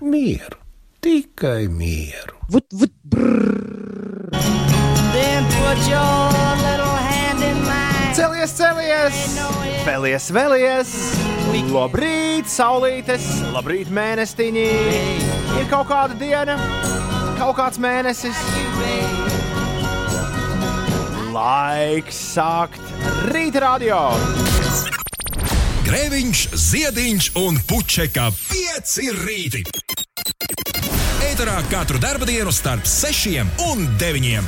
Mieru, tikai mieru. Vut, vut. Celies, celies! Vēlies, vēlies! Labrīt, saulītes! Labrīt, mēnestiņi! Ir kaut kāda diena, kaut kāds mēnesis. Laiks sākt rīta radio! Grēviņš, ziediņš un puķeka pieci rīti. Eterā katru dienu starp sešiem un deviņiem.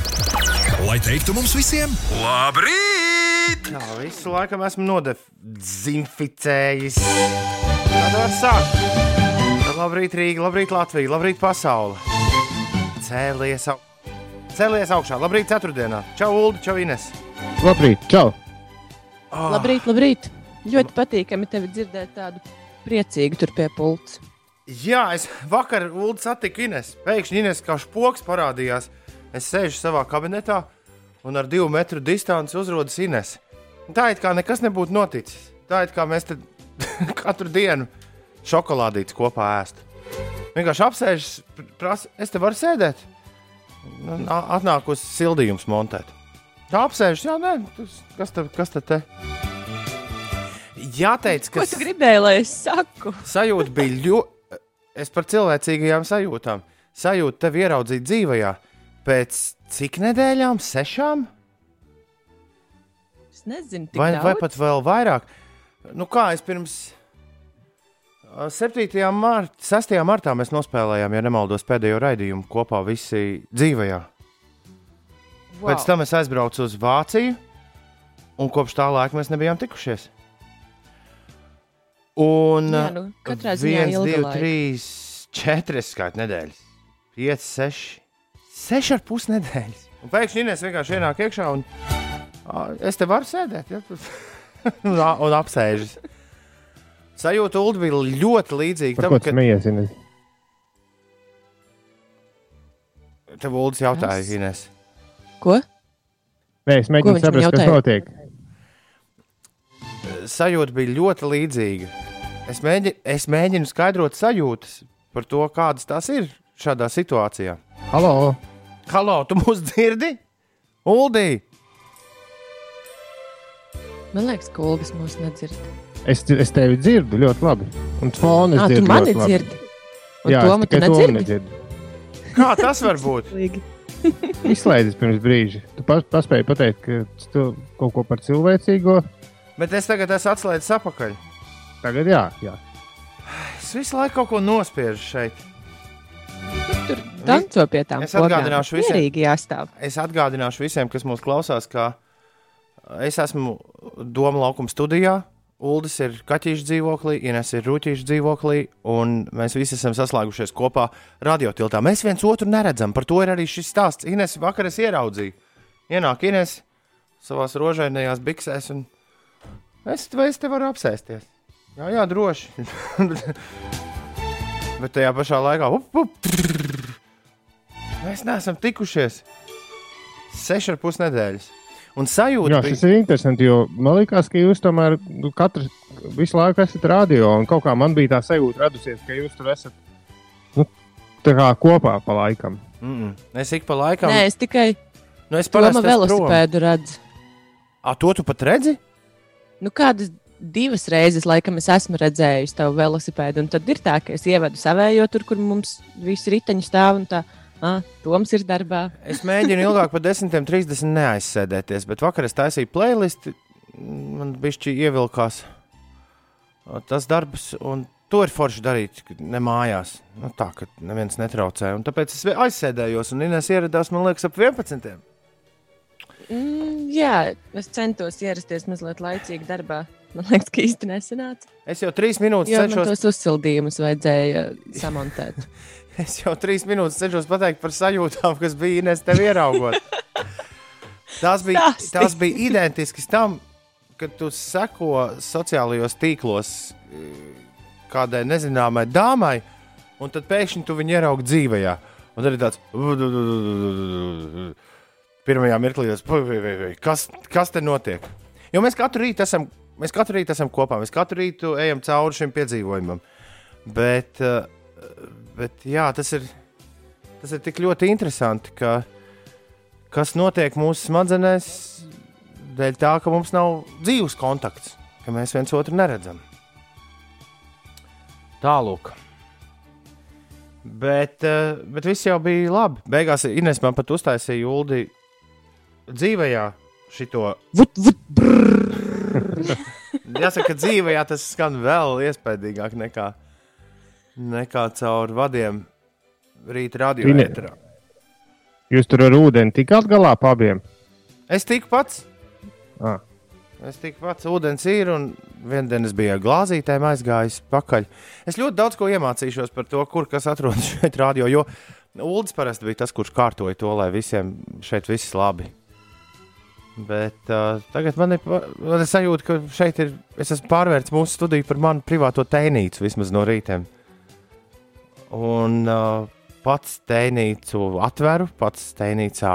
Lai teiktu mums visiem, labrīt! Jā, visu laiku esmu nodezinficējis. Tad var sākt. Labrīt, Rīga, labrīt, Latvija, labrīt, pasaule. Cēlies, au... Cēlies augšā, labrīt, ceturtdienā. Čau, Ulu, čau, Ines. Labrīt, čau! Oh, Labrīt, labrīt. Ļoti patīkami tevi dzirdēt tādu priecīgu tur pie pults. Jā, es vakar Ulu satiku Ines. Pēkšņi Ines kā spoks parādījās. Es sēžu savā kabinetā un ar divu metru distanci uzrodas Ines. Tā it kā nekas nebūtu noticis. Tā it kā mēs te katru dienu šokolādītes kopā ēstu. Vienkārši apsēžas, prasa, es te varu sēdēt. Nu, nā- Atnāk uz sildījums montēt. Tā apsēžas, jā, nē, tas- kas te, kas te te? Jāteic, Ko ka tu gribēji, lai es saku? sajūta bija ļoti. Es par cilvēcīgajām sajūtām. Sajūta tevi ieraudzīt dzīvajā pēc cik nedēļām? Sešām? Es nezinu, tik Vai, daudz. vai pat vēl vairāk? Nu, kā es pirms ā, 7. martā, 6. martā mēs nospēlējām, ja nemaldos, pēdējo raidījumu kopā visi dzīvajā. wow. Pēc tam es aizbraucu uz Vāciju, un kopš tā laika mēs nebijām tikušies. Un Jā, nu, katrā ziņā viens, ilga divi, laika. trīs, četras skaitas nedēļas. Pieci, seši, seši ar pus nedēļas. Un pēkšņi Inês vienkārši ienāk iekšā un es te varu sēdēt. Ja? un, un apsēžas. Sajūta Ulu bija ļoti līdzīga tam, smējies? Ines? kad tev Ulas jautāja, Es? Inês. Ko? Nē, es mēģinu saprast, kas notiek. Sajūta bija ļoti līdzīga. Es, mēģi, es mēģinu skaidrot sajūtas par to, kādas tās ir šādā situācijā. Halo! Halo, tu mūs dzirdi? Uldī! Man liekas, ka Olgas mūs nedzird. Es, es tevi dzirdu ļoti labi. Un fonu es tu dzirdu. mani ļoti labi. dzirdi. Un Jā, to es man tu Tomu nedzirdi. nedzirdu. Kā tas var būt? Līgi. Izslēdzis pirms brīža. Tu pas, paspēji pateikt, ka tu kaut ko par cilvēcīgo. Bet es tagad esmu atslēdzis atpakaļ. Tagad jā, jā. Es visu laiku kaut ko nospiežu šeit. Tur danco pie tām Es atgādināšu visiem. Mierīgi jāstāv. Es atgādināšu visiem, kas mūs klausās, ka es esmu Doma laukuma studijā. Uldis ir kaķīšu dzīvoklī, Ines ir rūtīšu dzīvoklī, un mēs visi esam saslēgušies kopā radiotiltā. Mēs viens otru neredzam, par to ir arī šis stāsts. Ines vakar es ieraudzīju. Ienāk Ines savā rožainajās biksēs, un es, vai es te varu apsēsties. Jā, jā, droši. Bet tajā pašā laikā up, up, mēs neesam tikušies seši ar pus nedēļas. Un sajūta Jā, bija, šis ir interesanti, jo man liekas, ka jūs tomēr nu, katrs visu laiku esat radio. Un kaut kā man bija tā sajūta radusies, ka jūs tur esat nu, tā kā kopā pa laikam. mm -mm. es ik pa laikam, Nē, es tikai nu, es to parasti esmu velosipēdu redzu. A, to tu pat redzi? Nu, kādas divas reizes, laikam, es esmu redzējis tavu velosipēdu. Un tad ir tā, ka es ievedu savējo tur, kur mums visi riteņi stāv. Un tā, ah, Toms ir darbā. Es mēģinu ilgāk par 10, 30 neaizsēdēties, bet vakar es taisīju playlisti. Man bija šķi ievilkās tas darbs, un to ir forši darīt, kad ne mājās. Nu, tā, ka neviens netraucē. Un tāpēc es aizsēdējos, un Inês ieradās, man liekas, ap 11. Mm, jā, es centos ierasties mazliet laicīgi darbā. Man liekas, ka īsti nesanāca. Es jau trīs minūtes Jo cenšos tos uzsildījumus vajadzēja samontēt. Es jau trīs minūtes cenšos pateikt par sajūtām, kas bija Inês tev ieraugot. Tās bija, Stāsti. tās bija identiskas tam, kad tu seko sociālajos tīklos eh, kādai nezināmai dāmai, un tad pēkšņi tu viņu ieraugi dzīvajā. Un tad ir tāds pirmajā mirklī, tas, "Vai, vai, vai, vai, kas, kas te notiek? Jo mēs katru rītu esam, mēs katru rītu esam kopā, mēs katru rītu ejam cauri šim piedzīvojumam. Bet uh, bet jā, tas ir, tas ir tik ļoti interesanti, ka kas notiek mūsu smadzenēs dēļ tā, ka mums nav dzīves kontakts, ka mēs viens otru neredzam. Tālāk. Bet, eh, bet viss jau bija labi. Beigās Ines man pat uztaisīja Uldi dzīvajā šito. Vut, vut. Jāsaka, ka dzīvajā tas skan vēl iespaidīgāk nekā, nekā caur vadiem rīta radio Ine- ēterā. Jūs tur ar ūdeni tikāt galā pa abiem? Es tiku pats. Ah. Es tiku pats, ūdens ir, un vienā dienā es biju ar glāzītēm aizgājis pakaļ. Es ļoti daudz ko iemācīšos par to, kur kas atrodas šeit radio, jo Uldis parasti bija tas, kurš kārtoja to, lai visiem šeit viss labi. Bet uh, tagad man ir man ir sajūta, ka šeit ir. Es esmu pārvērtis mūsu studiju par manu privāto tēnīcu vismaz no rītiem. Un uh, pats tēnīcu atveru, pats tēnīcā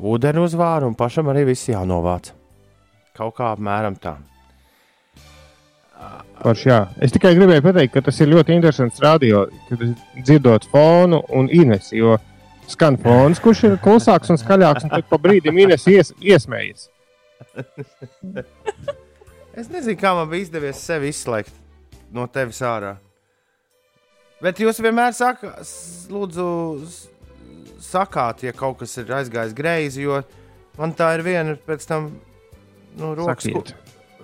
ūdeni uzvāru, un pašam arī viss jānovāc. Kaut kā apmēram tā. Parš, jā. es tikai gribēju pateikt, ka tas ir ļoti interesants radio, kad dzirdot fonu un Ines, jo skan fons, kurš ir klusāks un skaļāks, un tad pa brīdim Ines ies, iesmējas. Es nezinu, kā man bija izdevies sevi izslēgt no tevis ārā. Bet jūs vienmēr sakat, lūdzu, sakāt, ja kaut kas ir aizgājis greizi, jo man tā ir viena pēc tam nu, rokas, Sakiet.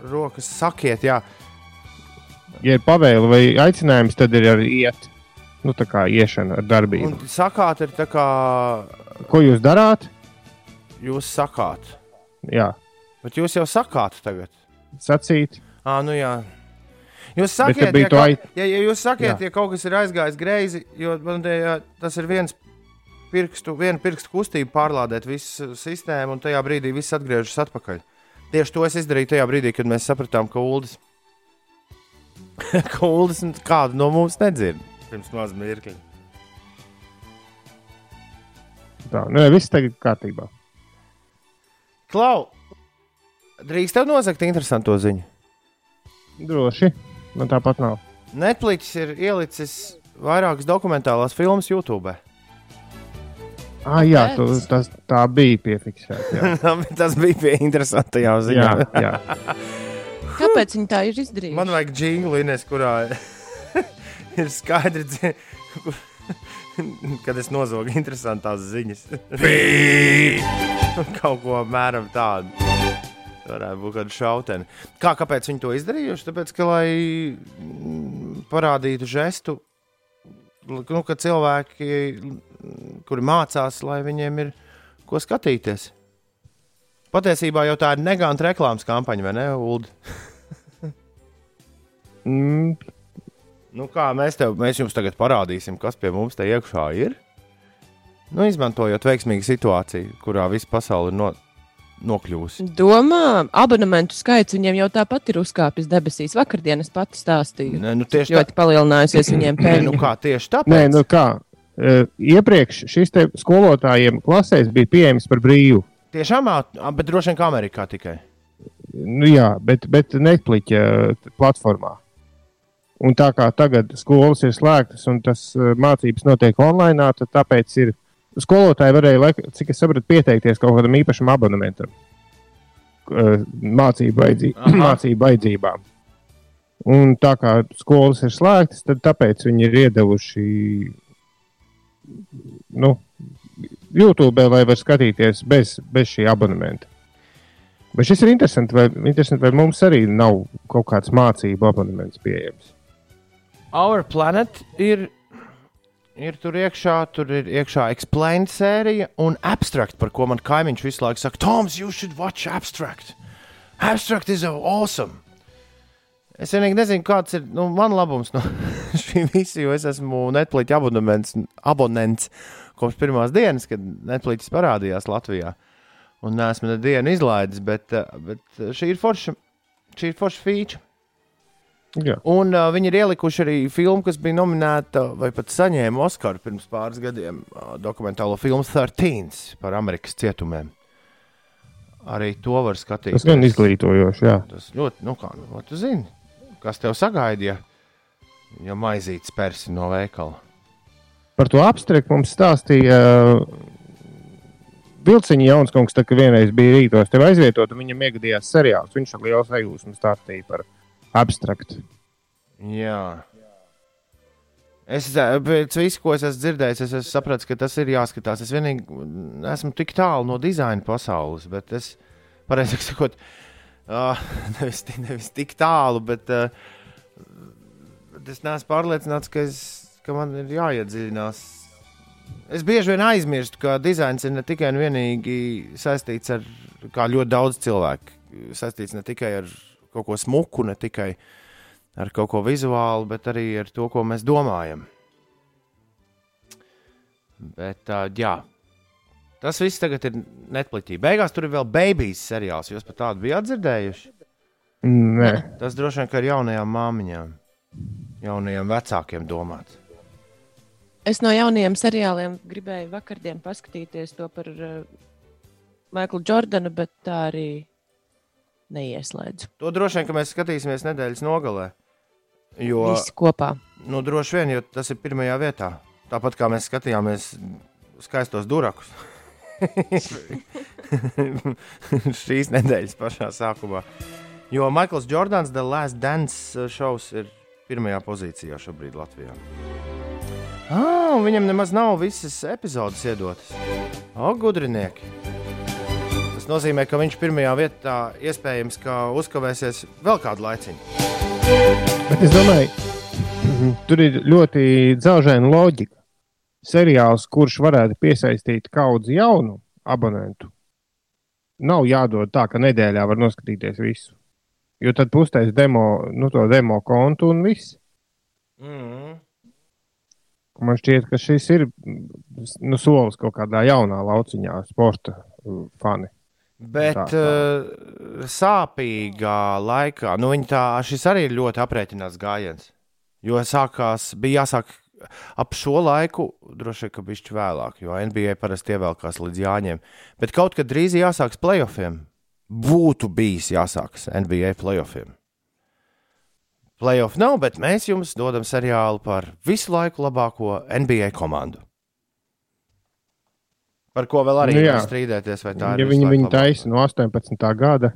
rokas sakiet, jā. Ja ir pavēle vai aicinājums, tad ir arī iet. Nu, tā kā iešana ar darbību. Un sakāt ir tā kā Ko jūs darāt? jūs sakāt. Jā, Bet jūs jau sakāt tagad. sacīt. À, nu jā. Jūs sakiet, ja, to kaut, ai- ja, ja jūs sakiet, Jā. ja kaut kas ir aizgājis greizi, jo man te, jā, tas ir viens pirkstu, viena pirkstu kustība pārlādēt visu sistēmu, un tajā brīdī viss atgriežas atpakaļ. Tieši to es izdarīju tajā brīdī, kad mēs sapratām, ka Uldis, ka Uldis kādu no mums nedzird pirms maz mirkļa. Tā, nu, jā, viss tagad kārtībā. Klau, drīkst tev nosakt interesantu ziņu? Droši. Man tāpat nav. Netflix ir ielicis vairākas dokumentālās filmas YouTube. Ah, jā, tu, tas tā bija piefiksēta. Jā, Tas bija pie interesantajā ziņā. jā, jā. Kāpēc viņi tā ir izdarījuši? Man vajag Ines, kurā ir kur- kad es nozogu interesantās ziņas. Kaut ko apmēram tādu. Varētu būt kāda šautene. Kā, kāpēc viņi to izdarījuši? Tāpēc, ka, lai mm, parādītu žestu, nu, ka cilvēki, kuri mācās, lai viņiem ir ko skatīties. Patiesībā jau tā ir neganta reklāmas kampaņa, vai ne, Ulu? Mm, Nu, kā mēs, tev, mēs jums tagad parādīsim, kas pie mums te iekšā ir? Nu, izmantojot veiksmīgu situāciju, kurā visa pasaule ir no, nokļuvusi. Domā, abonementu skaits viņiem jau tāpat ir uzkāpis debesīs. Vakardien es pati stāstīju. Nē, nu, tieši tā, Ļoti palielinājusies viņiem Nē, nu, kā tieši tāpēc. nē, nu kā. e, Iepriekš šis te skolotājiem klasēs bija pieejams par brīvu. Tiešām, bet droši vien kā Amerikā tikai. Nu, jā, bet, bet Netflix platformā. Un tā kā tagad skolas ir slēgtas un tas e, mācības notiek online, tad tāpēc ir skolotāji varēja, cik es sapratu, pieteikties kaut kādam īpašam abonementam. e, Mācību, vajadzī, mācību vajadzībām. Un tā kā skolas ir slēgtas, tad tāpēc viņi ir iedevuši nu, YouTube, lai var skatīties bez, bez šī abonementa. Bet šis ir interesanti, vai, interesanti, vai mums arī nav kaut kāds mācību abonements pieejams. Our Planet ir, ir tur iekšā, tur ir iekšā explained sērija un abstract, par ko man kaimiņš visu laiku saka, Toms, you should watch abstract. Abstract is awesome. Es vienīgi nezinu, kāds ir nu, man labums no šī visa, jo es esmu Netflix abonents, abonents kopš pirmās dienas, kad Netflix parādījās Latvijā. Un neesmu nevienu izlaidis, bet, eh, bet šī ir forša, šī ir forša feature. Jā. Un uh, viņi ir ielikuši arī filmu, kas bija nominēta vai pat saņēma Oskaru pirms pāris gadiem. Uh, dokumentālo filmu 13 par Amerikas cietumiem. Arī to var skatīties. Tas gan izglītojoši. Jā. Tas ļoti, nu kā, nu, tu zini, kas tev sagaidīja, ja maizītes persi no veikala. par to abstraktu mums stāstīja uh, Vilciņa Janskungs, tā, kad vienreiz bija rītos tev aizvietot, un viņam iegadījās seriāls. Viņš ar lielu sajūsmu stāstīja par abstraktu. Jā. Es pēc visu, ko es esmu dzirdējis, es esmu sapratis, ka tas ir jāskatās. Es vienīgi esmu tik tālu no dizaina pasaules, bet es, pareizāk sakot, uh, nevis, nevis tik tālu, bet uh, es neesmu pārliecināts, ka, es, ka man ir jāiedziļinās. Es bieži vien aizmirstu, ka dizains ir ne tikai un vienīgi saistīts ar, kā ļoti daudz cilvēku, saistīts ne tikai ar kaut ko smuku, ne tikai ar kaut ko vizuālu, bet arī ar to, ko mēs domājam. Bet, uh, jā, tas viss tagad ir netplitīgi. Beigās tur ir vēl Babijas seriāls. Jūs pat tādu bijāt dzirdējuši? Nē, Tas droši vien ar jaunajām māmiņām, jaunajiem vecākiem domāts. Es no jaunajiem seriāliem gribēju vakardien paskatīties to par uh, Maiklu Jordanu, bet tā arī neieslēdzu. To droši vien, ka mēs skatīsimies nedēļas nogalē. Jo, Visi kopā. nu, droši vien, jo tas ir pirmajā vietā. Tāpat kā mēs skatījāmies skaistos durakus. Šīs nedēļas pašā sākumā. Jo Maikls Jordans, The Last Dance šovs, ir pirmajā pozīcijā šobrīd Latvijā. Ah, viņam nemaz nav visas epizodes iedotas. O, gudrinieki! Tas nozīmē, ka viņš pirmajā vietā iespējams ka uzkavēsies vēl kādu laiciņu. bet es domāju, tur ir ļoti dzelžaina loģika. Seriāls, kurš varētu piesaistīt kaudzi jaunu abonentu, nav jādod tā, ka nedēļā var noskatīties visu. Jo tad pustais demo, nu, to demo kontu un viss. Mm. Man šķiet, ka šis ir nu, solis kaut kādā jaunā lauciņā, sporta fani. Bet Tā, tā. uh, sāpīgā laikā, nu, tā, šis arī ir ļoti aprēķināts gājiens. Jo sākās, bija jāsāk ap šo laiku, droši vien, ka bišķi vēlāk, jo NBA parasti ievelkās līdz jāņem. Bet kaut kad drīz jāsāks playoffiem. Būtu bijis jāsākas NBA playoffiem. Playoff nav, bet mēs jums dodam seriālu par visu laiku labāko NBA komandu. Par ko vēl arī Nu jā. strīdēties, vai tā. Ja viņi viņu taisa no 18. gada,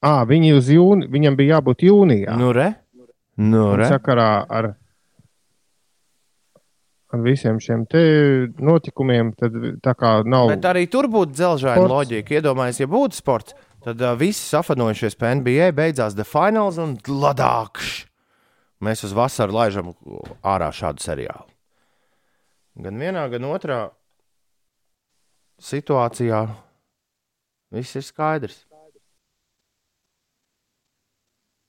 à, viņi uz jūni, viņam bija jābūt jūnijā. Nu, re? Nu, re? sakarā ar, ar visiem šiem notikumiem, tad tā kā nav. Bet arī tur būtu Sports. loģika. Iedomājieties, ja būtu sports, tad uh, visi safanojušies pie NBA, beidzās The Finals un ladākš. Mēs uz vasaru laižam ārā šādu seriālu. Gan vienā, gan otrā situācijā viss ir skaidrs.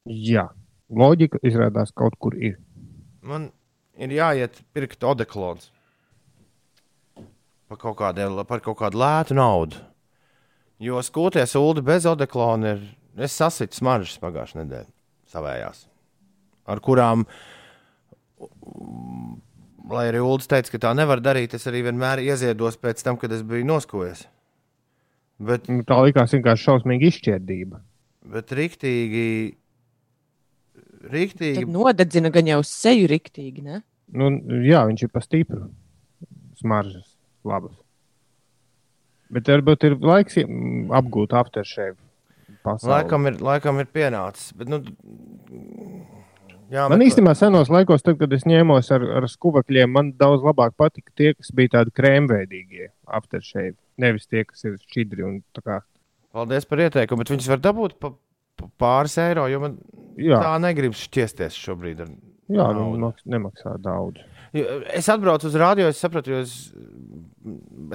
Jā, loģika izrādās kaut kur ir. Man ir jāiet pirkt odeklons par kaut, kādiem, par kaut kādu lētu naudu. Jo skūties ulu bez odeklona ir. Es sasitu smaržas pagājušajā nedēļā savējās, ar kurām, lai arī Ulas teica, ka tā nevar darīt, es arī vienmēr ieziedos pēc tam, kad es biju noskojies. Bet, Nu, Tā likās vienkārši šausmīga izšķirdība. bet rīktīgi, rīktīgi nodedzina gan jau seju riktīgi, ne? Nu, jā, viņš ir pa stipru. Smaržas, labas. Bet varbūt ir laiks mm, apgūt apteršēju. laikam ir, laikam ir pienācis. Bet, nu, jā, Man īstenībā senos laikos, tad, kad es ņēmos ar, ar skuvakļiem, man daudz labāk patika tie, kas bija tādi krēmveidīgie apteršēji. Nevis tie, kas ir šķidri un tā kā. Paldies par ieteikumu, bet viņas var dabūt pa, pa pāris eiro, jo man Jā, tā negribas šķiesties šobrīd. Ar... jā nu, nemaksā daudz. Es atbraucu uz rādio, es sapratu, jo es,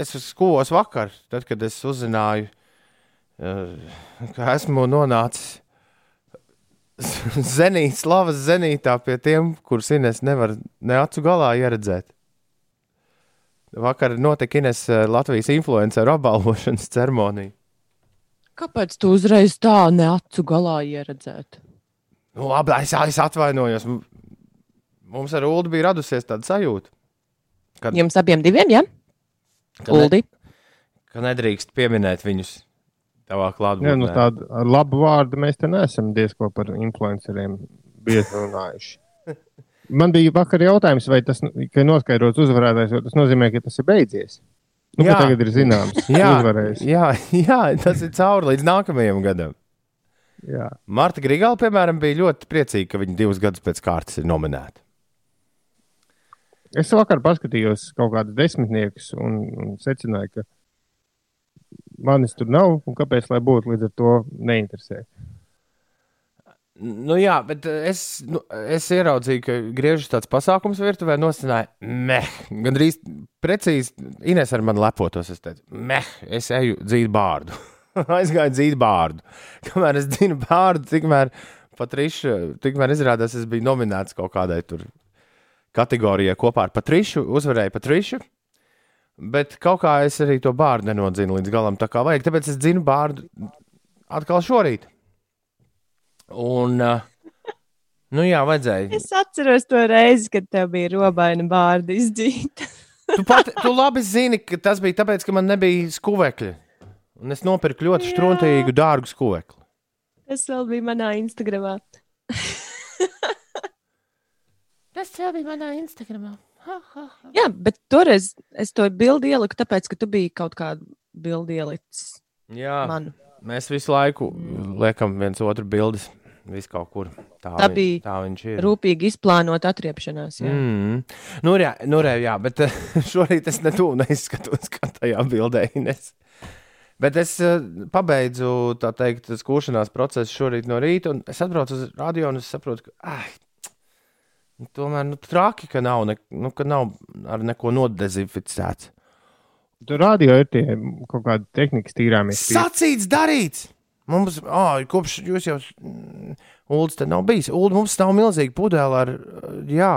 es skūvos vakar, tad, kad es uzzināju, eh, ka esmu nonācis zenīt, slavas zenītā pie tiem, kurus Ines nevar ne acu galā ieredzēt. Vakar notika Ines eh, Latvijas influenceru apbalvošanas ceremonija. Kāpēc tu uzreiz tā ne acu galā ieredzēt? Nu, labi, es, es atvainojos. Mums ar Ulu bija radusies tāda sajūta, Kad- Jums abiem diviem, ja? ka, ne, ka nedrīkst pieminēt viņus tavā klātbūtnē. nu, tādu ar labu vārdu mēs te neesam diezko par influenceriem bieži runājuši. Man bija vakar jautājums, vai tas, ka noskaidrots uzvarētājs, vai tas nozīmē, ka tas ir beidzies. Nu, Jā. tagad ir zināms, Jā, uzvarējis. jā, jā, tas ir cauri līdz nākamajam gadam. Jā. Marta Grigala, piemēram, bija ļoti priecīga, ka viņa divus gadus pēc kārtas ir nominēta. Es vakar paskatījos kaut kādus desmitniekus un, un secināju, ka manis tur nav un kāpēc lai būtu līdz ar to neinteresē. Nu, jā, bet eh, es, nu, es ieraudzīju, ka griežas tāds pasākums virtuvē, nosacīja, meh, gandrīz precīzi. Ines ar mani lepotos. Es teicu, meh, es eju dzīt bārdu. Aizgāju dzīt bārdu. Kamēr es dzinu bārdu, tikmēr Patriša, tikmēr izrādās, es biju nominēts kaut kādai tur kategorijai kopā ar Patrišu, uzvarēju Patrišu. Bet kaut kā es arī to bārdu nenodzinu līdz galam, tā kā vajag. Tāpēc es dzinu bārdu atkal šorīt. Un, uh, nu jā, vajadzēja. Es atceros to reizi, kad tev bija robaina bārda izdzīta. Tu, pat, tu labi zini, ka tas bija tāpēc, ka man nebija skuvekļa. Un es nopirku ļoti struntīgu, dārgu skuvekli. Tas vēl bija manā Instagramā. Tas jau bija manā Instagramā. Jā, bet toreiz es to bildi ieliku, tāpēc, ka tu biji kaut kādu bildi ielicis Jā, man. mēs visu laiku liekam viens otru bildes. Vis kaut kur. Tā, Tā bija tā viņš ir. Rūpīgi izplānot atriepšanās. Jā. Mm. Nu, jā, nu, jā, bet eh, šorīt es netuvu neizskatos, kā tajā bildē. Ines. Bet es eh, pabeidzu tā teikt, skūšanās procesu šorīt no rīta, un es atbraucu uz radio, un es saprotu, ka ai, tomēr nu, traki, ka nav, ne, nu, ka nav ar neko nodezinficēts. Tur radio ir tie kaut kādi tehnikas tīrāmies. Sacīts, darīts! Mums, oh, kopš jūs jau, mm, Ulas, te nav bijis. Ulu, mums nav milzīga pudele ar, jā,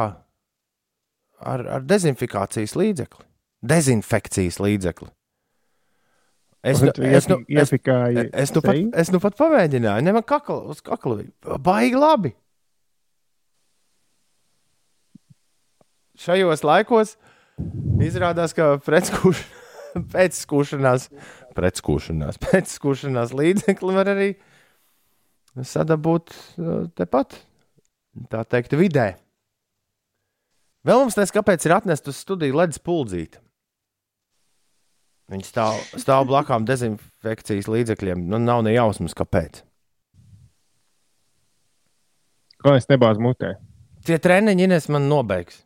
ar, ar dezinfikācijas līdzekli. Dezinfekcijas līdzekli. Es, nu, es, nu, es, iepikāju. es, nu pat, es nu pat pamēģināju, ne man kakla, uz kakla bija. Baigi labi. Šajos laikos izrādās, ka pretskūš, pēc skūšanās, pēc skūšanās, pēc skūšanās līdzekli var arī sadabūt uh, tepat, tā teikt, vidē. Vēl mums nes, kāpēc ir atnest uz studiju ledus puldzīti. Viņi stāv, stāv blakām dezinfekcijas līdzekļiem. Nu, nav ne jausmas, kāpēc. Ko es nebāzu mutē? Tie treniņi Ines man nobeigs.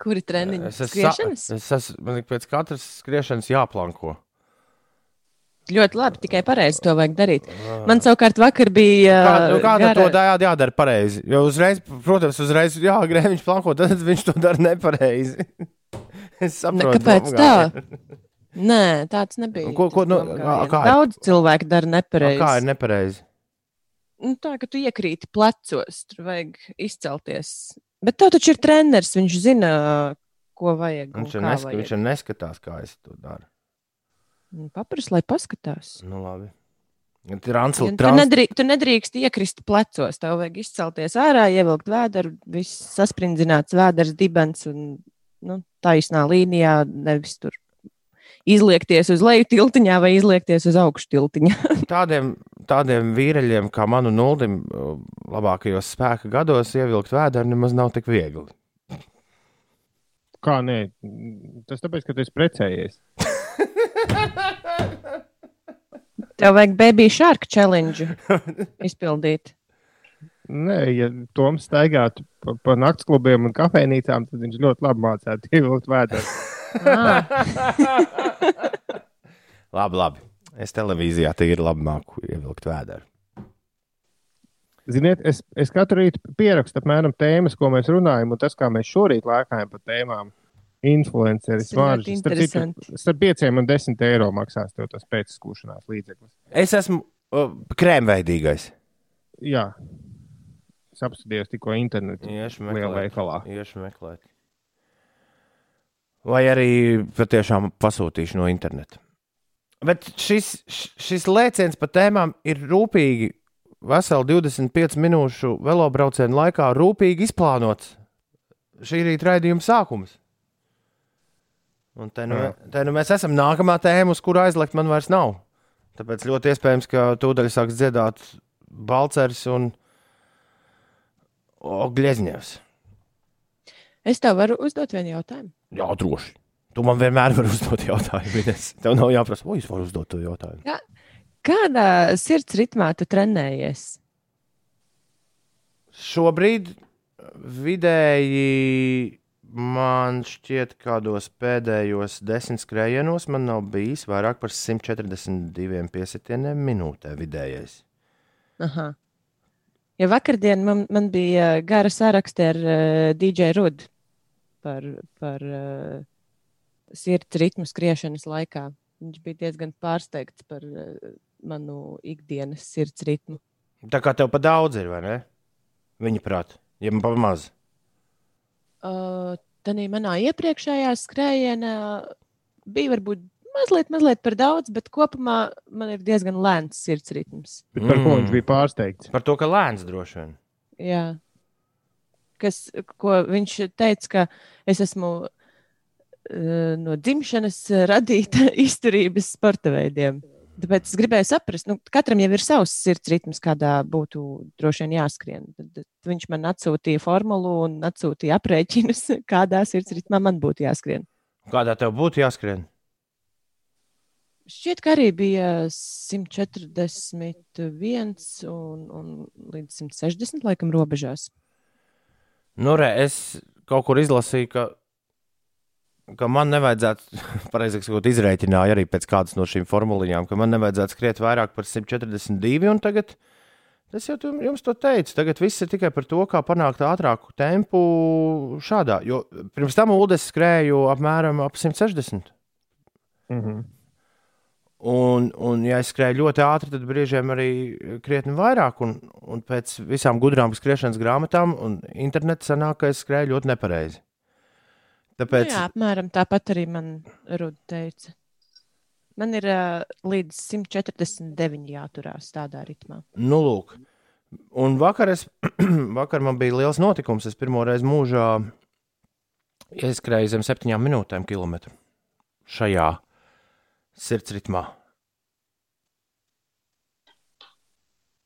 Kuri treniņi? Es esmu? Es esmu man ir pēc katras skriešanas jāplanko. Ļoti labi, tikai pareizi to vajag darīt. Man savukārt vakar bija. Kā, nu, kā gara- to dā, jādara pareizi? Jo uzreiz, protams, uzreiz, jā, grēviņš planko, tad viņš to dara nepareizi. es Ne, saprotu. kāpēc domu tā? Nē, tāds nebija. Ko- ko, nu, Tas kā- ir? Daudz cilvēku dara nepareizi. Kā ir nepareizi? Nu, tā, ka tu iekrīti plecos, tur vajag izcelties. Bet tev taču ir treneris, viņš zina, ko vajag. Viņš jau nesk vajag. viņš neskatās, kā es to daru. Nu, Papras, lai paskatās. Nu, labi. Transl, Ja, tu, trans, nedrīkst, tu nedrīkst iekrist plecos. Tev vajag izcelties ārā, ievilkt vēdru, viss sasprindzināts vēders, dibens un nu, taisnā līnijā. Nevis tur izliekties uz leju tiltiņā vai izliekties uz augšu tiltiņā. tādiem, tādiem vīreļiem kā manu nuldim, labākajos spēka gados, ievilkt vēdru nemaz nav tik viegli. Kā nē? Tas tāpēc, ka tu esi precējies. Tev vajag baby shark challenge izpildīt. Nē, ja Toms staigātu pa, pa naktas klubiem un kafejnīcām, tad viņš ļoti labi mācītu ievilkt vēdru. Ah, Labi, labi. Es televīzijā tīri labi māku ievilkt vēdru. Ziniet, es, es katru rītu pierakstu apmēram tēmas, ko mēs runājam, un tas, kā mēs šorīt lēkājam par tēmām, influenceris, maržas. Starp. Starp pieciem un desmit eiro maksās tev tas pēcskūšanās līdzeklis. Es esmu uh, krēmveidīgais. Jā, es apstājos tikko internetā. Iešu Lielā veikalā. Iešu meklēt. Vai arī patiešām pasūtīšu no interneta. Bet šis, šis lēciens pa tēmām ir rūpīgi, veseli 25 minūšu velobraucienu laikā, rūpīgi izplānots. Šī rīta raidījuma sākums. Un te nu, te nu mēs esam nākamā tēma, uz kuru aizlikt man vairs nav. Tāpēc ļoti iespējams, ka tūdaļ sāks dziedāt Balčers un Ogļezņevs. Es tev varu uzdot vienu jautājumu. Jā, droši. Tu man vienmēr vari uzdot jautājumu. Tev nav jāprasa, vai es varu uzdot to jautājumu. Kādā sirds ritmā tu trenējies? Šobrīd vidēji man šķiet, kādos pēdējos desmit skrējienos man nav bijis vairāk par 142 piesitieniem minūtē vidējais. Aha. Ja vakardien man, man bija gara saraksta ar uh, DJ Rudu par, par uh, sirds ritmu skriešanas laikā. Viņš bija diezgan pārsteigts par uh, manu ikdienas sirds ritmu. Tā kā tev pa daudz ir, vai ne? Viņa prāt, ja man pa maz. Uh, Tad manā iepriekšējā skrējienā bija varbūt mazliet, mazliet par daudz, bet kopumā man ir diezgan lēns sirds ritms. Bet par ko Mm. viņš bija pārsteigts? Par to, ka lēns droši vien. Jā. Kas, ko viņš teica, ka es esmu uh, no dzimšanas radīta izturības sporta veidiem. Tāpēc es gribēju saprast, nu, katram jau ir savs sirds ritms, kādā būtu droši vien jāskrien. Tad viņš man atsūtīja formulu un atsūtīja aprēķinus, kādā sirds ritmā man būtu jāskrien. Kādā tev būtu jāskrien? Šķiet, ka arī bija 141 un, un līdz 160 laikam robežās. Nu, re, es kaut kur izlasīju, ka, ka man nevajadzētu, pareizāk sakot, izrēķināju arī pēc kādas no šīm formulējām, ka man nevajadzētu skriet vairāk par 142. Un tagad es jau jums to teicu, tagad viss ir tikai par to, kā panākt ātrāku tempu šādā. Jo pirms tam ūdens skrēju apmēram ap 160. Mhm. Un, un, ja es skrēju ļoti ātri, tad brīžiem arī krietni vairāk. Un, un pēc visām gudrām skriešanas grāmatām un interneta sanāk, ka es skrēju ļoti nepareizi. Tāpēc Nu, jā, apmēram tāpat arī man Ruda teica. Man ir uh, līdz 149 jāturās tādā ritmā. Nu, lūk. Un vakar, es, vakar man bija liels notikums. Es pirmo reizi mūžā ieskrēju zem septiņām minūtēm kilometru šajā sirdsritmā.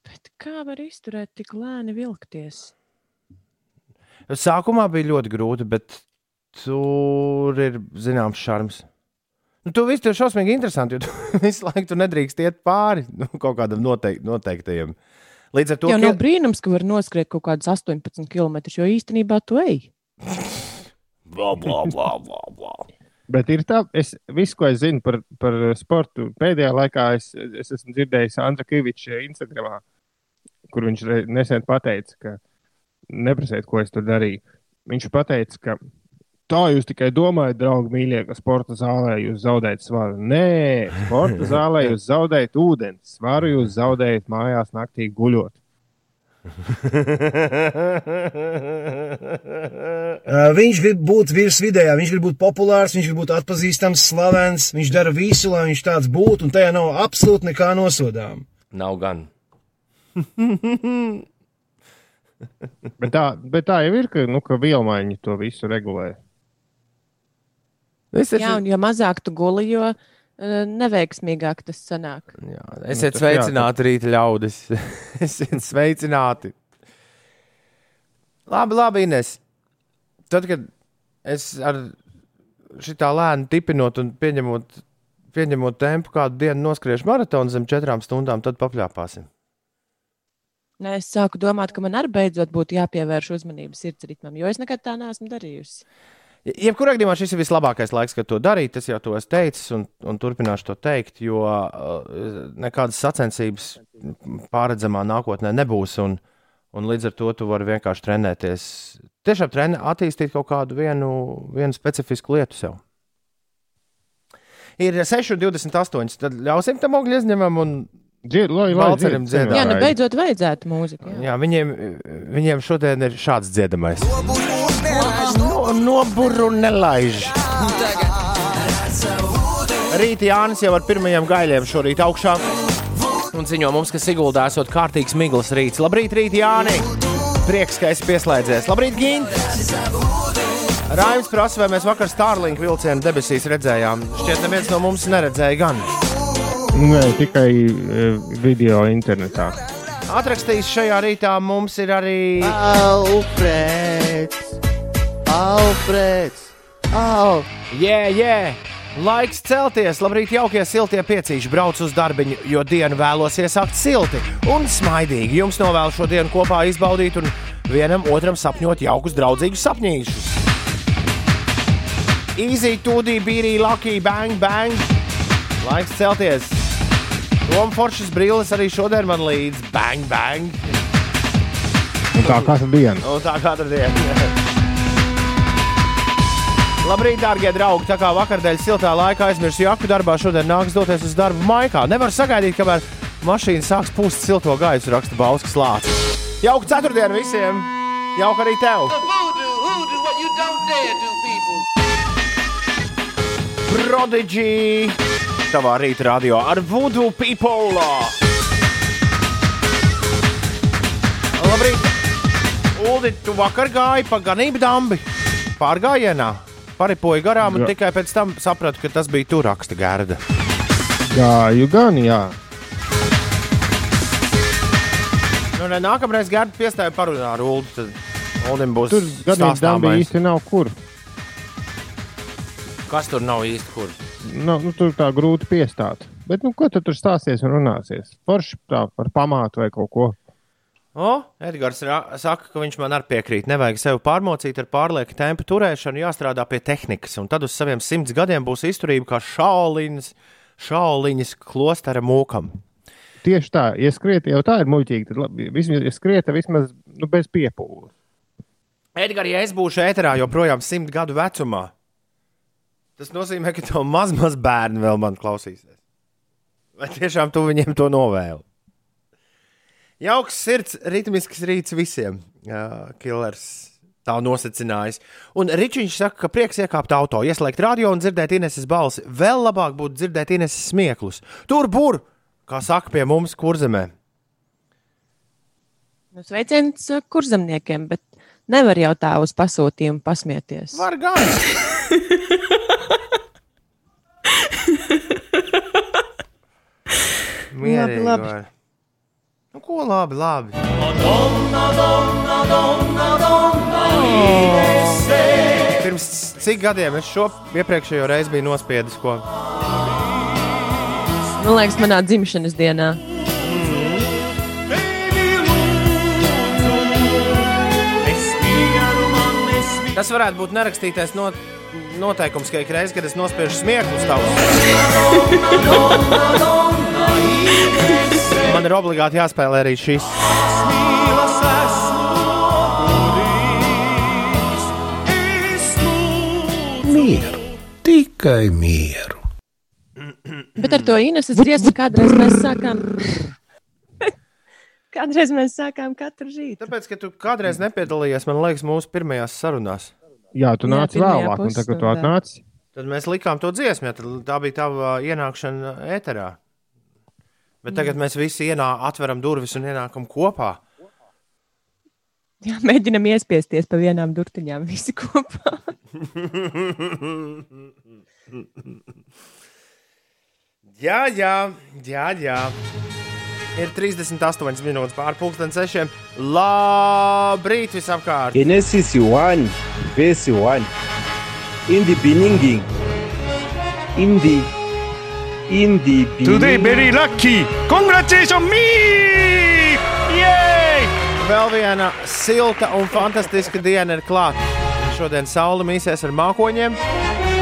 Bet kā var izturēt tik lēni vilkties? Sākumā bija ļoti grūti, bet tur ir zināms šarms. Nu, tu viss ir šausmīgi interesanti, jo tu visu laiku tu nedrīkst iet pāri nu, kaut kādam noteik, noteiktajam. Līdz ar to Jau ka- nav brīnums, ka var noskriet kaut kādus 18 km, jo īstenībā tu ej. Bla, bla, bla, bla, bla. Bet ir tā, es visu, ko es zinu par, par sportu, pēdējā laikā es, es esmu dzirdējis Andra Kaviča Instagramā, kur viņš nesen pateica, ka neprasiet, ko es tur darīju. Viņš pateica, ka tā jūs tikai domājat, draugi, mīļie, ka sporta zālē jūs zaudējat svaru. Nē, sporta zālē jūs zaudējat ūdeni, svaru jūs zaudējat mājās naktī guļot. Uh, viņš grib būt virs vidējā, viņš grib būt populārs, viņš grib būt atpazīstams, slavens. Viņš dara visu, lai viņš tāds būtu, un tajā nav absolūti nekā nosodām. Nav gan. Bet tā, bet tā jau ir, ka, nu, ka vielmaiņa to visu regulē. Es Jā, un jo mazāk tu guli, jo neveiksmīgāk tas sanāk. Jā, esiet tas sveicināti, rīta ļaudis. esiet sveicināti. Labi, labi, Ines. Tad, kad es ar šitā lēni tipinot un pieņemot, pieņemot tempu, kādu dienu noskriešu maratonu zem četrām stundām, tad papļāpāsim. Nē, es sāku domāt, ka man arī beidzot būtu jāpievērš uzmanība sirds ritmam, jo es nekad tā neesmu darījusi. Jebkurā gadījumā šis ir vislabākais laiks, kad to darīt. Es jau to esmu teicis un, un turpināšu to teikt, jo uh, nekādas sacensības pārredzamā nākotnē nebūs. Un, un līdz ar to tu vari vienkārši trenēties. Tiešām trenē, attīstīt kaut kādu vienu, vienu specifisku lietu sev. Ir 6,28. Tad ļausim tam ogļu izņemam. Un, Dzied, lai, lai, Valcerim dzied, dziedāt. Jā, nu beidzot vajadzētu mūziku. Jā. jā, viņiem, viņiem šodien ir šāds dziedamais. No, noburu nelaiž. Rīta Jānis jau ar pirmajiem gaļiem šorīt augšā. Un ziņo mums, ka Siguldā esot kārtīgs miglas rīts. Labrīt, Rīta Jāni! Prieks, ka esi pieslēdzies. Labrīt, Gint! Raims prasa, vai mēs vakar Starlink vilcienu debesīs redzējām. Šķiet, neviens no mums neredzēja gan. Nē, tikai uh, video internetā. Atrakstījis šajā rītā mums ir arī Alfreds, Alfrēds! Au! Jē, jē! Laiks celties, labrīt, jaukie siltie piecīši brauc uz darbiņu, jo dienu vēlos iesākt silti un smaidīgi. Jums novēlu šo dienu kopā izbaudīt un vienam otram sapņot jaukus, draudzīgus sapņīšus. Easy, tūdī, bīrī, lucky, bang, bang! Laiks celties! Tom Foršas brilles arī šodien man līdz bang, bang! Un tā katru dienu. Un tā katru dienu. Labrīt, darbie draugi! Tā kā vakardēļ siltā laikā aizmirsu jaku darbā, šodien nāks doties uz darbu maikā. Nevar sagaidīt, kamēr mašīna sāks pūst silto gaisu, raksta Bauskas lācis. Jauka ceturtdiena visiem! Jauka arī tev! Prodigy! Tavā rīta radio ar Voodoo People! Labrīt! Uldi, tu vakar gāji pa ganību dambi pārgājienā. Paripoju garām un Jā. tikai pēc tam sapratu, ka tas bija tur raksta gārda. Gāju gan, jā. Nu, ne, nākamreiz gārda piestāja parunā ar Uldi. Tad Uldim būs Tur gadījumā tam bija īsti nav kur. Kas tur nav īsti kur? Nu, nu, tur tā grūti piestāt. Bet, nu, ko tu tur stāsies un runāsies? Forši tā par pamātu vai kaut ko. O, Edgars saka, ka viņš man arī piekrīt. Nevajag sevi pārmocīt ar pārlieku tempu turēšanu, jāstrādā pie tehnikas. Un tad uz saviem simts gadiem būs izturība kā šauliņas, šauliņas klostera mūkam. Tieši tā, ja skriet, jau tā ir muļķīgi, tad labi, vismaz, ja skrieta vismaz nu, bez piepūles. Edgars, ja es būšu ēterā joprojām simt gadu vecumā, tas nozīmē, ka tev maz, maz bērni vēl man klausīsies. Vai tiešām tu viņiem to novēli? Jauks sirds, ritmisks rīts visiem. Jā, Killers tā nosacinājis. Un Ričiņš saka, ka prieks iekāpt auto, ieslēgt radio un dzirdēt Ineses balsi. Vēl labāk būtu dzirdēt Ineses smieklus. Tur bur, kā saka pie mums, kurzemē. Nu, sveiciens uh, kurzemniekiem, bet nevar jau tā uz pasūtījumu pasmieties. Var gan! Mierīgi Labi, labi. var. Ko labi, labi. Pirms cik gadiem es šo iepriekšējo reizi biju nospiedis, ko Man liekas, manā dzimšanas dienā. Tas varētu būt nerakstītais not, noteikums, ka ik reizi, kad es nospiežu smieklus tavus, man ir obligāti jāspēlē arī šis. Mieru, tikai mieru. Bet ar to Ineses dziesmu kādreiz mēs sākām. Kādreiz mēs sākām katru rītu. Tāpēc, ka tu kādreiz nepiedalījies, man liekas, mūsu pirmajās sarunās. Jā, tu nāc vēlāk, un tagad tu atnāc. Tad mēs likām to dziesmu, ja tad tā bija tava ienākšana ēterā. Bet tagad mēs visi ienā, atveram durvis un ienākam kopā. Jā, mēģinam iespiesties pa vienām durtiņām visi kopā. Jā, jā, jā, jā. Ir 38 minūtes pāri pusdienas sešiem. Labrīt, visapkārt! Genesis 1, verse 1. In the beginning, in the, in the Today beginning, very lucky! Congratulations me! Yay! Vēl viena silta un fantastiska diena ir klāta. Šodien saule mīsies ar mākoņiem.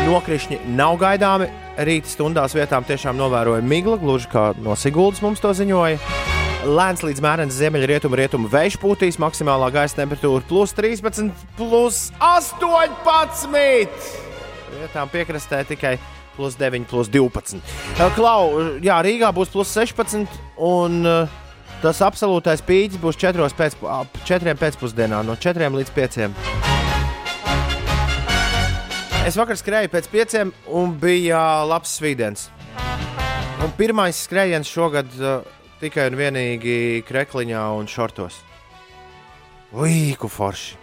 Nokrišņi nav gaidāmi. Rīta stundās vietām tiešām novēroja migla, gluži kā no Siguldas mums to ziņoja. Lēns līdz mērens ziemeļrietumu rietumu vējš pūtīs, maksimālā gaisa temperatūra plus 13, plus 18. Vietām piekrastē tikai plus 9, plus 12. Eh, Klau, jā, Rīgā būs plus 16, un eh, tas absolūtais pīķis būs 4 pēc, ap 4 pēcpusdienā, no 4 līdz 5. Es vakar skrēju pēc 5 un bija labs svīdens. Un pirmais skrējiens šogad uh, tikai un vienīgi krekliņā un šortos. Līku forši.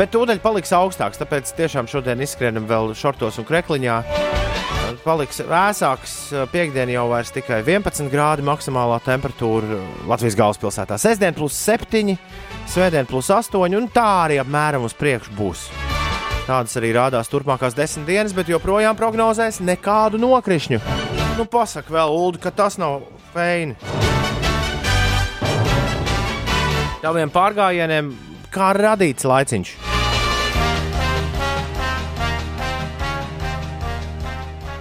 Bet tūdaļ paliks augstāks, tāpēc tiešām šodien izskrienam vēl šortos un krekliņā. paliks vēsāks. Piektdien jau vairs tikai 11 grādi maksimālā temperatūra Latvijas galvaspilsētā. Sestdien plus 7, svētdien plus 8, un tā arī apmēram uz priekšu būs. Tādas arī rādās turpmākās desmit dienas, bet joprojām prognozēs nekādu nokrišņu. Nu, pasak vēl, Ulu, ka tas nav feini. Taviem pārgājieniem kā radīts laiciņš.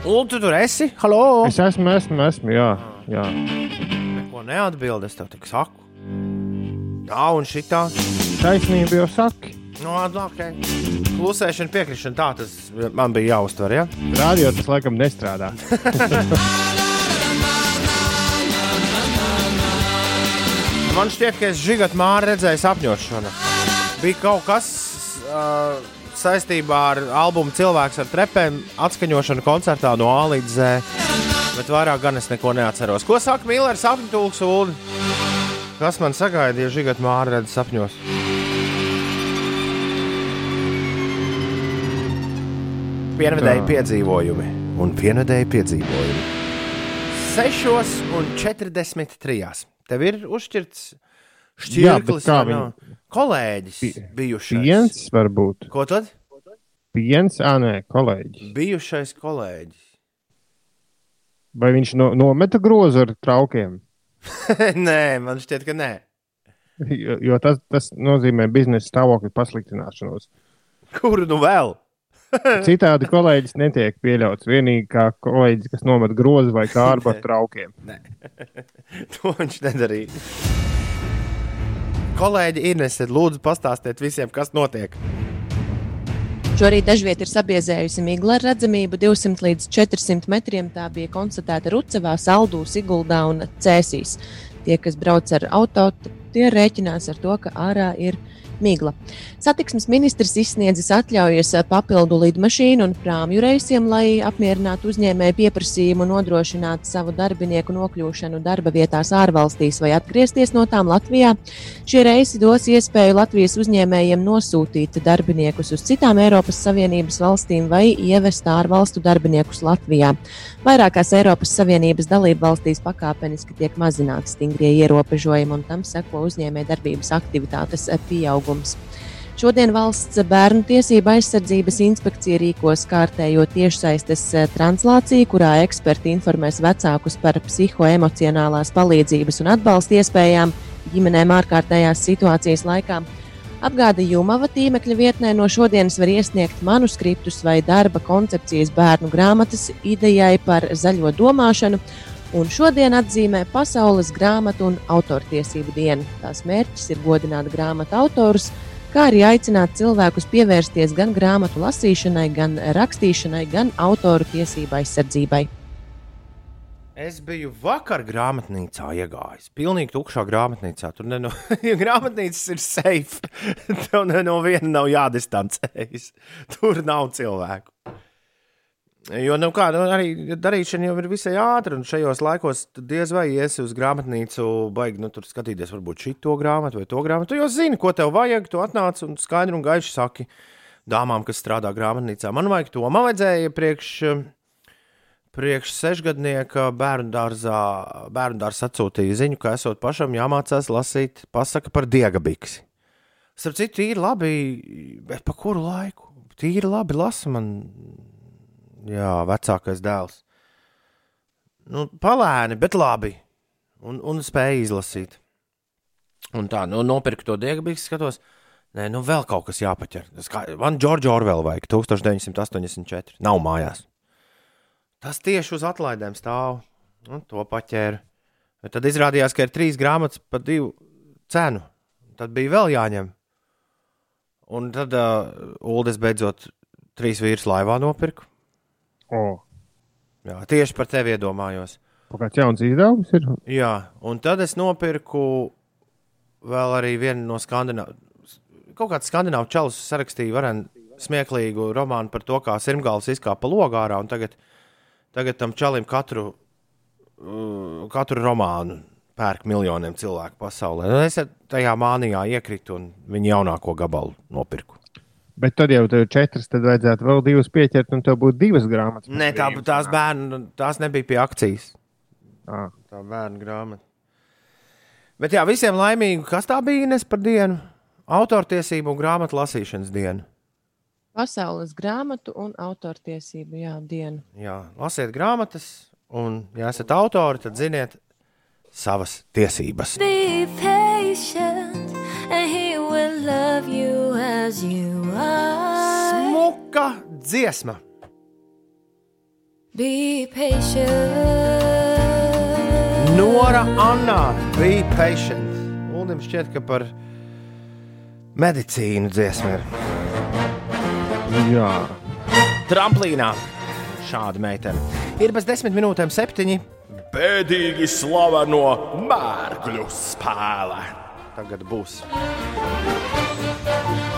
Ulu, tu tur esi? Halo! Es esmu, esmu, esmu, jā. jā. Neko neatbildi, es tev tik saku. Tā un šitā. Taisnība jau saka. No, okay. Klusēšana, piekrišana, tā tas man bija jāuztver. Ja? Radio tas laikam nestrādā. Man šķiet, ka es žigatu māri redzēju sapņošanu. Bija kaut kas uh, saistībā ar albumu Cilvēks ar trepēm, atskaņošanu koncertā no A līdz Z. Bet vairāk gan es neko neatceros. Ko saka Mīlērs sapņu tulks Ulu? Kas man sagaidīja žigatu māri redz sapņos? Pienvedēji piedzīvojumi un pienvedēji piedzīvojumi. 6 un 43. Tev ir uzšķirts Jā, šķirklis, kā vai viņi- nav? kolēģis bijušais. Piens varbūt. Ko tad? Piens, ah, nē, kolēģis. Bijušais kolēģis. Vai viņš no, nometa grozu ar traukiem? nē, man šķiet, ka nē. Jo, jo tas, tas nozīmē biznesa stāvokļa pasliktināšanos. Kuru nu vēl? Citādi kolēģis netiek pieļauts. Vienīgi kā kolēģis, kas nomet grozu vai kārbu ar traukiem. To viņš nedarīja. Kolēģi Inese, lūdzu, pastāstiet visiem, kas notiek. Šorīt dažviet ir sabiezējusi migla ar redzamību 200 līdz 400 metriem. Tā bija konstatēta Rucevā, Saldū, Siguldā un Cēsīs. Tie, kas brauc ar auto, tie rēķinās ar to, ka ārā ir migla. Satiksmes ministrs izsniedzis atļaujas papildu lidmašīnu un prāmju reisiem, lai apmierinātu uzņēmēju pieprasījumu nodrošināt savu darbinieku nokļūšanu darba vietās ārvalstīs vai atgriezties no tām Latvijā. Šie reisi dos iespēju Latvijas uzņēmējiem nosūtīt darbiniekus uz citām Eiropas Savienības valstīm vai ievest ārvalstu darbiniekus Latvijā. Vairākās Eiropas Savienības dalību valstīs pakāpeniski tiek mazināti stingrie ierobežojumi, un tam seko uzņēmējdarbības aktivitātes pieaugums. Šodien valsts bērnu tiesība aizsardzības inspekcija rīkos kārtējo tiešsaistes eh, translāciju, kurā eksperti informēs vecākus par psihoemocionālās palīdzības un atbalsta iespējām ģimenēm ārkārtējās situācijas laikā. Apgāda Jumava tīmekļa vietnē no šodienas var iesniegt manuskriptus vai darba koncepcijas bērnu grāmatas idejai par zaļo domāšanu, un šodien atzīmē Pasaules grāmatu un autortiesību dienu. Tās mērķis ir godināt grāmatu autorus, kā arī aicināt cilvēkus pievērsties gan grāmatu lasīšanai, gan rakstīšanai, gan autoru tiesību aizsardzībai. Es biju vakar grāmatnīcā iegājis. Pilnīgi tukšā grāmatnīcā. Tur no, ja grāmatnīcas ir safe. Tev no viena nav jādistancējas. Tur nav cilvēku. Jo nu, kā, nu, arī darīšana jau ir visai ātra, un šajos laikos diez vai iesi uz grāmatnīcu, baigi nu, tur skatīties, varbūt šito grāmatu vai to grāmatu. Tu jau zini, ko tev vajag. Tu atnāc un skaidri un gaiši saki dāmām, kas strādā grāmatnīcā. Man vajag to. Man vajadzēja priekš. Priekš sešgadnieka bērnu dārzā, bērnu dārzā atsūtīja ziņu, ka esot pašam jāmācās lasīt pasaka par diegabiksi. Starp citu, tīri labi, bet pa kuru laiku? Tīri labi lasa man, jā, vecākais dēls. Nu, palēni, bet labi. Un, un spēja izlasīt. Un tā, nu, nopirku to diegabiksi, skatos. Nē, nu, vēl kaut kas jāpaķer. Man Džordža Orvela vajag 1984. Nav mājās. Tas tieši uz atlaidēm stāv. Un to paķēra. Tad izrādījās, ka ir trīs grāmatas par divu cenu. Tad bija vēl jāņem. Un tad uh, Ulas beidzot trīs vīrus laivā nopirka. O, Jā, tieši par tevi iedomājos. kaut kāds jauns izdevums ir. Jā, un tad es nopirku vēl arī vienu no skandināviem. Kaut kāds skandināvu čels sarakstīja varenu smieklīgu romānu par to, kā sirmgāls izkāpa logā ārā. un Tagad, tagad tam čalim katru, uh, katru romānu pērk miljoniem cilvēku pasaulē. Un es tajā mānijā iekritu un viņa jaunāko gabalu nopirku. Bet tad jau tur ir četras, tad vajadzētu vēl divas pieķert, un tev būtu divas grāmatas. Nē, tā, tās bērnu, tās nebija pie akcijas. Ah. Tā bērnu grāmata. Bet jā, visiem laimīgu, kas tā bija Ines par dienu? Autortiesību un grāmatu lasīšanas dienu. Pasaules grāmatu un autortiesību jā, dienu. Jā, lasiet grāmatas, un, ja esat autori, tad ziniet savas tiesības. Be patient, and he will love you as you are. Smuka dziesma. Nora Anna, be patient. Uldim šķiet, ka par medicīnu dziesmu ir. Jā, Tramplīnā šāda meitene. Ir bez desmit minūtēm septiņi. Bēdīgi slaveno mērgļu spēle. Tagad būs.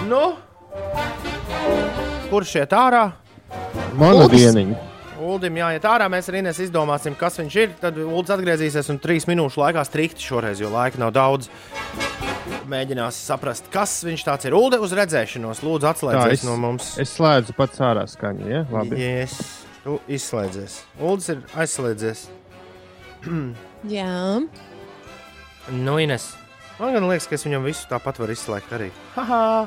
Nu, kurš iet ārā? mana Uldis. dieniņa. Uldim jāiet ārā. Mēs arī izdomāsim, kas viņš ir. Tad Uldis atgriezīsies un trīs minūšu laikā strikti šoreiz, jo laika nav daudz. Mēģinās saprast, kas viņš tāds ir. Ulde uz redzēšanos, lūdzu, Tā, atslēdzies es, no mums. es slēdzu pats ārā skaņu. Ja? Labi. Yes, tu izslēdzies. Uldis ir aizslēdzies. Jā, Nu, Ines. Man gan liekas, ka es viņam visu tāpat varu izslēgt arī. Haha!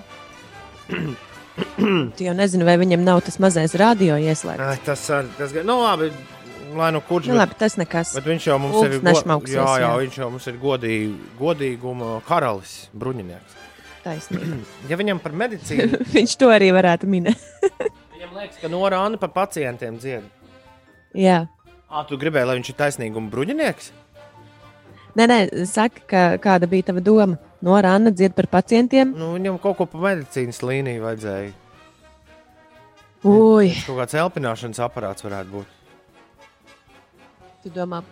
tu jau nezini, vai viņam nav tas mazais radio ieslēgts. Ai, Tas arī tas gan. Nu, labi, lai nu kurš. Nu, labi, tas nekas. Bet viņš jau mums Ulds ir nešmauksies, jā, jā, jā. viņš jau mums ir godīgi, godīguma karalis, bruņinieks. Taisnība. Ja viņam par medicīnu, Viņš to arī varētu minēt. viņam liekas, ka Nora Anna par pacientiem dzied. Jā. Ā, tu gribēji, lai viņš ir taisnīguma bruņinieks? Nē, nē, saka, ka, kāda bija tava doma. Nora Anna dzied par pacientiem. Nu, viņam kaut ko pa medicīnas līniju vajadzēja. Ui, Kaut kāds elpināšanas aparāts varētu būt. Tu domā,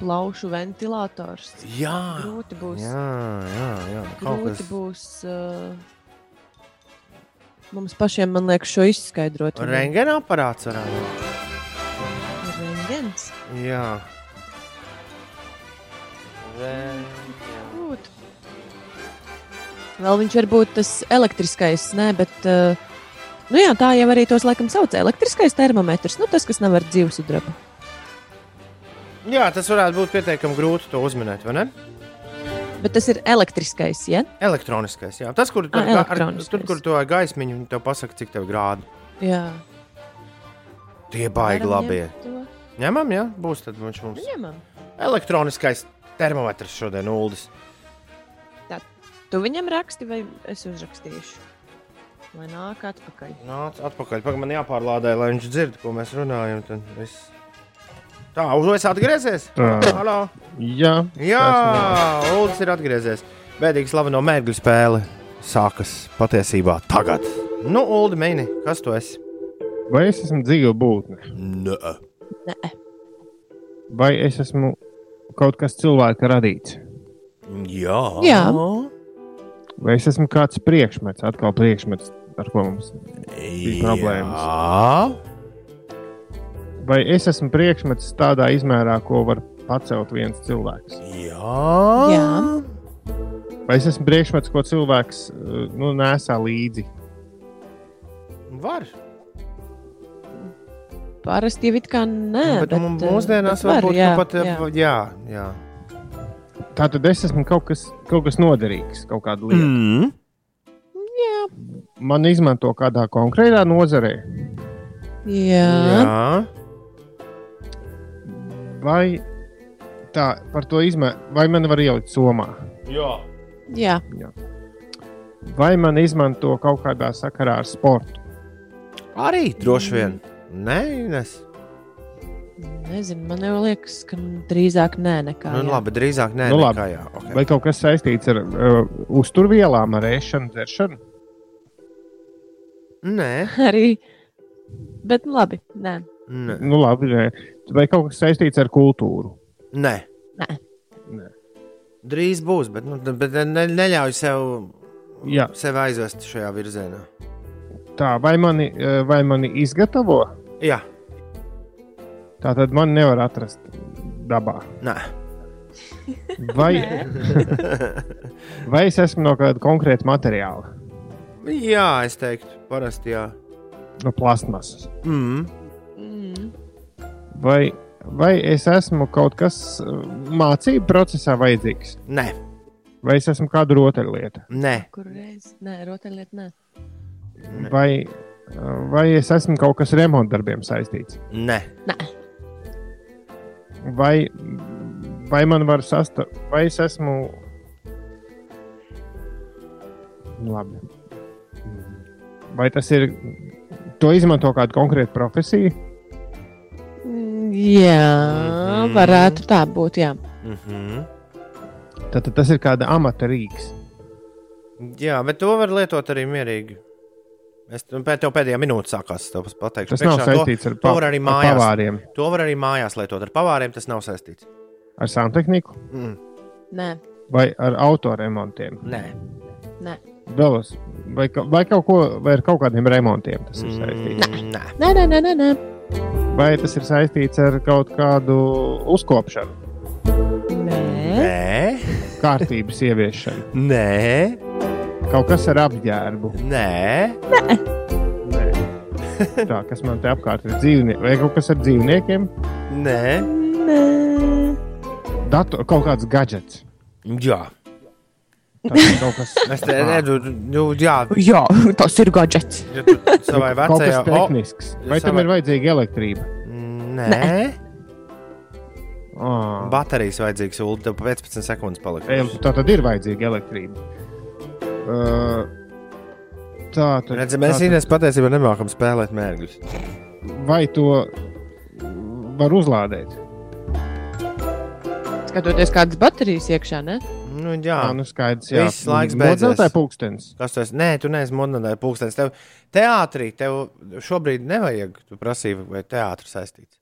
plaušu ventilators. Jā, Grūti būs. jā, jā. jā. Kaut Grūti kas būs. Uh, mums pašiem, man liekas, šo izskaidrot. Rengena aparāts varētu būt. Rengens. Jā. Rengen. Būt. Vēl viņš var būt tas elektriskais, nē, bet. Uh, Nu jā, tā jau arī tos laikam sauc. Elektriskais termometrs, nu tas, kas nav ar dzīvesudrabu. Jā, tas varētu būt pietiekami grūti to uzminēt, vai ne? Bet tas ir elektriskais, ja? Elektroniskais, jā. Tas, kur, Ā, ar, ar, elektroniskais. tur, kur to gaismiņu, tev pasaka, cik tev grādi. Jā. Tie baigi labi. Ņemam, jā, būs tad viņš mums. Ņemam. Elektroniskais termometrs šodien uldis. Tu viņam raksti, vai es uzrakstīšu? Lai nāk atpakaļ. Nāc atpakaļ, pagaid man jāpārlādē, lai viņš dzird, ko mēs runājam. tad viss. Tā, uz es atgriezies? Tā. Halo. Jā, Jā, Uldis ir atgriezies. Bēdīgi slaveno mērķu spēle sākas patiesībā tagad. Nu, Uldi, mēģini, kas tu esi? vai es esmu dzīva būtne, Nē, Nē, vai es esmu kaut kas cilvēka radīts, jā. Jā. vai es esmu kāds priekšmets, atkal priekšmets, ar ko mums bija problēmas. Jā. Vai es esmu priekšmets tādā izmērā, ko var pacelt viens cilvēks? Jā. Jā. Vai es esmu priekšmets, ko cilvēks uh, nu, nesā līdzi? Var. parasti jau it kā nē. bet, bet eh, mūsdienās bet varbūt jā, jā, pat jā. jā. Jā, jā. Tā tad es esmu kaut kas, kaut kas noderīgs, kaut kāda lieta. Mm. Man izmanto kādā konkrētā nozarē, Jā. jā. Vai tā par to izmēru, vai man var ielikt somā, jā. Jā. vai man izmanto kaut kādā sakarā ar sportu. Arī droši vien. Nē, Ines. Nezinu, man jau liekas, ka drīzāk nē, nekā. Nu, jā. labi, drīzāk nē, Nu, nu, labi. nekā jā. Okay. Vai kaut kas saistīts ar uh, uzturvielām, ar ēšanu, dzeršanu? Nē, Arī. Bet nu, labi, nē. Nē. Nu, labi, nē. vai kaut kas saistīts ar kultūru? nē. Nē. Nē. Drīz būs, bet, nu, bet ne, neļauj sev, Jā. sev aizvest šajā virzienā. Tā, vai mani, uh, vai mani izgatavo? Jā, Tā tad man nevar atrast dabā. nē. Vai, vai es esmu no kāda konkrēta materiāla? Jā, es teiktu, parasti jā. No plasmasas. Mm. Mm. Vai, vai es esmu kaut kas uh, mācību procesā vajadzīgs? Nē, Vai es esmu kāda rotaļlieta? nē, Kur reiz? Nē, rotaļliet, nē. Vai, uh, vai es esmu kaut kas remontdarbiem saistīts? nē. Vai, vai man var sastāvēt, vai es esmu. Nu, Labi. Vai tas ir. To izmanto kāda konkrēta profesija? Mm, Jā, Mhm. varētu tā būt. Jā. Mm -hmm. Tad, tad tas ir kāda amata rīks. Jā, bet to var lietot arī mierīgi. Es nu, pēc tev pēdējā minūtē sākās, es tev pateikšu. Tas nav Priekšā to- saistīts ar, to var arī ar mājās. pavāriem, To var arī mājās lietot. Ar pavāriem tas nav saistīts. ar santehniku Mm. Nē, vai ar autoremontiem. Nē, nē, Vēlos, vai, vai, kaut ko, vai ar kaut kādiem remontiem tas ir saistīts. Mm, nē. nē, nē, nē, nē, nē. Vai tas ir saistīts ar kaut kādu uzkopšanu, nē. Nē, kārtības ieviešanu, nē, kaut kas ar apģērbu? nē. Nē. Tā, kas man te apkārt ir dzīvnieki, vai kaut kas ar dzīvniekiem? nē. nē. Datu, kaut kāds gadgets. Jā, kas es te redzu, nu, jā, Jā, tas ir gadgets. ja tu savai vecajai. tehnisks. Vai tam savai- ir vajadzīga elektrība? Nē, Oh. baterijas vajadzīgs, un tev 15 sekundes palika. Tā tad ir vajadzīga elektrība. Uh, tā tad Redzi, mēs tā tad- Inês patiesībā nemākam spēlēt mērķus. Vai to var uzlādēt? Skatoties, kādas baterijas iekšā, ne? Nu, jā, Jā, nu skaidrs. Jā, Viss laiks beidzies. Modzeltāja pulkstenis. Kas tas ir? Nē, tu neesi monēta pūkstens. Tev teātrī tev šobrīd nevajag. Tu prasīji, vai teātris saistīts.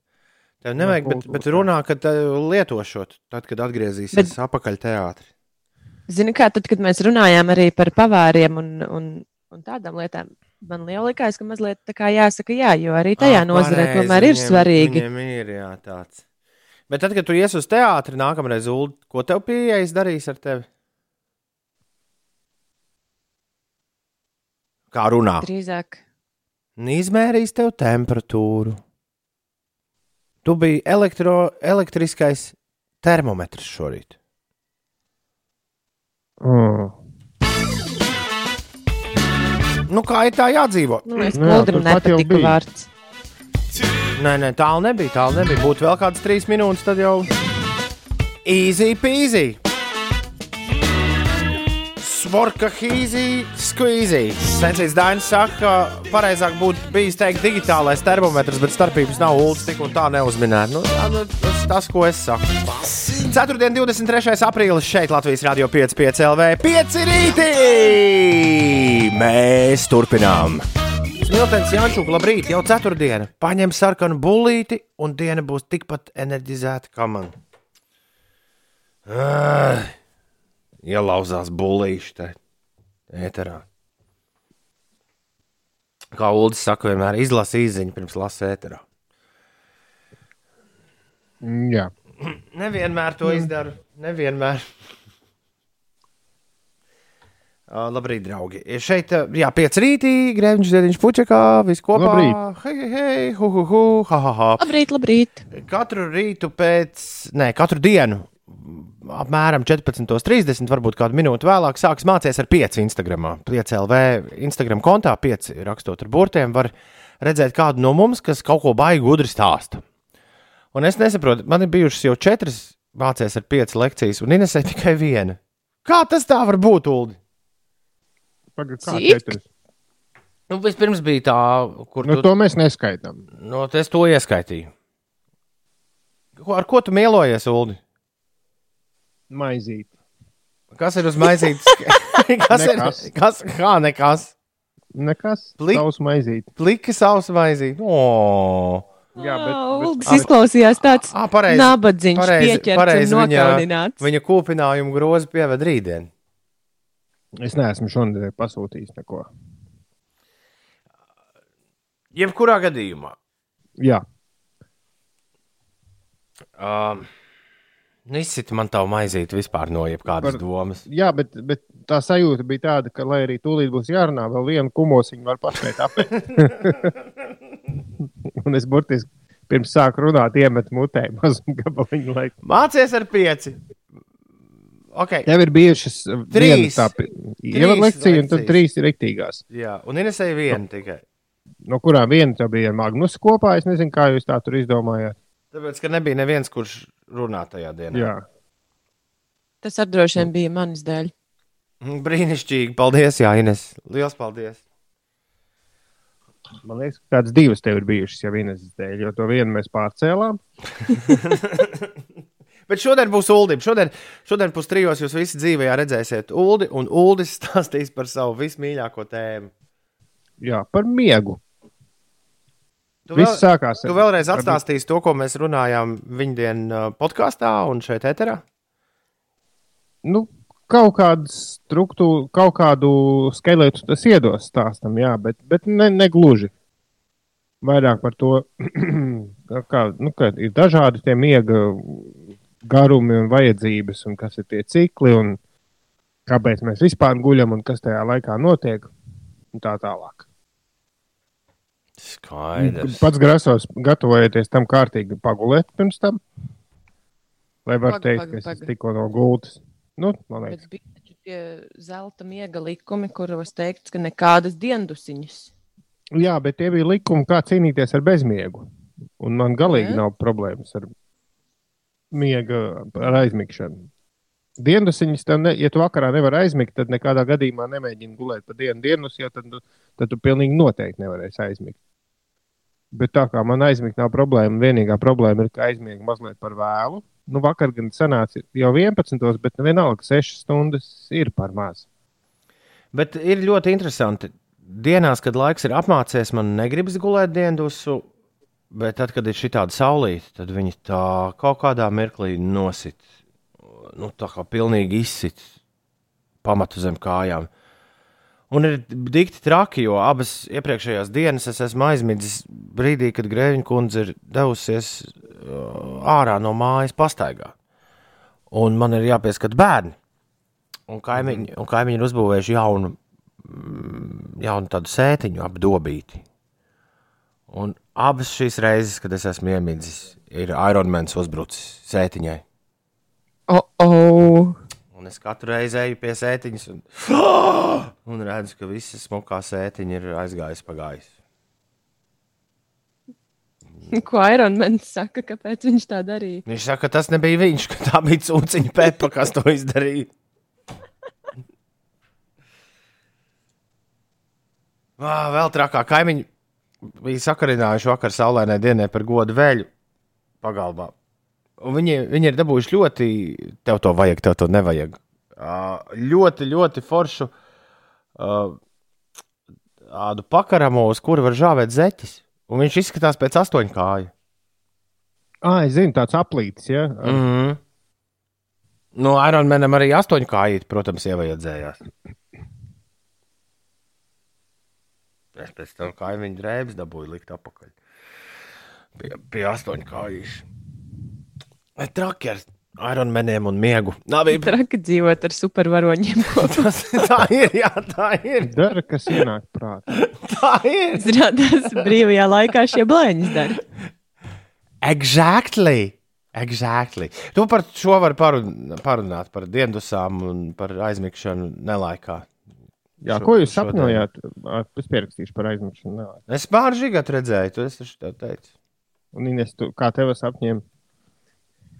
Tev nevajag, bet, bet runā, ka tev lietošot, tad, kad atgriezīsies bet... Atpakaļ teātrī. Zini, kā tad, kad mēs runājām arī par pavāriem un, un, un tādām lietām, man liela likās, ka mazliet tā kā jāsaka jā, jo arī tajā nozarē tomēr ir viņiem- svarīgi. Viņiem ir jā, tāds. Bet tad, kad tu ies uz teātri nākamreiz, Ulu, ko tev pieejas darīs ar tevi? Kā runā? Drīzāk. Izmērīs tev temperatūru. Tu biji elektro, elektriskais termometrs šorīt. Oh. Nu, kā ir tā jādzīvo? Nu, es turpat jau nepatika bija. vārds. Nē, nē, tālu nebija. Tālu nebija. Būtu vēl kādas trīs minūtes, tad jau easy peasy. Svorka hīzī, squeezy. Sensīts Dainis saka, ka pareizāk būtu bijis teikt digitālais termometrs, bet starpības nav ULDS tik un tā neuzminēt. Nu, nu, tas, tas, ko es saku. Ceturtdien, 23. aprīlis šeit Latvijas Rādio 5,5 LV 5 rītī! Mēs turpinām! Smiltens Jančūks, labrīt, jau ceturtdiena. Paņem sarkanu bullīti, un diena būs tikpat enerģizēta kā man. Ah, ielauzās bullīši te ēterā. Kā Ulas saka, vienmēr izlasa īziņu pirms lasa ēterā. Jā, Nevienmēr to izdaru. Nevienmēr. Uh, labrīt, draugi. Šeit, jā, pieci rītī, grēviņš, ziediņš, puķekā, viss kopā. Labrīt. Hei, hei, hu, hu, hu, ha, ha, ha. Labrīt, labrīt. Katru rītu pēc, ne, katru dienu, apmēram 14.30, varbūt kādu minūti vēlāk, sāks mācīties ar 5 Instagram. 5 LV Instagram kontā, 5 rakstot ar burtiem, var redzēt kādu no mums, kas kaut ko baigi gudri stāsta. Un es nesaprotu, man ir bijušas jau četras mācīties ar 5 lekcijas, un Inesē tikai viena. Kā tas tā var būt, Ulu? Pagad, kā četras. Nu, vispirms bija tā, kur Nu, tu, to mēs neskaitām. no, es to ieskaitīju. Ko, ar ko tu mielojies, Ulu? Maizīt. Kas ir uz maizītes? kas ir? Nekas. Kas, kā nekas? Nekas. Plik- Tavs maizīt. Pliki savs maizīte. O! Jā, bet, bet, izklausījās tāds Ah, nabadzīgs, pieķerts pareizi un viņa-. Viņa kūpinājumu grozu pieved rītdien. Es neesmu šodien pasūtījis neko. Jebkurā gadījumā. Jā, Um, Nu, izsit man tā maizīt vispār no jebkādas Par- domas. Jā, bet, bet tā sajūta bija tāda, ka, lai arī tūlīt būs jārunā, vēl vienu kumosiņu var pašai apēst. Un es burtiski pirms sāku runāt, iemetu mutē mazu gabaliņu. Lai... Mācies ar pieci. Okay. Tev ir bijušas Trīs. ievadu lekcija, un tad trīs ir riktīgās. Jā, un Inesēja viena tikai. No kurām viena tev bija ar Magnusu kopā. Es nezinu, kā jūs tā tur izdomājāt. Tāpēc, ka nebija neviens, kurš runā tajā dienā. Jā. Tas ar droši vien bija manis dēļ. Mm, Brīnišķīgi. Paldies, Jā, Ines. Lielas paldies. Man liekas, ka tādas divas tev ir bijušas jau vienas dēļ, jo to vienu mēs pārcēlām. Bet šodien būs ULDI. Šodien, šodien pustrijos jūs visi dzīvē redzēsiet ULDI, un ULDIs stāstīs par savu vismīļāko tēmu. Jā, par miegu. Tu, Viss sākās tu vēlreiz atstāstīsi to, ko mēs runājām viņa dienā podkāstā un šeit eterā? nu, kaut kādu struktūru, kaut kādu skeletu tas iedos stāstam, jā, bet, bet ne, ne gluži. Vairāk par to, kā, nu, ka ir dažādi tie miega garumi un vajadzības, un kas ir tie cikli, un kāpēc mēs vispār guļam, un kas tajā laikā notiek, un tā tālāk. Skaidrs. Pats grasos, gatavojoties tam kārtīgi pagulēt pirms tam, lai var Paga, teikt, paga, ka es tikko no gultas. Nu, man liekas, Bet bija taču tie zelta miega likumi, kuros teikts, ka nekādas diendusiņas. Jā, bet tie bija likumi, kā cīnīties ar bezmiegu. Un man galīgi Jā. nav problēmas ar miega, ar aizmigšanu. Dienasiņas, tev ne, ja tu vakarā nevari aizmigt, tad nekādā gadījumā nemēģini gulēt pa dienu dienas, jo tad, tad tu pilnīgi noteikti nevarēsi aizmigt. Bet tā kā man aizmigt nav problēma, vienīgā problēma ir, ka aizmiegu mazliet par vēlu. Nu, vakar gan sanāca jau 11, bet vienalga 6 stundas ir par maz. Bet ir ļoti interesanti. Dienās, kad laiks ir apmācies, man negribas gulēt diendusu, bet tad, kad ir šī tāda saulīte, tad viņi tā kaut kādā mirklī nosit. Nu, tā kā pilnīgi izsit pamatu zem kājām. Un ir dikti traki, jo abas iepriekšējās dienas es esmu aizmidzis brīdī, kad Grēviņa kundze ir devusies uh, ārā no mājas pastaigā. Un man ir jāpieskat bērni. Un kaimiņi, un kaimiņi ir uzbūvējuši jaunu, mm, jaunu tādu sētiņu apdobīti. Un abas šīs reizes, kad es esmu iemidzis, ir Ironmans uzbrucis sētiņai. Oh, oh. Un es katru reizi eju pie sētiņas un, un redzu, ka visa smukā sētiņa ir aizgājusi pagājis. Ko Ironmans saka, kāpēc viņš tā darīja? Viņš saka, ka tas nebija viņš, ka tā bija cūciņa pepa, kas to izdarīja. Vā, vēl trakāk kaimiņi bija sakarinājuši vakar saulainai dienai par godu vēļu pagalbā. Un viņi, viņi ir dabūjuši ļoti, tev to vajag, tev to nevajag. Ļoti, ļoti foršu tādu pakaramo, uz kuru var žāvēt zeķis. Un viņš izskatās pēc astoņu kāju. Ah, es zinu, tāds aplītis, ja? Mm -hmm. Nu, Ironmanam arī astoņu kājīt, protams, ievajadzējās. Es pēc tam kaimiņu drēbes dabūju likt apakaļ. Pie, pie astoņu kājīšu. Traki ar Ironmaniem un miegu. Nav bija. Traki dzīvot ar supervaroņiem. Tas, tā ir, jā, tā ir. Dara, kas ienāk prātā. Tā ir. Zrādās, brīvajā laikā šie blēņas dara. Exactly. Exactly. Tu par šo vari parun, parunāt, par diendusām un par aizmigšanu nelaikā. Jā, Šo- ko jūs sapņojāt? Es pierakstīšu par aizmigšanu. Nē. Es pāri žigatu redzēju, tu esi taču tā teicis. Un, Ines, tu, kā tev sapņiem?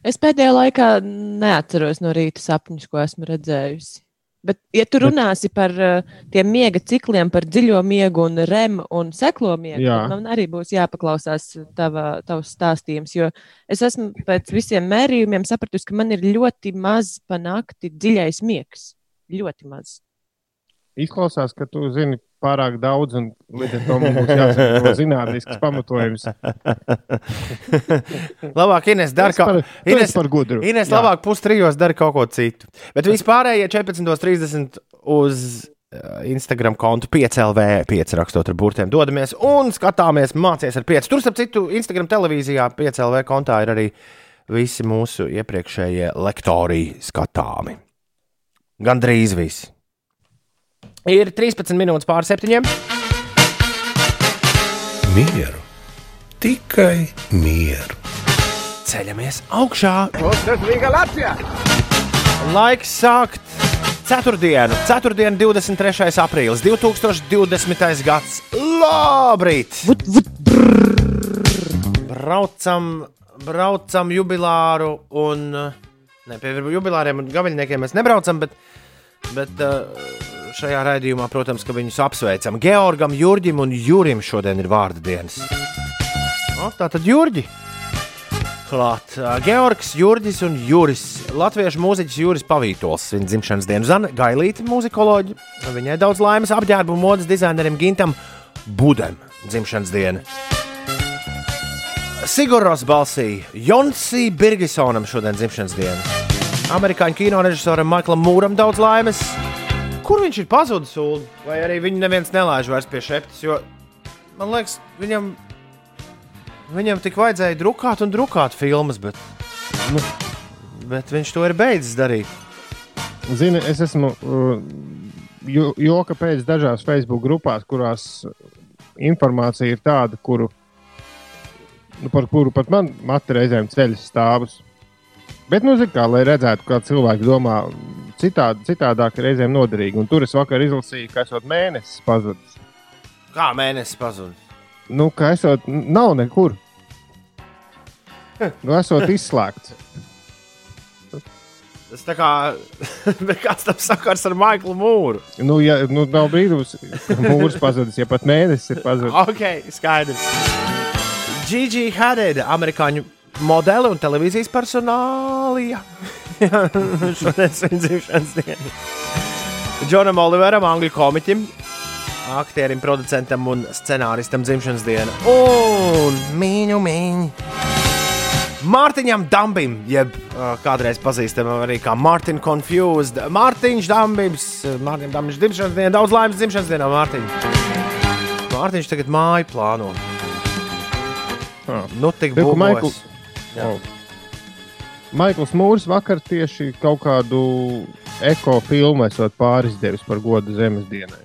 Es pēdējā laikā neatceros no rīta sapņus, ko esmu redzējusi. Bet, ja tu runāsi par uh, tiem miega cikliem, par dziļo miegu, un REM un seklo miegu, Jā. tad man arī būs jāpaklausās tava, tavs stāstījums. Jo es esmu pēc visiem mērījumiem sapratusi, ka man ir ļoti maz panākti dziļais miegs. Ļoti maz. Izklausās, ka tu zini pārāk daudz, un līdz ar to mums būs jāsagatavo zinātnisks pamatojums. labāk, Ines, dara kaut tu Ines, esi par gudru. Ines Jā. labāk pustrijos dara kaut ko citu. Bet vispārējie 14.30 uz uh, Instagram kontu 5LV, 5 rakstot ar burtiem, dodamies un skatāmies, mācīties ar 5. Tur, starp citu, Instagram televīzijā 5LV kontā ir arī visi mūsu iepriekšējie lektori skatāmi. Gan drīz visi. Ir 13 minūtes pār septiņiem. Mieru, tikai mieru. Ceļamies augšā. Laiks sākt ceturtdienu, ceturtdienu, 23. aprīlis, 2020. gads. Labrīt! Vut, vut, Braucam, braucam jubilāru un. Ne, pie jubilāriem un gaviļniekiem mēs nebraucam, bet, bet uh, šajā raidījumā, protams, ka viņus apsveicam. Georgam, Jurģim un Jurim šodien ir vārdu dienas. O, tā tad Jurģi! Klāt. Georgs, Jurģis un Juris. Latviešu mūziķis Juris Pavītols. Viņa dzimšanas dienu zina Gailīti, muzikoloģi. Viņai daudz laimes apģērbu modes dizainerim Gintam Budam dzimšanas dienu. Sigurds balsī Jonsī Birgisonam šodien dzimšanas diena. Amerikāņu kino režisoram Maiklam Mūram daudz laimes. Kur viņš ir pazudis? Ulu? Vai arī viņu neviens nelaiž vairs pie šeptes? Jo man liekas, viņam, viņam tik vajadzēja drukāt un drukāt filmas, bet, nu, bet viņš to ir beidzis darīt. Zini, es esmu uh, jo- joka pēc dažās Facebook grupās, kurās informācija ir tāda, kuru, nu, par kuru pat man matra reizēm ceļas stāvus. Bet, nu, kā, lai redzētu, kā cilvēki domā, citādi, citādāk reizēm noderīgi. Un tur es vakar izlasīju, ka esot mēnesis pazudis. Kā mēnesis pazudis? Nu, ka esot, nav nekur. Nu, esot izslēgts. Tas tā kā, bet kāds tam sakars ar Maiklu Mūru? Nu, ja, nu, nav brīnums, ka mūrs pazudis, ja pat mēnesis ir pazudis. Ok, skaidrs. Gigi Hadid, amerikāņu modeli un televīzijas personālija. Šodien ir dzimšanas diena. Džonam Oliveram, angļu komiķim, aktierim, producentam un scenāristam dzimšanas diena. Un mīņu, mīņu. Mārtiņam Dambim, jeb uh, kādreiz pazīstamam arī kā Mārtiņš Confused. Mārtiņš Dambis, Mārtiņš Dambis dzimšanas diena, daudz laimes dzimšanas dienā, Mārtiņš. Mārtiņš tagad māju plāno. Ah. Nu, tik būs. Jā. Oh. Maikls Mūrs vakar tieši kaut kādu ekofilmu esot pāris devis par godu zemes dienai.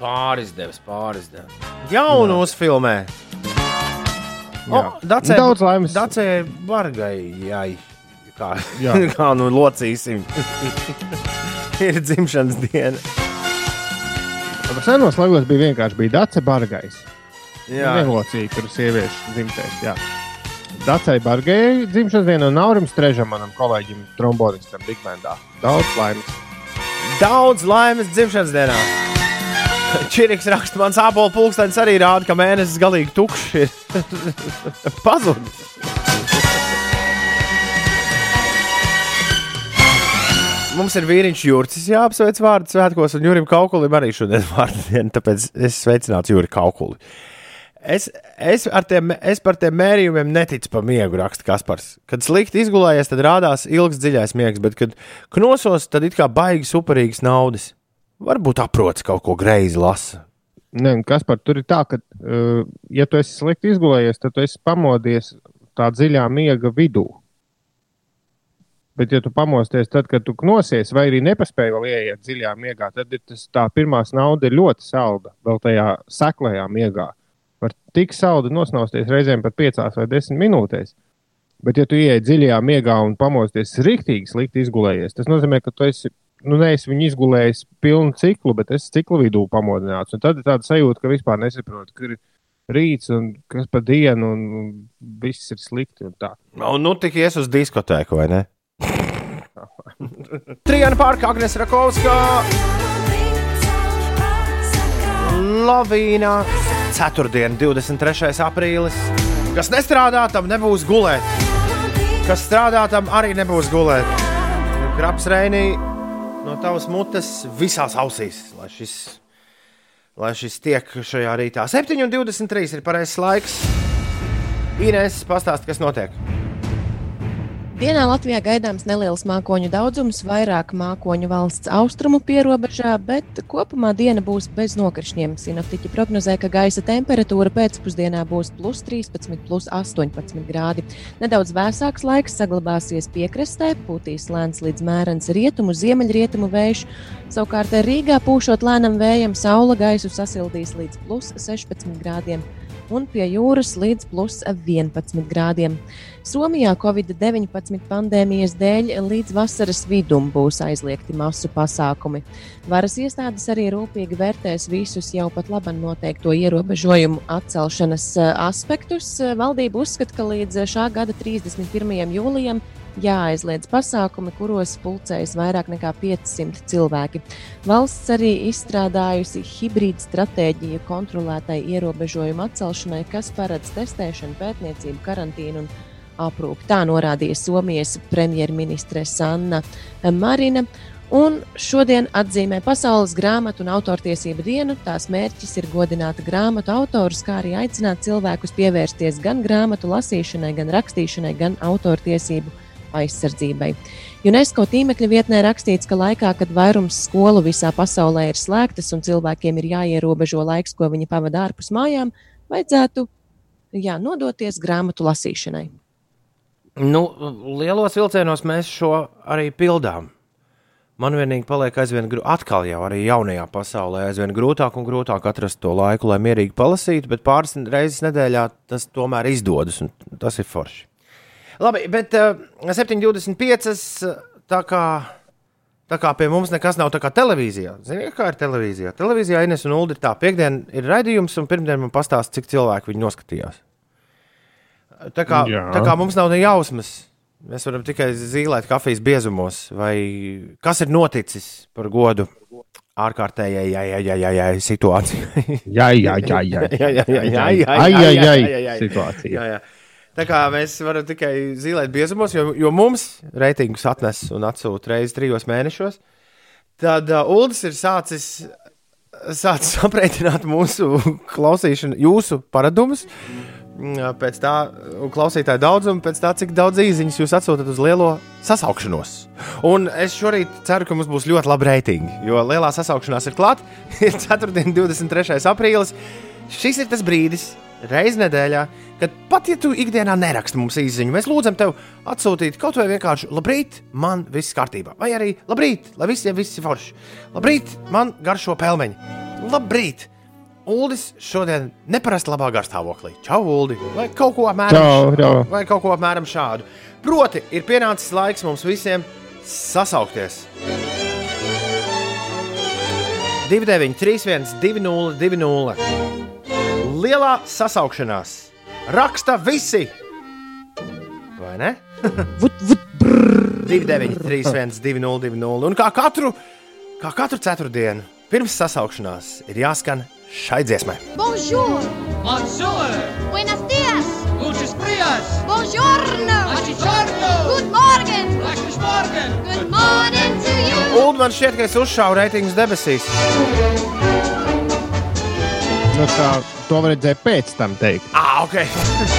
Pāris devis, pāris devis. Jaunu uzfilmē. O, Jā. Dacē, Daudz laimes. Dacē bargai, jā. Kā, Jā. kā nu locīsim. ir dzimšanas diena. Senos laikos bija vienkārši bija Dace Bargais. Jā, Nelocīja, kur sieviešu dzimtēs. Jā. Dacei Bargai dzimšanas diena un Naurim Strežam, manam kolēģim, trombonistam Bigbandā. Daudz laimes. daudz laimes dzimšanas dienā. Čiriks raksta, mans apelsīns pulkstenis arī rāda, ka mēnesis galīgi tukšs ir pazudis. Mums ir vīriņš Jurcis jāapsveic vārdu svētkos, un Jurim Kaukulim arī šodien vārdu diena, tāpēc es sveicinātu Juri Kaukuli. Es, es, tiem, es par tiem mērījumiem neticu pa miegu, raksta Kaspars. Kad slikti izgulējies, tad rādās ilgs dziļais miegs, bet, kad knosos, tad it kā baigi superīgas naudas. Varbūt aprots kaut ko greizi lasa. Un kas par tur ir tā, ka, uh, ja tu esi slikti izgulējies, tad tu esi pamodies tā dziļā miega vidū. Bet, ja tu pamosties tad, kad tu knosies, vai arī nepaspēji vēl ieiet dziļā miegā, tad tas, tā pirmā nauda ir ļoti salda. Vēl tajā seklajā miegā var tik saldi nosnausties reizēm pat 5 vai 10 minūtēs. Bet, ja tu ieiet dziļajā miegā un pamosties rīktīgi slikti izgulējies, tas nozīmē, ka tu esi, nu, neesi viņu izgulējis pilnu ciklu, bet esi ciklu vidū pamodināts. Un tad ir tāda sajūta, ka vispār nesaproti, kur ir rīts un kas pa dienu, un, viss ir slikti. un tā. Un nu tik ies uz diskotēku, vai ne? Trijana Pārka, Agnēs Rakovska, Lavīna, 4. 23. aprīlis. Kas nestrādā, tam nebūs gulēt. Kas strādā, tam arī nebūs gulēt. Kraps Reinī no tavas mutes visās ausīs, lai šis, lai šis tiek šajā rītā. 7,23 ir pareizais laiks. Inês, pastāsti, kas notiek. Dienā Latvijā gaidāms neliels mākoņu daudzums, vairāk mākoņu valsts austrumu pierobežā, bet kopumā diena būs bez nokrišņiem. Sinoptiķi prognozē, ka gaisa temperatūra pēcpusdienā būs plus 13, plus 18 grādi. Nedaudz vēsāks laiks saglabāsies piekrastē, pūtīs lēns līdz mērens rietumu, ziemeļrietumu vējš. Savukārt Rīgā pūšot lēnam vējam, saula gaisu sasildīs līdz plus 16 grādiem un pie jūras līdz plus 11 grādiem. Somijā Covid-19 pandēmijas dēļ līdz vasaras vidum būs aizliegti masu pasākumi. Varas iestādes arī rūpīgi vērtēs visus jau pat labi noteikto ierobežojumu atcelšanas eh, aspektus. Valdība uzskata, ka līdz šā gada 31. jūlijam jāaizliedz pasākumi, kuros pulcējas vairāk nekā 500 cilvēki. Valsts arī izstrādājusi hibrīdu stratēģiju kontrolētai ierobežojumu atcelšanai, kas paredz testēšanu, pētniecību, karantīnu un aprūpi. Tā norādīja Somijas premjerministre Sanna Marina. Un šodien atzīmē Pasaules grāmatu un autortiesību dienu. Tās mērķis ir godināt grāmatu autorus, kā arī aicināt cilvēkus pievērsties gan grāmatu lasīšanai, gan rakstīšanai, gan autortiesību aizsardzībai. UNESCO tīmekļa vietnē rakstīts, ka laikā, kad vairums skolu visā pasaulē ir slēgtas un cilvēkiem ir jāierobežo laiks, ko viņi pavada ārpus mājām, vajadzētu jā, nodoties grāmatu lasīšanai. Nu, lielos vilcienos mēs šo arī pildām. Man vienīgi paliek aizvien grūtāk, atkal jau arī jaunajā pasaulē, aizvien grūtāk un grūtāk atrast to laiku, lai mierīgi palasītu, bet pāris reizes nedēļā tas tomēr izdodas, un tas ir forši. Labi, bet uh, 7,25. Tā kā, tā kā pie mums nekas nav tā kā televīzijā. Ziniet, kā ir televīzijā? Televīzijā Ines un Ulu ir tā, piekdien ir raidījums, un pirmdien man pastāsta, cik cilvēku viņi noskatījās. Tā kā, Jā. tā kā mums nav ne jausmas. Mēs varam tikai zīmēt kafijas biezumos, vai kas ir noticis par godu ārkārtējai jā, jā, jā, jā, jā, situācijai. Jā, jā, jā, jā. jā, jā, jā, jā, jā, jā, ai, jā, ai, jā, jā. situācija. Jā, jā. Tā kā mēs varam tikai zīmēt biezumos, jo, jo mums reitingus atnes un atsūta reizes trijos mēnešos, tad uh, Ulas ir sācis, sācis aprēķināt mūsu klausīšanu, jūsu paradumus. mm, Pēc tā klausītāju daudzumu, pēc tā, cik daudz īsiņas jūs atsūtat uz lielo sasaukšanos. Un es šorīt ceru, ka mums būs ļoti labi reitingi, jo lielā sasaukšanās ir klāta. Ir 4. un 23. aprīlis. Šis ir tas brīdis, reizē nedēļā, kad pat ja tu ikdienā neraksti mums īsiņu, mēs lūdzam tev atsūtīt kaut vai vienkārši labrīt, man viss kārtībā. Vai arī labrīt, lai visiem viss ir forši. Labrīt, man garšo pelmeņi. Labrīt! Uldis šodien neparasti labā garstāvoklī. Čau, Uldi! Vai kaut ko apmēram, Čau, čau. vai kaut ko apmēram šādu. Proti, ir pienācis laiks mums visiem sasaukties. 29, 31, 20, 20. Lielā sasaukšanās raksta visi. Vai ne? Vut, vut, 29, 31, 20, 20. Un kā katru, kā katru ceturtdienu pirms sasaukšanās ir jāskan šai dziesmai. Bonjour, Bonjour! buenos dias, Gutes Prias! buongiorno, Buongiorno! good morning, Guten Morgen! good morning to you. Ulu man šķiet, ka es uzšāvu reitingus debesīs. Nu, tā, to redzēt pēc tam teikt. Ah, ok.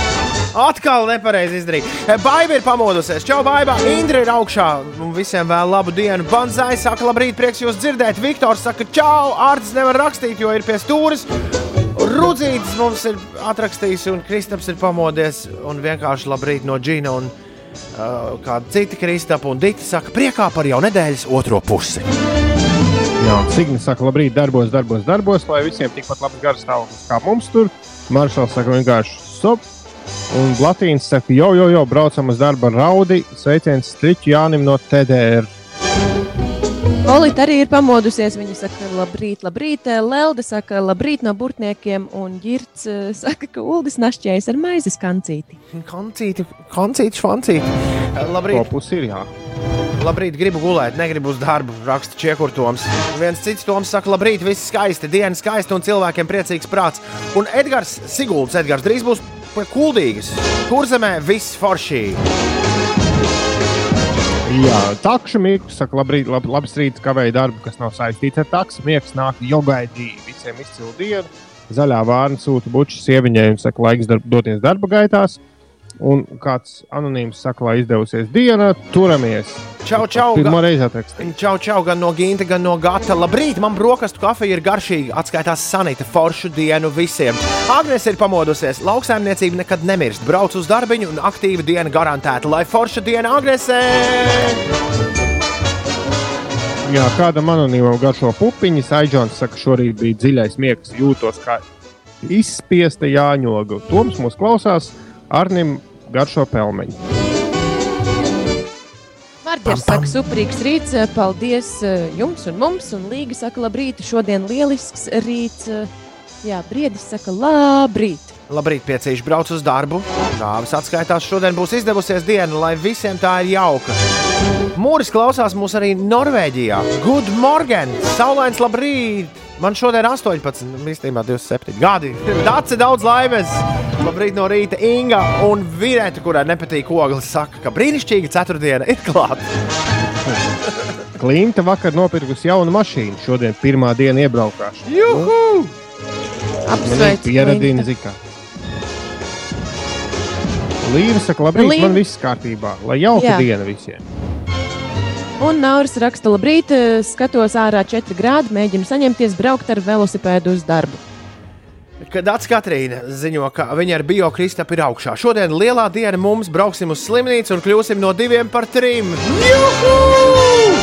Atkal nepareizi izdarīt. Baiba ir pamodusies. Čau, Baiba. Indra ir augšā. Un visiem vēl labu dienu. Banzai saka, labrīt, prieks jūs dzirdēt. Viktors saka, čau. Ārts nevar rakstīt, jo ir pie stūres. Rudzītis mums ir atrakstījis, un Kristaps ir pamodies. Un vienkārši labrīt no Džina. Un, uh, kādi citi Kristapa un Dita saka, priekā par jau nedēļas otro pusi. Jā, Signis saka, labrīt, darbos, darbos, darbos, lai visiem tikpat labs garas stāvoklis kā mums tur. Maršals saka, vienkārši sop. Un Latīns saka, jo, jo, jo, braucam uz darbu ar raudi. Sveiciens Striķu Jānim no TDR. Olīte arī ir pamodusies. Viņa saka, labrīt, labrīt. Lelde saka, labrīt no burtniekiem. Un Girts eh, saka, ka Uldis našķējas ar maizes kancīti. Kancīti, kancīti, švancīti. Labrīt. Kopus ir, jā. Labrīt, gribu gulēt, negribu uz darbu, raksta Čekurtoms. Viens cits Toms saka, labrīt, viss skaisti, diena skaista un cilvēkiem priecīgs prāts. Un Edgars Sigulds, Edgars drīz būs pie kuldīgas. Kurzemē viss foršī. Jā, takšu mīklu saka, labrīt, lab, labs rīts, kavēja darbu, kas nav saistīts ar taksu. Miegs nāk, jo gaidīja visiem izcilu dienu. Zaļā vārna sūta buču sieviņai un saka, laiks darb, doties darba gaitās. Un kāds anonīms saka, lai izdevusies diena, turamies. Čau, čau! Pirmā reize atrakstīju. Čau, čau, gan no Ginta, gan no Gata. Labrīt, man brokastu kafija ir garšīga. Atskaitās sanita foršu dienu visiem. Agnēs ir pamodusies. Lauksaimniecība nekad nemirst. Brauc uz darbiņu un aktīva diena garantēta. Lai forša diena Agnesē! Jā, kādam anonīmam garšo pupiņas. Aidžons saka, šorīt bija dziļais miegs, jūtos kā izspiesta jāņoga. Toms mūs klausās, Arnim garšo pelmeņu. Marģers saka, superīgs rīts, eh, paldies eh, jums un mums, un Līga saka, labrīt, šodien lielisks rīts. Jā, Briedis saka, labrīt. Labrīt, piecīši brauc uz darbu. Dāvis atskaitās, šodien būs izdevusies diena, lai visiem tā ir jauka. Mūris klausās mūs arī Norvēģijā. Good morning! Saulains, labrīt! Man šodien ir 18, nu, īstenībā 27 gadi. Dācis daudz laimes! Labrīt no rīta Inga un Virēta, kurai nepatīk ogles, saka, ka brīnišķīga ceturtdiena ir klāta. Klimta vakar nopirkusi jaunu mašīnu. Šodien pirmā diena iebraukšana. Juhu! Ir Apsveicu, pieredzīna Klimta. zika. Līra saka, labrīt, Līva. man viss kārtībā. Lai jauka Jā. diena visiem. Un Nauris raksta, labrīt, eh, skatos ārā 4 grādi, mēģinu saņemties braukt ar velosipēdu uz darbu. Kad Dārts Katrīna ziņo, ka viņa ar biokristapu ir augšā. Šodien lielā diena mums brauksim uz slimnīcu un kļūsim no diviem par trim. Juhu!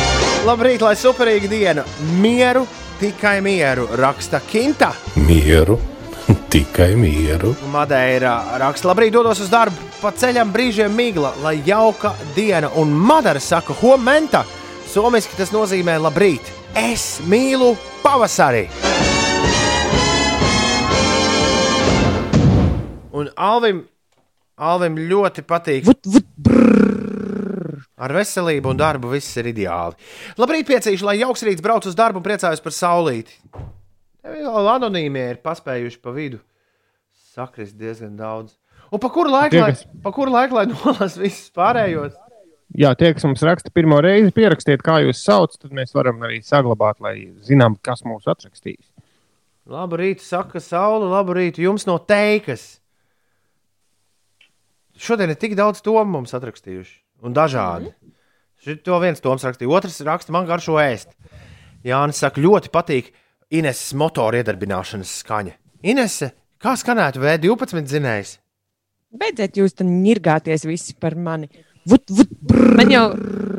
Labrīt, lai superīga diena! Mieru, tikai mieru, raksta Kinta. Mieru, tikai mieru. Madeira raksta, labrīt, dodos uz darbu, pa ceļam brīžiem migla, lai jauka diena. Un Madara saka, homenta, somiski tas nozīmē labrīt. Es mīlu pavasari! Un Alvim, Alvim ļoti patīk. Vut, vut, Ar veselību un darbu viss ir ideāli. Labrīt, piecīši, lai jauks rīts brauc uz darbu un priecājos par saulīti. Anonīmie ir paspējuši pa vidu sakrist diezgan daudz. Un pa kuru laiku, Tie, lai, kas- pa kuru laiku, lai nolas visus pārējos? Jā, tie, kas mums raksta pirmo reizi, pierakstiet, kā jūs saucat, tad mēs varam arī saglabāt, lai zinām, kas mūs atrakstīs. Labu rītu, saka saule, labu rītu jums no teikas. Šodien ir tik daudz tomu mums atrakstījuši, un dažādi. Mm. To viens toms rakstīja, otrs raksta, man garšo ēst. Jānis saka, ļoti patīk Ineses motora iedarbināšanas skaņa. Inese, kā skanētu V12 dzinējs? Beidziet jūs tur nirgāties visi par mani. Vut, vut, brrr. man, jau,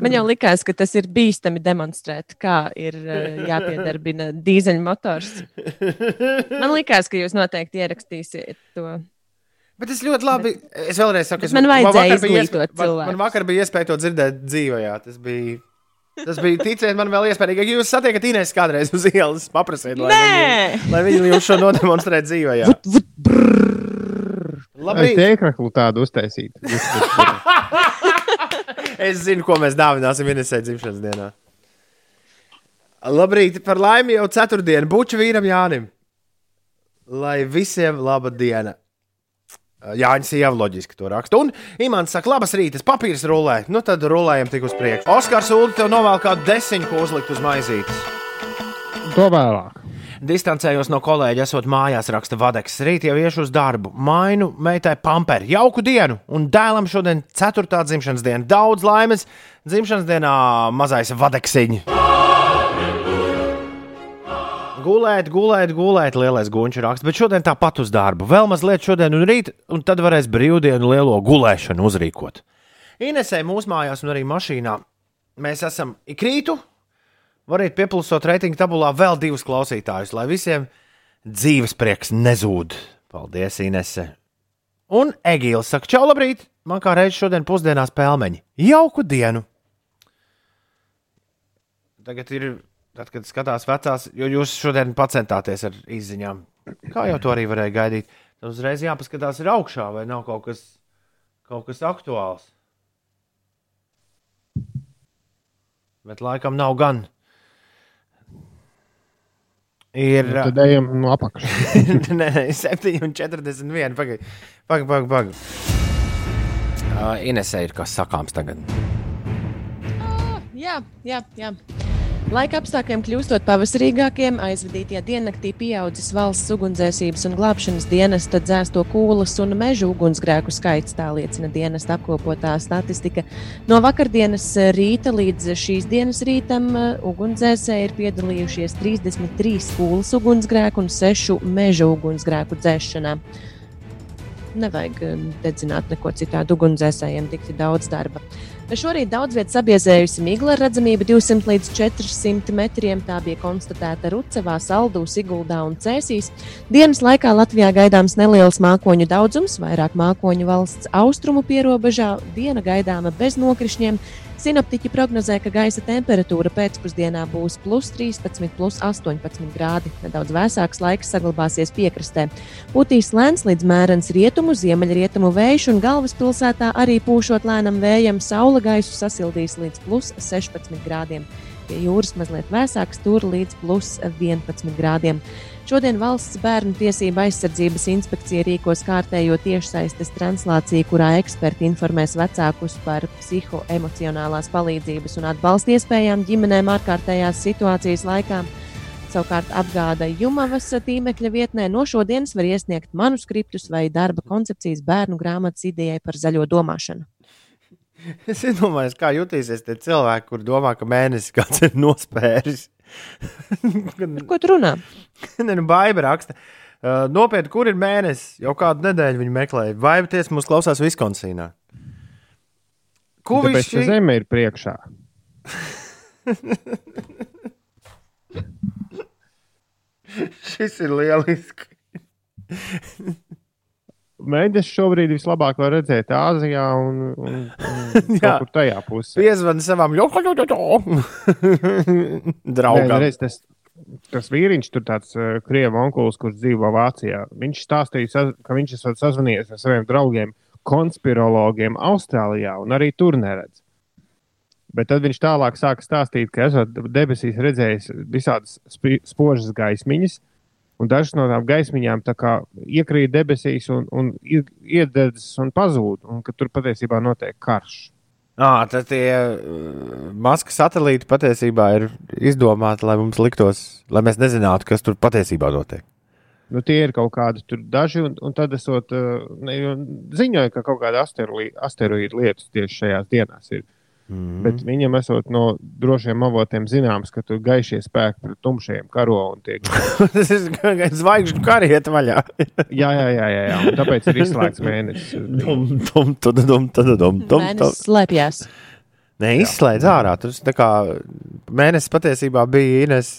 man jau likās, ka tas ir bīstami demonstrēt, kā ir eh, jāpiedarbina dīzeļmotors. Man likās, ka jūs noteikti ierakstīsiet to. Bet es ļoti labi. Es vēlreiz saku, es, Man vajadzēja vakar bija izglītot iespē- man, man cilvēkus. vakar bija iespēja to dzirdēt dzīvē. Tas bija. Tas bija, ticiet man, vēl iespējams, ja jūs satiekat Inês kādreiz uz ielas, paprasiet, lai viņi, lai viņi jums šo nodemonstrē dzīvē. Lai Labrīt! tēkraklu tādu uztaisīt. Es zinu, ko mēs dāvināsim Inesai dzimšanas dienā. Labrīt, par laimi jau ceturtdienu, buču vīram Jānim. Lai visiem laba diena. Jānis jau loģiski to raksta. Un Imants saka, labas rītas, papīrs rulē. Nu tad rulējam tik uz priekšu. Oskars Ulu tev novēl kādu desiņu, ko uzlikt uz maizītes. To vēlāk. Distancējos no kolēģa, esot mājās, raksta Vadeks. Rīt jau iešu uz darbu. Mainu meitai pamperi. Jauku dienu, un dēlam šodien ceturtā dzimšanas diena. Daudz laimes dzimšanas dienā mazais Vadeksiņš. Gulēt, gulēt, gulēt, lielais guņš raksts, bet šodien tāpat uz darbu. Vēl mazliet šodien un rīt, un tad varēs brīvdienu lielo gulēšanu uzrīkot. Inesē mūsu mājās un arī mašīnā mēs esam ikrītu, variet pieplusot reitingu tabulā vēl divus klausītājus, lai visiem dzīves prieks nezūd. Paldies, Inese! Un Egīls saka, čau, labrīt! Man kā reiz šodien pusdienās pelmeņi. Jauku dienu! Tagad ir, tad, kad skatās vecās, jo jūs šodien pacentāties ar izziņām. Kā jau to arī varēja gaidīt? Tad uzreiz jāpaskatās ir augšā, vai nav kaut kas, kaut kas aktuāls. Bet laikam nav gan. Ir. Nu, Tad ejam no apakšas. nē, nē, 7,41. Pagaidi, pagaidi, pagaidi. Pag. Uh, Inesē ir kas sakāms tagad. Jā, jā, jā. Laika apstākļiem kļūstot pavasarīgākiem, aizvadītajā diennaktī pieaudzis valsts ugunsdzēsības un glābšanas dienesta dzēsto kūlas un meža ugunsgrēku skaits, tā liecina dienesta apkopotā statistika. No vakardienas rīta līdz šīs dienas rītam uh, ugunsdzēsēji ir piedalījušies 33 kūlas ugunsgrēku un 6 meža ugunsgrēku dzēšanā. Nevajag uh, dedzināt neko citādu ugunsdzēsējiem, tik daudz darba. Šorīt daudz vietā sabiezējusi migla ar redzamību 200 līdz 400 metriem. Tā bija konstatēta Rucevā, Saldū, Siguldā un Cēsīs. Dienas laikā Latvijā gaidāms neliels mākoņu daudzums, vairāk mākoņu valsts austrumu pierobežā, diena gaidāma bez nokrišņiem. Sinoptiķi prognozē, ka gaisa temperatūra pēcpusdienā būs plus 13, plus 18 grādi. Nedaudz vēsāks laiks saglabāsies piekrastē. Putīs lēns līdz mērens rietumu, ziemeļrietumu vējš un galvaspilsētā arī pūšot lēnam vējam, saula gaisu sasildīs līdz plus 16 grādiem. Pie jūras mazliet vēsāks, tur līdz plus 11 grādiem. Šodien valsts bērnu tiesība aizsardzības inspekcija rīkos kārtējo tiešsaistes translāciju, kurā eksperti informēs vecākus par psihoemocionālās palīdzības un atbalsta iespējām ģimenēm ārkārtējās situācijas laikā. Savukārt apgāda Jumavas tīmekļa vietnē no šodienas var iesniegt manuskriptus vai darba koncepcijas bērnu grāmatas idejai par zaļo domāšanu. Es domāju, kā jutīsies tie cilvēki, kur domā, ka mēnesis kāds ir nospēris. Ko tu runā? Nē, nu, Baiba raksta. Uh, Nopietni, kur ir mēnesis? Jau kādu nedēļu viņi meklēja. Baiba tiesa mums klausās Viskonsīnā. Ko viņš šī... zeme ir priekšā. Šis ir lieliski. Mēģinājums šobrīd vislabāk var redzēt Āzijā un, un, un kur tajā pusē. Piezvani savam Nē, draugam. redz, tas, tas vīriņš, tur tāds uh, krievu onkulis, kurš dzīvo Vācijā, viņš stāstīja, ka viņš esat sazvanījies ar saviem draugiem, konspirologiem Austrālijā, un arī tur neredz. Bet tad viņš tālāk sāka stāstīt, ka esat debesīs redzējis visādas spožas gaismiņas, un dažas no tām gaismiņām tā kā iekrīt debesīs un, un iededzas un pazūd, un ka tur patiesībā notiek karš. Ah, tad tie uh, maska satelīti patiesībā ir izdomāti, lai mums liktos, lai mēs nezinātu, kas tur patiesībā notiek. Nu, tie ir kaut kādi tur daži, un, un tad esot, uh, ziņoja, ka kaut kāda asteroīda lietas tieši šajās dienās ir. Mm. Bet viņam esot no drošiem avotiem zināms, ka tur gaišie spēki pret tumšajiem karo un tiek. Tas ir kā zvaigžņu karieta vaļā. jā, jā, jā, jā, jā. Un tāpēc ir izslēgts mēnesis. Dum, dum, tad, dum, tad, dum, dum. Mēnesis slēpjas. Nē, izslēdz ārā. Tur tā kā mēnesis patiesībā bija Ines,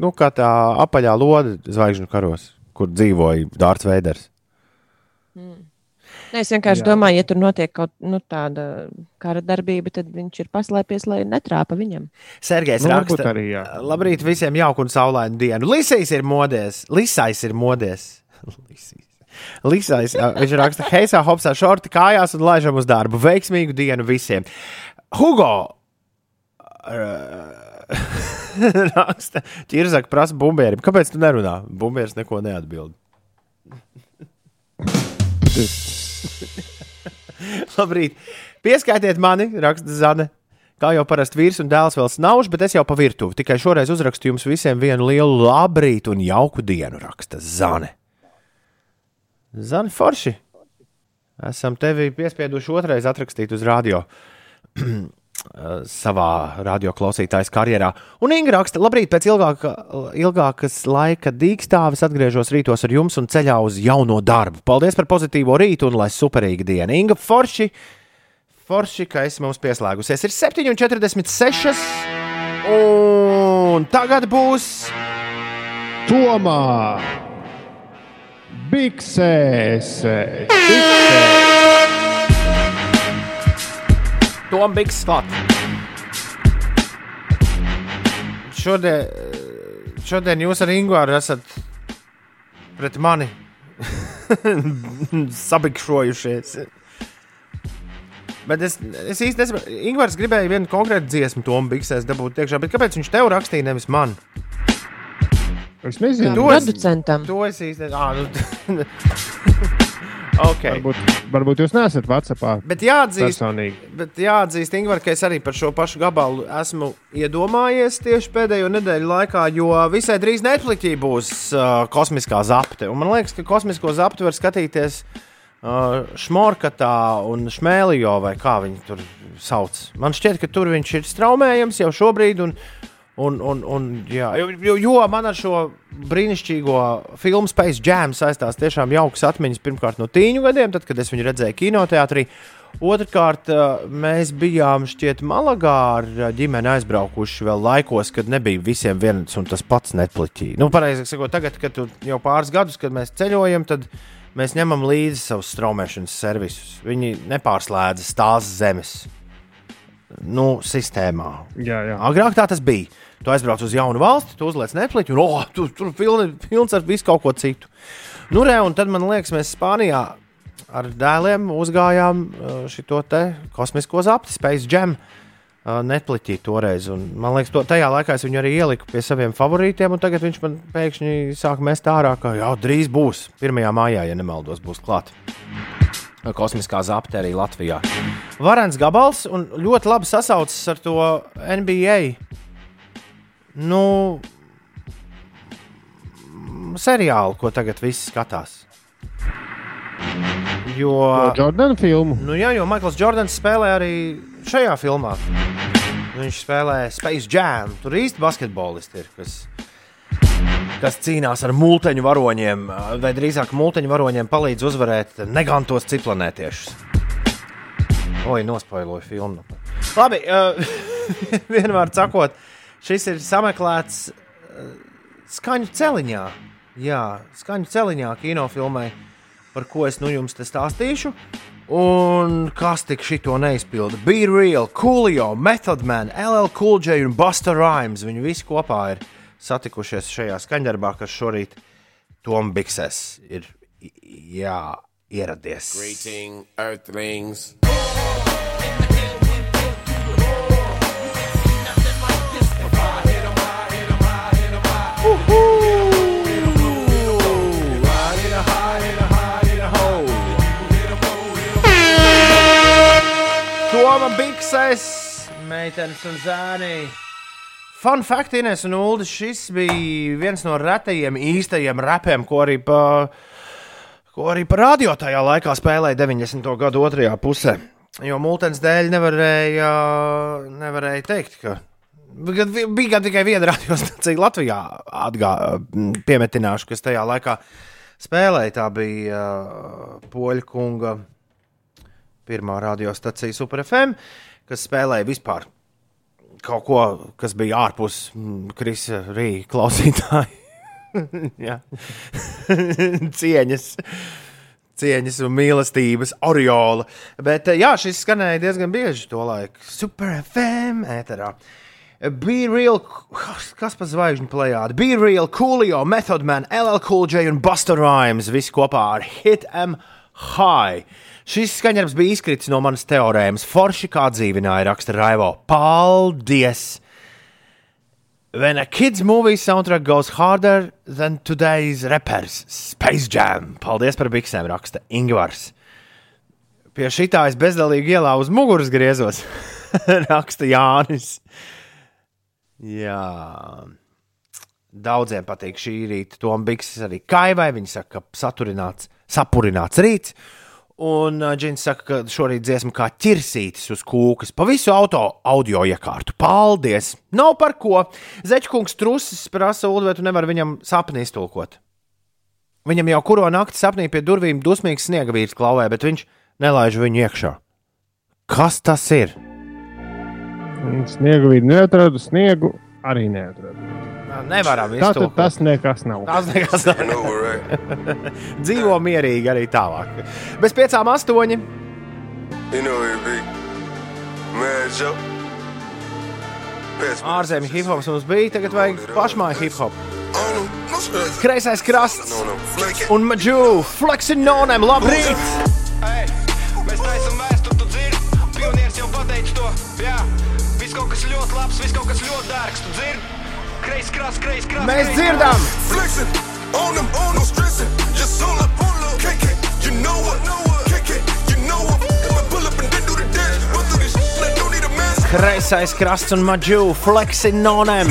nu, kā tā apaļā lode zvaigžņu karos, kur dzīvoja Dārts Veiders. Nē, es vienkārši Jā. Domāju, ja tur notiek kaut nu, tāda kara darbība, tad viņš ir paslēpies, lai netrāpa viņam. Sergejs Nu, nu, raksta, arī, jā. labrīt visiem jauku un saulainu dienu. Lisais ir modies, Lisais ir modies. Lisais. Lisais, viņš raksta, heisā, hopsā, šorti kājās un laižam uz darbu. Veiksmīgu dienu visiem. Hugo! ā, raksta, ķirzak prasa bumbierim. Kāpēc tu nerunā? Bumbieris neko neatbild. Labrīt! Pieskaitiet mani, raksta Zane. Kā jau parasti vīrs un dēls vēl snauž, bet es jau pa virtuvi. Tikai šoreiz uzrakstu jums visiem vienu lielu labrīt un jauku dienu, raksta Zane. Zane Forši. Esam tevi piespieduši otrais atrakstīt uz radio. savā radioklausītājas karjerā. Un Inga raksta, labrīt, pēc ilgāka, ilgākas laika dīkstāves atgriežos rītos ar jums un ceļā uz jauno darbu. Paldies par pozitīvo rītu un lai superīga diena. Inga Forši, Forši ka esi mums pieslēgusies, ir 7,46. Un tagad būs Tomā! Biksēs! Biksēs! Toms Bigs klāt. Šodien, šodien jūs ar Ingūru esat pret mani sabikšojušies. Bet es, es īsti nesaprotu, Ingūns gribēja vienu konkrētu dziesmu, Toms Bigsēs dabūt iekšā, bet kāpēc viņš tev rakstīja, nevis man? Es nezinu, To Producentam. To es īsti nezinu. Okay. Varbūt, varbūt jūs neesat Whatsappā Bet jāatzīst, bet jāatzīst Ingūna, ka es arī par šo pašu gabalu esmu iedomājies tieši pēdējo nedēļu laikā, jo visai drīz Netflixī būs uh, kosmiskā zapte. Un man liekas, ka kosmisko zapti var skatīties uh, Šmorkatā un Šmēlijā, vai kā viņi tur sauc. Man šķiet, ka tur viņš ir straumējams jau šobrīd. Un, Un, un, un, jā, jo, jo, man ar šo brīnišķīgo filmu Space Jam saistās tiešām jaukas atmiņas. Pirmkārt, no tīņu gadiem, tad, kad es viņu redzēju kinoteātrī. Otrakārt, eh, mēs bijām šķiet Malagā ar ģimeni aizbraukuši vēl laikos, kad nebija visiem viens un tas pats Netflixī. Nu, pareizi sakot, tagad, kad jau pāris gadus, kad mēs ceļojam, tad mēs ņemam līdzi savus straumēšanas servisus. Viņi nepārslēdz tās zemes nu, sistēmā. Jā, jā. Agrāk tā tas bija. Tu aizbrauc uz jaunu valsti, tu uzliec Netflix, un oh, tu, tur pilni, pilns ar visu kaut ko citu. Nu, re, un tad man liekas, mēs Spānijā ar dēliem uzgājām šo kosmisko zapti, Space Jam. Netflixī toreiz. Un, man liekas, to, tajā laikā es viņu arī ieliku pie saviem favorītiem, un tagad viņš man pēkšņi sāk mest ārā, ka jau drīz būs. 1. maijā, ja nemaldos, būs klāts. Kosmiskā zapte arī Latvijā. Varens gabals un ļoti labi sasaucas ar to NBA nu, seriālu, ko tagad viss skatās. Jo Jordana filmu. Nu, jā, jo Maikls Jordans spēlē arī šajā filmā. Viņš spēlē Space Jam. Tur īsti basketbolisti ir, kas, kas cīnās ar multeņu varoņiem, vai drīzāk multeņu varoņiem palīdz uzvarēt negantos ciplanētiešus. Oi, nospailoju filmu. Labi, uh, vienmēr sakot, šis ir sameklēts uh, skaņu celiņā. Jā, skaņu celiņā kinofilmai, par ko es nu jums stāstīšu. Un kas tik šito neizpilda? Be Real, Coolio, Method Man, LL Cool J un Buster Rhymes. Viņi visi kopā ir satikušies šajā skaņdarbā, kas šorīt Tom Biksēs ir jā, ieradies. Greeting, Earthlings. Toma Biksēs, meitenes un zēni. Fun fact, Ines un Ulu, šis bija viens no retajiem īstajiem repiem, ko arī pa, ko arī pa radio tajā laikā spēlēja 90. gadu otrajā pusē. Jo multens dēļ nevarēja, nevarēja teikt, ka bija tikai viena radiostacija Latvijā, atgā, piemetināšu, kas tajā laikā spēlēja. Tā bija uh, Poļa kunga pirmā radiostacija Super FM, kas spēlēja vispār kaut ko, kas bija ārpus Krisa Rīgas klausītāja. Cieņas. Cieņas un mīlestības aureola. Bet jā, šis skanēja diezgan bieži to laiku. Super FM ēterā. Be real, kas pa zvaigžņu plējādi? Be real, Coolio, Method Man, LL Cool J un Buster Rhymes. Visi kopā ar Hit M High. Šis skaņdarbs bija izkritis no manas teorēmas. Forši kā dzīvināja, raksta Raivo. Paldies! When a kids movie soundtrack goes harder than today's rappers, Space Jam. Paldies par biksēm, raksta Ingvars. Pie šitā es bezdalīgi ielā uz muguras griezos, raksta Jānis. Jā. Daudziem patīk šī rīta. Tom Bikses arī kaivai. Viņi saka, ka saturināts, sapurināts rīts. Un Džins saka, ka šorīt dziesma kā ķirsītis uz kūkas pa visu auto audio iekārtu. Paldies! Nav par ko. Zečkungs trusis prasa, Ulu, vai tu nevari viņam sapni iztulkot. Viņam jau kuro nakti sapnī pie durvīm dusmīgs sniega vīrs klauvē, bet viņš nelaiž viņu iekšā. Kas tas ir? Sniegu vidi neatradu, sniegu arī neatradu. Nevaram Tātad iztulkot. tas nekas nav. Tas nekas nav. Dzīvo mierīgi arī tālāk. Bez piecām astoņi. You know Ārzemju hip hops mums bija, tagad vajag pašmāju hip hop. Kreisais krasts un maģu flexing nonem, labrīt! Mēs taisām vēsturi, tu dzirdi. Pionieris jau pateica to. Jā, Viss kaut kas ļoti labs, viss kaut kas ļoti dārgs. Tu dzirdi? Kreis, krās, kreis, krās. Mēs dzirdam! Flexing, on them, on them, stressing. Just on the pull up, kick it. You know what, know what, kick it. You know what, come and pull up and then do the dance. Run through this shit like don't need a mask. Kreisais krasts un maģu, flexing on them.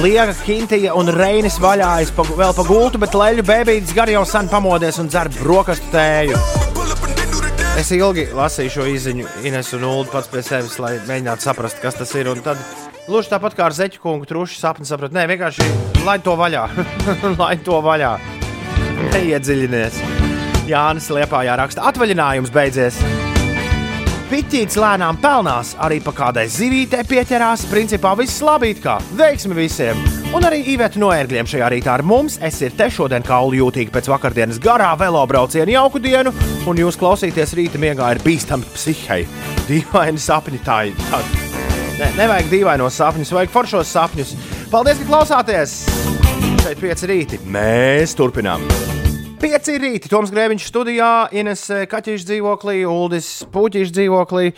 Liega Kintija un Reinis vaļājas pa, vēl pa gultu, bet leļu bēbītis gar jau sen pamodies un dzer brokastu tēju. Es ilgi lasīju šo izziņu, Ines un Ulu pats pie sevis, lai mēģinātu saprast, kas tas ir. Un tad, gluži tāpat kā ar zeķu kungu, truši sapni sapratu. Nē, vienkārši lai to vaļā. lai to vaļā. Neiedziļinies. Jānis Liepājā raksta, atvaļinājums beidzies. Piķīts lēnām pelnās, arī pa kādai zivītē pieķerās. Principā viss labi, kā veiksmi visiem. Un arī Iveta no ērgļiem šajā rītā ar mums. Es ir te šodien kaulu jūtīgi pēc vakardienas garā velo brauciena jauku dienu, un jūs klausīties rīta miegā ir bīstami psihai. Dīvaini sapņi tā ir. Ne, nevajag dīvainos sapņus, vajag foršos sapņus. Paldies, ka klausāties! Šeit pieci rīti. Mēs turpinām! Pieci rīti, Toms Grēviņš studijā, Ines Kaķīša dzīvoklī, Uldis Puķīša dzīvoklī.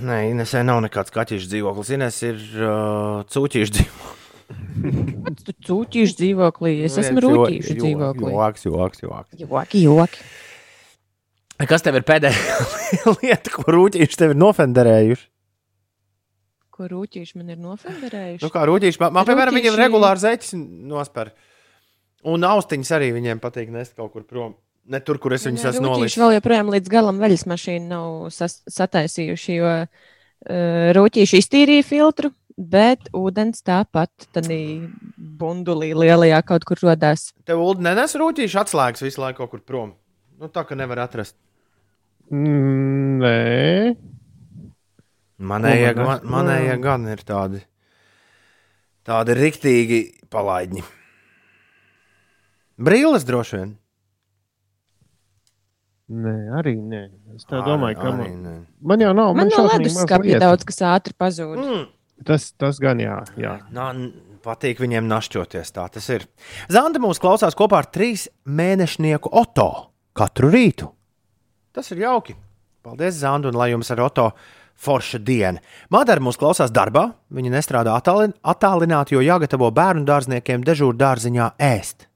Nē, Inesē nav nekāds kaķīša dzīvoklis. Ines ir uh, cūķīša dzīvoklis. Cūķīšu dzīvoklī, es esmu rūtīšu dzīvoklī. Joks, joks, joks. Joki, joki. Kas tev ir pēdējā lieta, ko rūtīši tev ir nofenderējuši? Ko rūtīši man ir nofenderējuši? Nu, kā rūtīši, man, man piemēram, viņiem Rūtīši- regulāri zeķis nospēr. Un austiņas arī viņiem patīk nest kaut kur prom. Ne tur, kur es viņus esmu nolicis. Vēl joprojām līdz galam veļas mašīnu nav sataisījuši, jo uh, rūtīši iztīrīja filtru, bet ūdens tāpat tādā bundulī lielajā kaut kur rodās. Tev Ulu nenes rūtīši atslēgas visu laiku kaut kur prom. Nu, tā kā nevar atrast. Mm, nē, Manējie, man man, nes? manējie gan ir tādi, tādi riktīgi palaidņi. Brīlis droši vien. Nē, arī nē. Es tā Arī- domāju, ka arī man, nē. man jau nav. Man no šausmīgi ledus skapja daudz kas ātri pazūd. Mm. Tas, tas gan jā. jā. Nā, patīk viņiem našķoties. Tā tas ir. Zanda mūs klausās kopā ar trīs mēnešnieku Oto katru rītu. Tas ir jauki. Paldies, Zanda, un lai jums ar Oto forša diena. Madara mūs klausās darbā. Viņa nestrādā attālin- attālināti, jo jāgatavo bērnu dārzniekiem dežūru dārziņā ēst.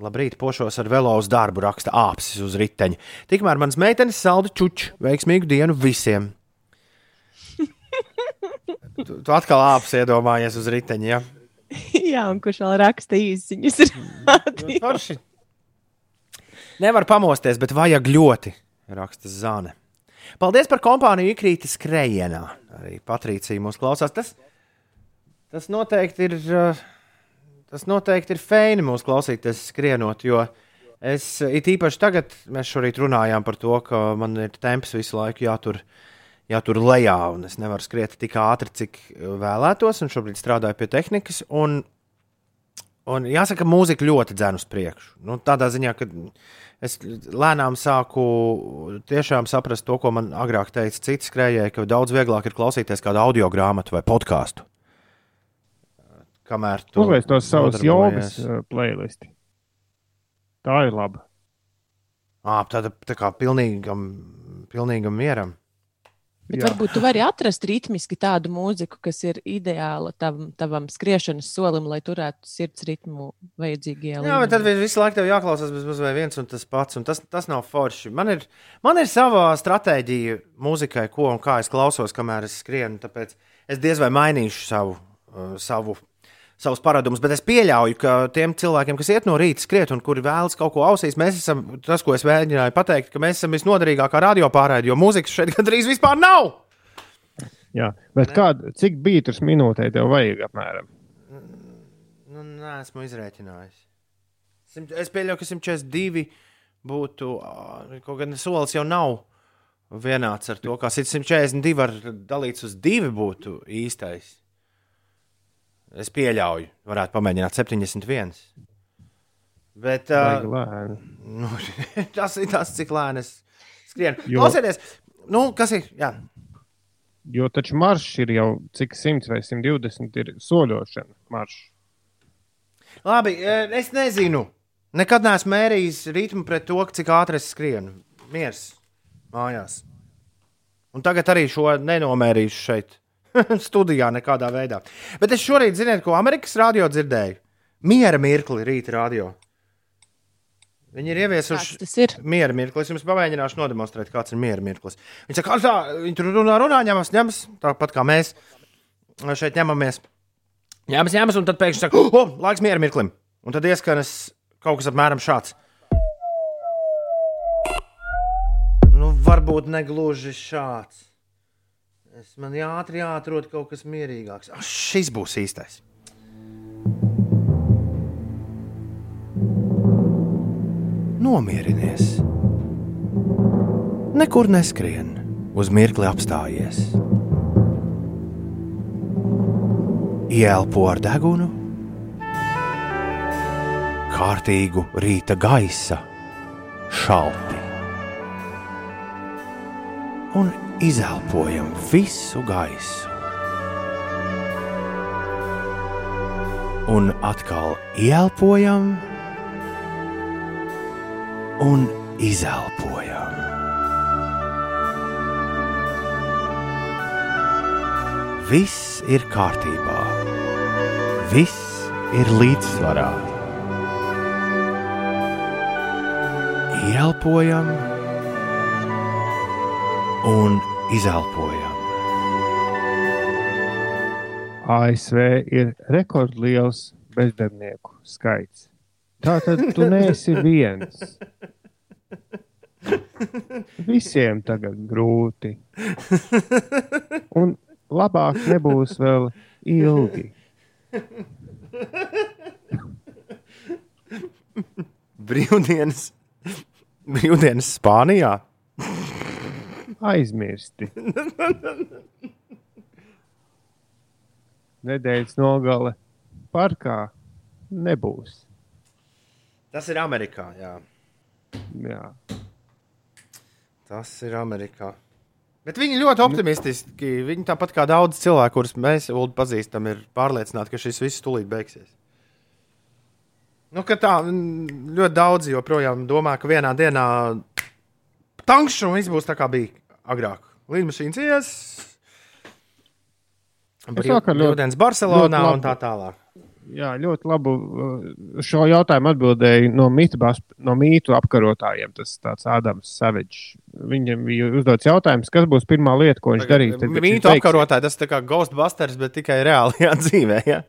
Labrīt, pošos ar velo uz darbu, raksta āpsis uz riteņa. Tikmēr mans meitenes salda čuču. Veiksmīgu dienu visiem! Tu, tu atkal āpsi iedomājies uz riteņa. Ja? Jā, un kurš vēl raksta īsiņas? Nu, forši. Nevar pamosties, bet vajag ļoti, raksta Zāne. Paldies par kompāniju Ikrīta skrējienā. Arī Patricija mūs klausās. Tas, tas noteikti ir. uh, Tas noteikti ir feini mūsu klausīties skrienot, jo es īpaši tagad, mēs šorīt runājām par to, ka man ir temps visu laiku jātur, jātur lejā, un es nevaru skriet tik ātri, cik vēlētos, un šobrīd strādāju pie tehnikas. Un, un jāsaka, mūzika ļoti dzēna uz priekšu. Nu, tādā ziņā, ka es lēnām sāku tiešām saprast to, ko man agrāk teica citi skrejēji, ka daudz vieglāk ir klausīties kādu audio grāmatu vai podkāstu. Kamēr tu Uzliek tos savus jogas uh, playlisti. Tā ir laba. Ā, tāda tā kā pilnīgam, pilnīgam mieram. Bet Jā. varbūt tu vari atrast ritmiski tādu mūziku, kas ir ideāla tavam, tavam skriešanas solim, lai turētu sirds ritmu vajadzīgajā Jā, bet tad visu laiku tev jāklausās bez mazliet viens un tas pats, un tas, tas nav forši. Man ir, man ir sava stratēģija mūzikai, ko un kā es klausos, kamēr es skrienu. Tāpēc es diez vai mainīšu savu, uh, savu, savus paradumus, bet es pieļauju, ka tiem cilvēkiem, kas iet no rīta skriet un kuri vēlas kaut ko ausīs, mēs esam tas, ko es mēģināju pateikt, ka mēs esam visnoderīgākā radiopārraide, jo mūzikas šeit gandrīz vispār nav. Jā, bet kād, cik beigtas minūtē tev vajag apmēram? Nu, nē, esmu izrēķinājis. Es pieļauju, ka 142 būtu kaut gan solis jau nav vienāds ar to, kā 142 var dalīts uz divi būtu īstais. Es pieļauju, varētu pamēģināt 71. Bet uh, nu, tas ir tas, cik lēni es skrienu. Jo- Klausieties, nu, kas ir? Jā. Jo taču maršs ir jau cik 100 vai 120 ir soļošana maršs. Labi, eh, es nezinu. Nekad neesmu mērījis ritmu pret to, cik ātri es skrienu. Mieres mājās. Un tagad arī šo nenomērīšu šeit, studijā, nekādā veidā. Bet es šorīt, ziniet, ko Amerikas radio dzirdēju? Miera mirkli rīta radio. Viņi ir ieviesuši ir. miera mirkli. Es jums pamēģināšu nodemonstrēt, kāds ir miera mirklis. Viņi saka, ka tā, viņi tur runā, runā, ņemas, ņemas, tāpat kā mēs šeit ņemamies. Ņemas, ņemas, un tad pēkšņi saka, oh, laiks miera mirklim. Un tad ieskanas kaut kas apmēram šāds. Nu, varbūt ne gluži šāds. Es man ātri jāatrod kaut kas mierīgāks. Ah, šis būs īstais. Nomierinies. Nekur neskrien, uz mirkli apstājies. Ielpo ar degunu, kārtīgu rīta gaisa, šalti. Un izelpojam visu gaisu. Un atkal ielpojam un izelpojam. Viss ir kārtībā, viss ir līdzsvarā. Ielpojam un izelpojam. ASV ir rekordliels bezdarbnieku skaits. Tā tad tu neesi viens. Visiem tagad grūti. Un labāk nebūs vēl ilgi. Brīvdienas, brīvdienas Spānijā. Aizmirsti. Nedēļas nogale parkā nebūs. Tas ir Amerikā. Jā. Jā. Tas ir Amerikā. Bet viņi ļoti optimistiski. Viņi tāpat kā daudz cilvēku, kurus mēs Ulu, pazīstam, ir pārliecināti, ka šis viss tūlīt beigsies. Nu, tā ļoti daudz joprojām domā, ka vienā dienā tankš un viss būs tā kā bija agrāk. Līdmašīnas ies, brīvdienas Barcelonā ļoti un tā tālāk. Jā, ļoti labi. Šo jautājumu atbildēja no, mitbas, no mītu apkarotājiem. Tas tāds Ādams Savičs. Viņam bija uzdots jautājums, kas būs pirmā lieta, ko viņš darīs. Mītu apkarotāji, tas tā kā Ghostbusters, bet tikai reālajā dzīvē. Ja?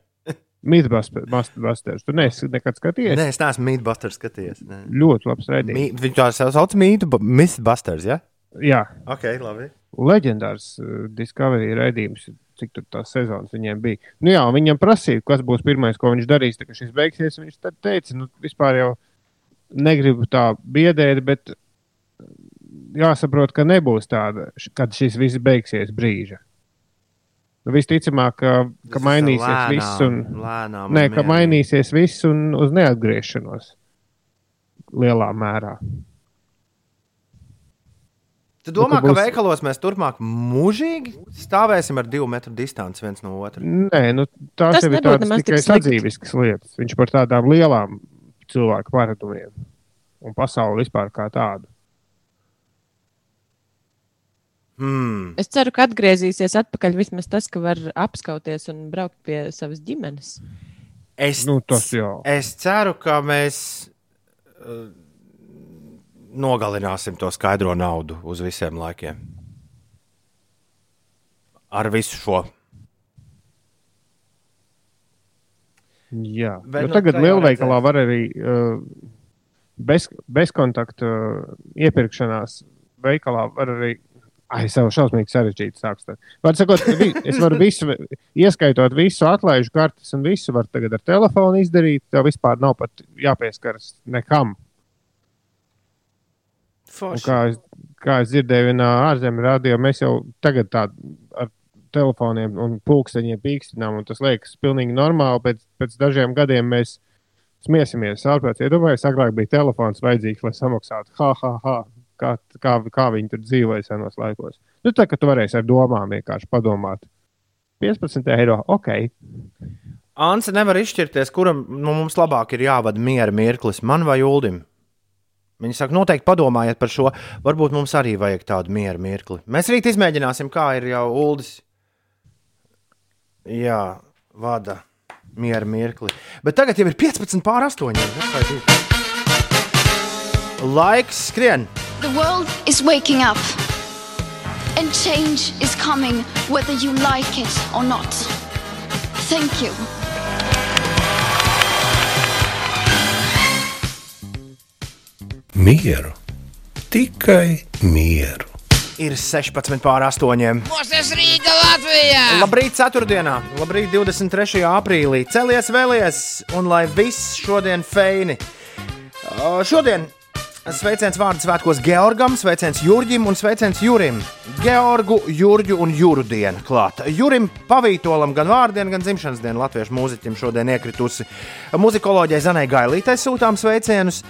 Mythbusters. Tu neesi nekad skatījies? Nē, es neesmu Mythbusters skatījies. Nē. Ļoti labs raidījums. Mī- Viņi tā sauc Mythbusters. Ja? Jā, Ok, labi. leģendārs uh, Discovery raidījums, cik tur tās sezonas viņiem bija. Nu, jā, viņam prasīja, kas būs pirmais, ko viņš darīs, kad šis beigsies. Viņš teica, nu, vispār jau negribu tā biedēt, bet jāsaprot, ka nebūs tāda, kad šis viss beigsies brīža. Nu, visticamāk, ka, ka Tas mainīsies lēnām, viss, un, lēnām nē, ka mainīsies viss un uz neatgriešanos lielā mērā. Tu domā, Nu, ka ka būs- veikalos mēs turpmāk mūžīgi stāvēsim ar divu metru distanci viens no otra? Nē, nu, tās Tas jau ir tādas tikai sadzīviskas lietas. Viņš par tādām lielām cilvēku paradumiem un pasauli vispār kā tādu. Hmm. Es ceru, ka atgriezīsies atpakaļ vismaz tas, ka var apskauties un braukt pie savas ģimenes. Es, Nu, tas jau. es ceru, ka mēs uh, nogalināsim to skaidro naudu uz visiem laikiem. Ar visu šo. Jā, Bet jo nu, tagad lielveikalā var arī uh, bez, bezkontakta uh, iepirkšanās veikalā var arī. Ai, es jau šausmīgi sarežģīti sākstu. Var sakot, vi, es varu visu, ieskaitot visu atlaižu kartes un visu var tagad ar telefonu izdarīt. Tev vispār nav pat jāpieskaras nekam. Kā, es, kā es dzirdēju, vienā ārzemju rādījumā mēs jau tagad tādu ar telefoniem un pulksteņiem pīkstinām, un tas liekas pilnīgi normāli. Pēc, pēc dažiem gadiem mēs smiesimies. Ārpēc iedomājieties, agrāk bija telefons vajadzīgs, lai samaksātu. Ha, ha, ha. Kā, kā, kā viņi tur dzīvoja senos laikos. Nu, tā kā tu varēsi ar domām vienkārši padomāt. 15 eiro, ok. Anse nevar izšķirties, kuram no mums labāk ir jāvada miera mirklis, man vai Uldim. Viņi saka, noteikti padomājiet par šo. Varbūt mums arī vajag tādu miera mirkli. Mēs rīt izmēģināsim, kā ir jau Uldis. Jā, vada miera mirkli. Bet tagad jau ir 15 pār 8. Laiks skrien. The world is waking up. And change is coming whether you like it or not. Thank you. Mieru, tikai mieru. Ir 16 pār 8. Mūsu Rīga Latvijā! Labrīt, ceturtdienā, labrīt, 23. aprīlī. Celies, vēlies, un lai viss šodien feini. Uh, Šodien sveiciens vārdu svētkos Georgam, sveiciens Jurģim un sveiciens Jurim. Georgu, Jurģu un Juru dienu klāt. Jurim Pavītolam gan vārdienu, gan dzimšanas dienu latviešu mūziķim šodien iekritusi. Muzikoloģijai Zanai Gailītai sūtām sveicienus.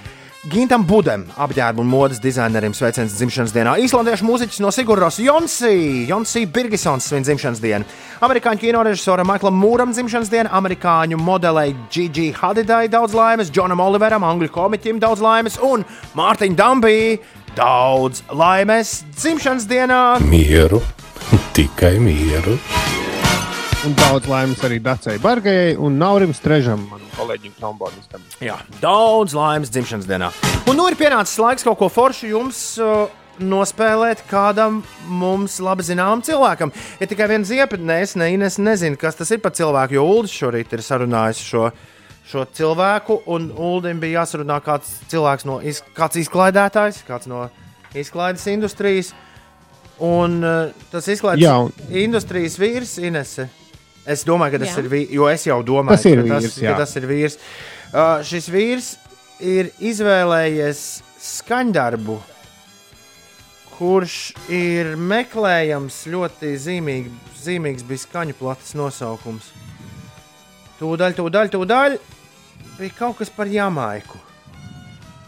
Gintam Budam, apģērba un modes dizainerim sveiciens dzimšanas dienā. Īslandiešu mūziķis no Sigurdos Jonsī, Jonsī Birgisons svin dzimšanas dienu. Amerikāņu kino režisoram Maiklam Mūram dzimšanas diena, amerikāņu modelei Gigi Hadidai daudz laimes, Džonam Oliveram, angļu komiķim daudz laimes un Mārtiņam Dambī daudz laimes dzimšanas dienā. Mieru, tikai mieru. Un daudz laimes arī Dacei Bargajai un Naurim Strežam, manam kolēģim trombonistam. Jā, daudz laimes dzimšanas dienā. Un nu ir pienācis laiks kaut ko foršu jums. Uh, Nospēlēt kādam mums labi zināmam cilvēkam. Ir tikai viena ziepa, ne es, ne Ines nezinu, kas tas ir par cilvēku. Jo Ulas šorīt ir sarunājis šo, šo cilvēku, un Ulim bija jāsarunā kāds cilvēks no iz, kāds izklaidētājs, kāds no izklaides industrijas. Un uh, tas izklaides Jā, un- industrijas vīrs Inese. Es domāju, ka tas Jā. ir vīrs, jo es jau domāju, Tas ir ka, tas, vīrs, ka jā. tas ir vīrs. Uh, šis vīrs ir izvēlējies skaņdarbu, kurš ir meklējams ļoti zīmīgi, zīmīgs bija skaņu plates nosaukums. Tūdaļ, tūdaļ, tūdaļ bija kaut kas par Jamaiku.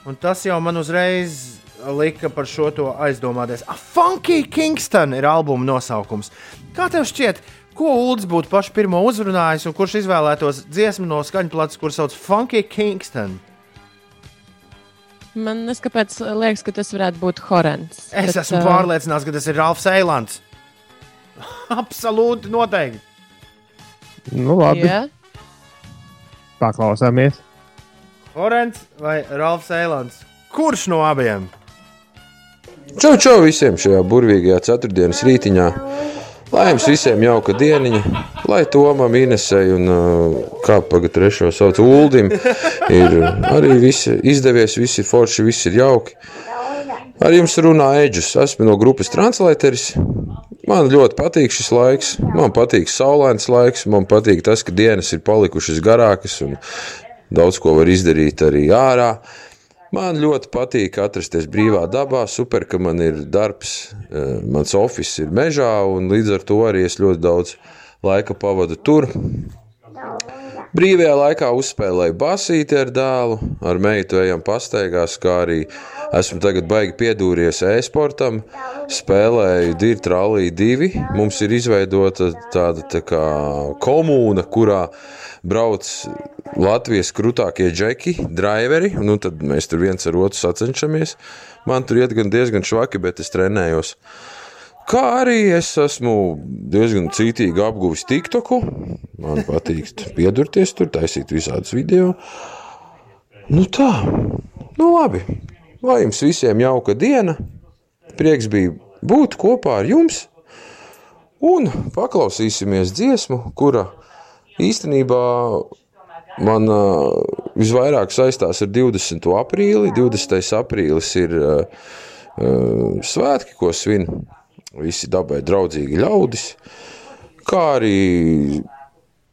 Un tas jau man uzreiz lika par šo to aizdomāties. Ah, Funky Kingston ir albuma nosaukums. Kā tev šķiet, ko Ulas būtu pašu pirmo uzrunājis un kurš izvēlētos dziesmu no skaņu plates, kuras sauc Funky Kingston? Man nes, kāpēc liekas, ka tas varētu būt Horants. Es Bet, esmu ā, pārliecināts, ka tas ir Ralfs Eilants. Absolūti noteikti. Nu, labi, Jā, paklausāmies. Horants vai Ralfs Eilants? Kurš no abiem? Čau, čau visiem šajā burvīgajā ceturtdienas rītiņā. Lai jums visiem jauka dieniņa, lai Tomam, Inesai un uh, kā pagaidā trešo sauc Uldim, ir arī viss izdevies, viss ir forši, viss ir jauki. Ar jums runā Eģis, esmu no grupas Translateris. Man ļoti patīk šis laiks, man patīk saulains laiks, man patīk tas, ka dienas ir palikušas garākas un daudz ko var izdarīt arī ārā. Man ļoti patīk atrasties brīvā dabā. Super, ka man ir darbs, eh, mans oficiāls ir mežā, un līdz ar to arī es ļoti daudz laika pavadu tur. Brīvajā laikā uzspēlēju basīti ar dēlu, ar meitu ejam pastaigās, kā arī esmu tagad baigi piedūries e-sportam. Spēlēju Dirta Rally 2. Mums ir izveidota tāda tā kā komūna, kurā brauc Latvijas krūtākie džeki, driveri, nu, tad mēs tur viens ar otru sacenšamies. Man tur iet gan diezgan švaki, bet es trenējos. Kā arī es esmu diezgan cītīgi apguvis TikToku. Man patīk piedurties tur, taisīt visādus video. Nu tā, nu labi. Lai jums visiem jauka diena. Prieks bija būt kopā ar jums. Un paklausīsimies dziesmu, kura īstenībā man visvairāk saistās ar 20. aprīli. 20. aprīlis ir svētki, ko svin visi dabai draudzīgi ļaudis. Kā arī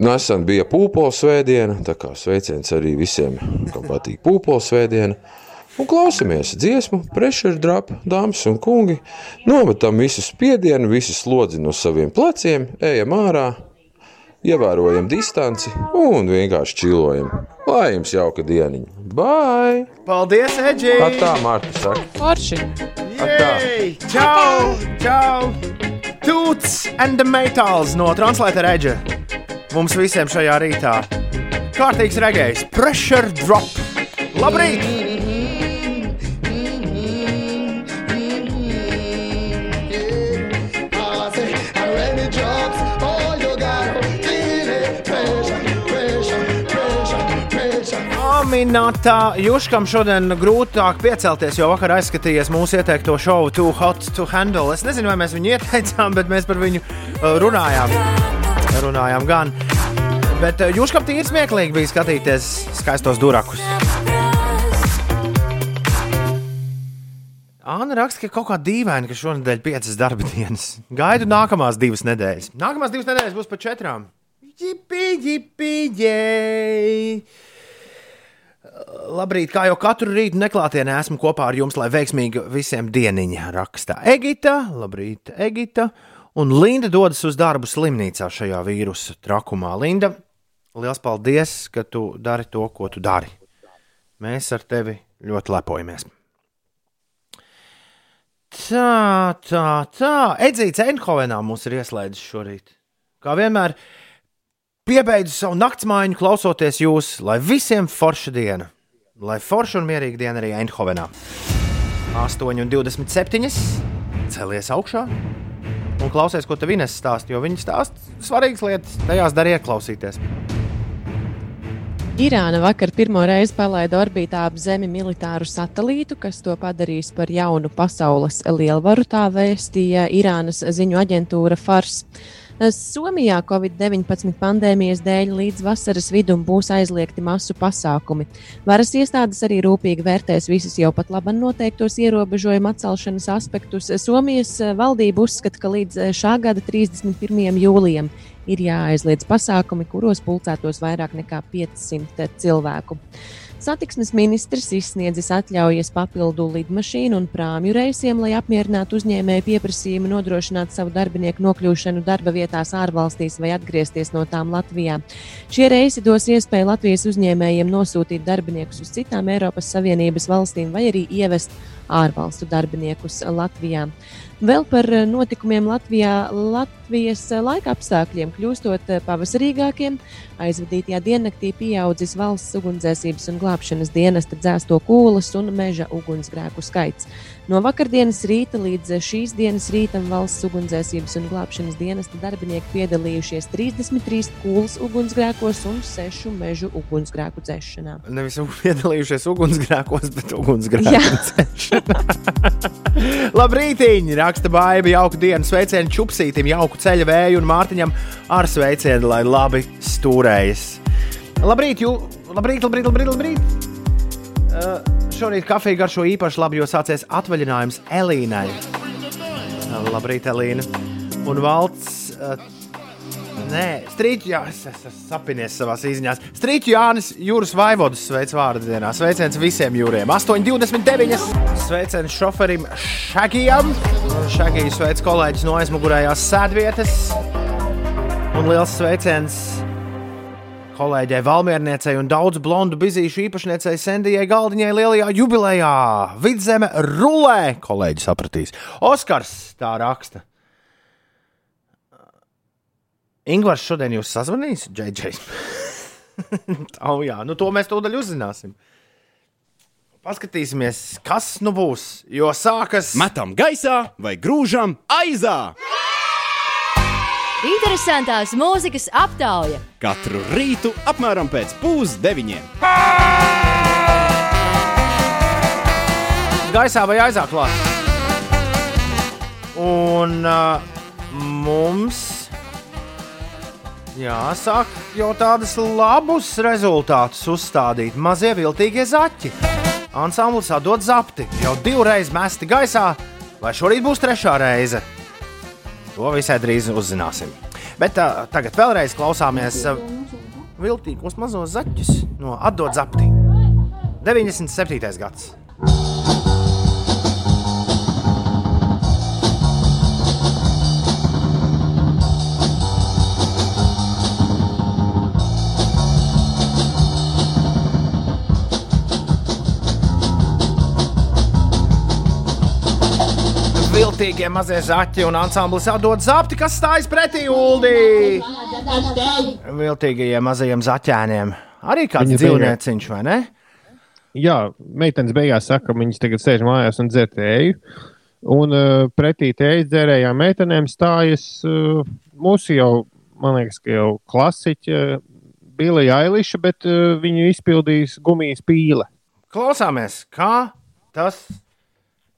nesen bija pūpoles svētdiena, tā kā sveiciens arī visiem, kam patīk pūpoles svētdiena. Un klausamies dziesmu, pressure drop, dāmas un kungi. Nometam visu spiedienu, visu slodzi no saviem pleciem, ejam ārā, ievērojam distanci un vienkārši čilojam. Lai jums jauka dieniņa! Bye! Paldies, Eģi! Atā, Marta saka! Forši! Čau! Čau! Toots and the Metals no Translator Edge. Mums visiem šajā rītā. Kārtīgs regējs, pressure drop. Labrīt! Renāta Juškam šodien grūtāk piecelties, jo vakar aizskatījies mūsu ieteikto šovu Too Hot to Handle. Es nezinu, vai mēs viņu ieteicām, bet mēs par viņu uh, runājām. Runājām gan. Bet uh, Juškam tīri smieklīgi bija skatīties skaistos durakus. Anna raksta, ka kaut kā dīvaini, ka šonadēļ piecas darba dienas. Gaidu nākamās divas nedēļas. Nākamās divas nedēļas būs pa četrām. Jipi, jipi, jēj! Labrīt, kā jau katru rītu neklātienē esmu kopā ar jums, lai veiksmīgi visiem dieniņa raksta Egita, labrīt, Egita, un Linda dodas uz darbu slimnīcā šajā vīrusu trakumā. Linda, liels paldies, ka tu dari to, ko tu dari. Mēs ar tevi ļoti lepojamies. Tā, tā, tā. Edzīts Enhovenā mums ir ieslēdzis šorīt. Kā vienmēr, piebeidzu savu naktsmājiņu, klausoties jūs, lai visiem forša diena, lai forša un mierīga diena arī Enhovenā. 8,27. Celies augšā un klausies, ko tev Ines stāsta, jo viņa stāsta svarīgas lietas, tajās dar ieklausīties. Irāna vakar pirmo reizi palaida orbītā ap Zemi militāru satelītu, kas to padarīs par jaunu pasaules lielvaru, tā vēstīja Irānas ziņu aģentūra Fars. Somijā Covid-19 pandēmijas dēļ līdz vasaras vidum būs aizliegti masu pasākumi. Varas iestādes arī rūpīgi vērtēs visus jau pat labi noteiktos ierobežojumu atcelšanas aspektus. Somijas valdība uzskata, ka līdz šā gada 31. jūlijam ir jāaizliedz pasākumi, kuros pulcētos vairāk nekā 500 cilvēku. Satiksmes ministrs izsniedzis atļaujas papildu lidmašīnu un prāmju reisiem, lai apmierinātu uzņēmēju pieprasījumu nodrošināt savu darbinieku nokļūšanu darba vietās ārvalstīs vai atgriezties no tām Latvijā. Šie reisi dos iespēju Latvijas uzņēmējiem nosūtīt darbiniekus uz citām Eiropas Savienības valstīm vai arī ievest ārvalstu darbiniekus Latvijā. Vēl par notikumiem Latvijā, Latvijas laika apstākļiem kļūstot pavasarīgākiem, aizvadītajā diennaktī pieaudzis valsts ugunsdzēsības un glābšanas dienesta dzēsto kūlas un meža ugunsgrēku skaits. No vakardienas rīta līdz šīs dienas rītam valsts ugunsdzēsības un glābšanas dienesta darbinieki piedalījušies 33 kūlas ugunsgrēkos un 6 mežu ugunsgrēku dzēšanā. Nevis piedalījušies ugunsgrēkos, bet ugunsgrēku dzēšanā. Labrītiņ! Raksta baiva, jauka diena, sveicienu čupsītim, jauku ceļa vēju un Mārtiņam ar sveicienu, lai labi stūrējas. Labrīt, jū, labrīt, labrīt, labrīt! labrīt. Uh, šorīt kafija garšo īpaši labi, jo sācies atvaļinājums Elīnai. Uh, labrīt, Elīna! Un valsts. Uh, Nē, strīķis, jā, es esmu sapinies savā īziņā. Strīķis Jānis Jūras Vaivodas sveic vārdu dienā. Sveiciens visiem jūriem. 8,29. Sveiciens šoferim Šagijam. Šagijs sveic kolēģis no aizmugurējās sēdvietas. Un liels sveiciens kolēģei Valmierniecei un daudz blondu bizīšu īpašniecei Sendijai Galdiņai lielajā jubilejā. Vidzeme rulē, kolēģi sapratīs. Oskars tā raksta. Ingūns šodien jūs sazvanīs, JJ. oh, jā, nu to mēs tūdaļ uzzināsim. Paskatīsimies, kas nu būs. Jo sākas. Metam gaisā vai grūžam aizā! Interesantās mūzikas aptauja katru rītu apmēram pēc pusdeviņiem. Gaisā vai aizā klāt? Un uh, mums jāsāk jau tādus labus rezultātus uzstādīt. Mazie viltīgie zaķi. Ansamblis atdod zapti, jau divreiz mesti gaisā, vai šorīt būs trešā reize. To visai drīz uzzināsim. Bet uh, tagad vēlreiz klausāmies viltīgos mazos zaķus no atdod zapti. 97. gads. Viltīgie mazie zaķi un ansamblis atdod zapti, kas stājas pretī Uldī. Viltīgajiem mazajiem zaķēniem. Arī kāds dzīvnieciņš, vai ne? Jā, meitenes beigās saka, ka viņas tagad sēž mājās un dzer tēju. Un uh, pretī tējas dzērējām meitenēm stājas uh, mūsu jau, man liekas, ka jau klasiķa Bilija Ailiša, bet uh, viņu izpildīs gumijas pīle. Klausāmies, kā tas,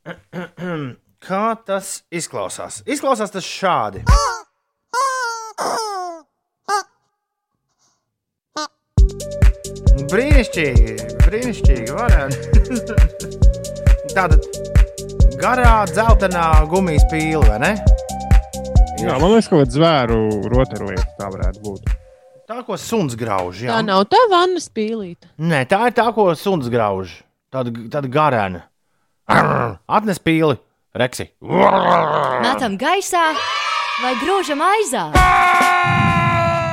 kā tas izklausās. Izklausās tas šādi. Brīnišķīgi, brīnišķīgi. Varētu. Tāda garā, dzeltenā gumijas pīle, vai ne? Jā, man liekas, ka kaut kāda zvēru rotaļlieta tā varētu būt. Tā ko suns grauž. Jā. Tā nav tā vannas pīlīte. Nē, tā ir tā, ko suns grauž. Tāda, tāda garēna. Atnes pīli, Reksi. Metam gaisā vai grūžam aizā.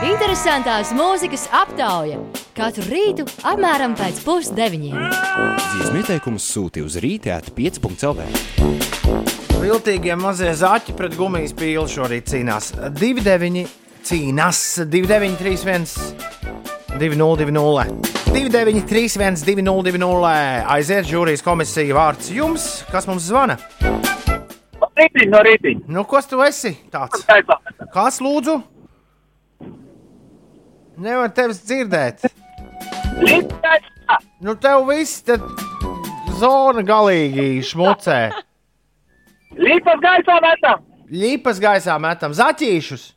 Interesantās mūzikas aptauja katru rītu apmēram pēc pusdeviņiem. Dziesmu ieteikumus sūti uz rītēta 5.CLV. Viltīgie mazie zaķi pret gumijas pīli šorīt cīnās. 2-9 cīnās 2-9-3-1. 2-0-2-0. 2-9-3-1-2-0-2-0. Aiziet žūrijas komisija vārds jums, kas mums zvana. Rītī, no rītī. Nu, kas tu esi? Tāds. Kas lūdzu? Nevar tevis dzirdēt. Nu, tev viss te zona galīgi šmucē. Līpas gaisā metam. Līpas gaisā metam zaķīšus.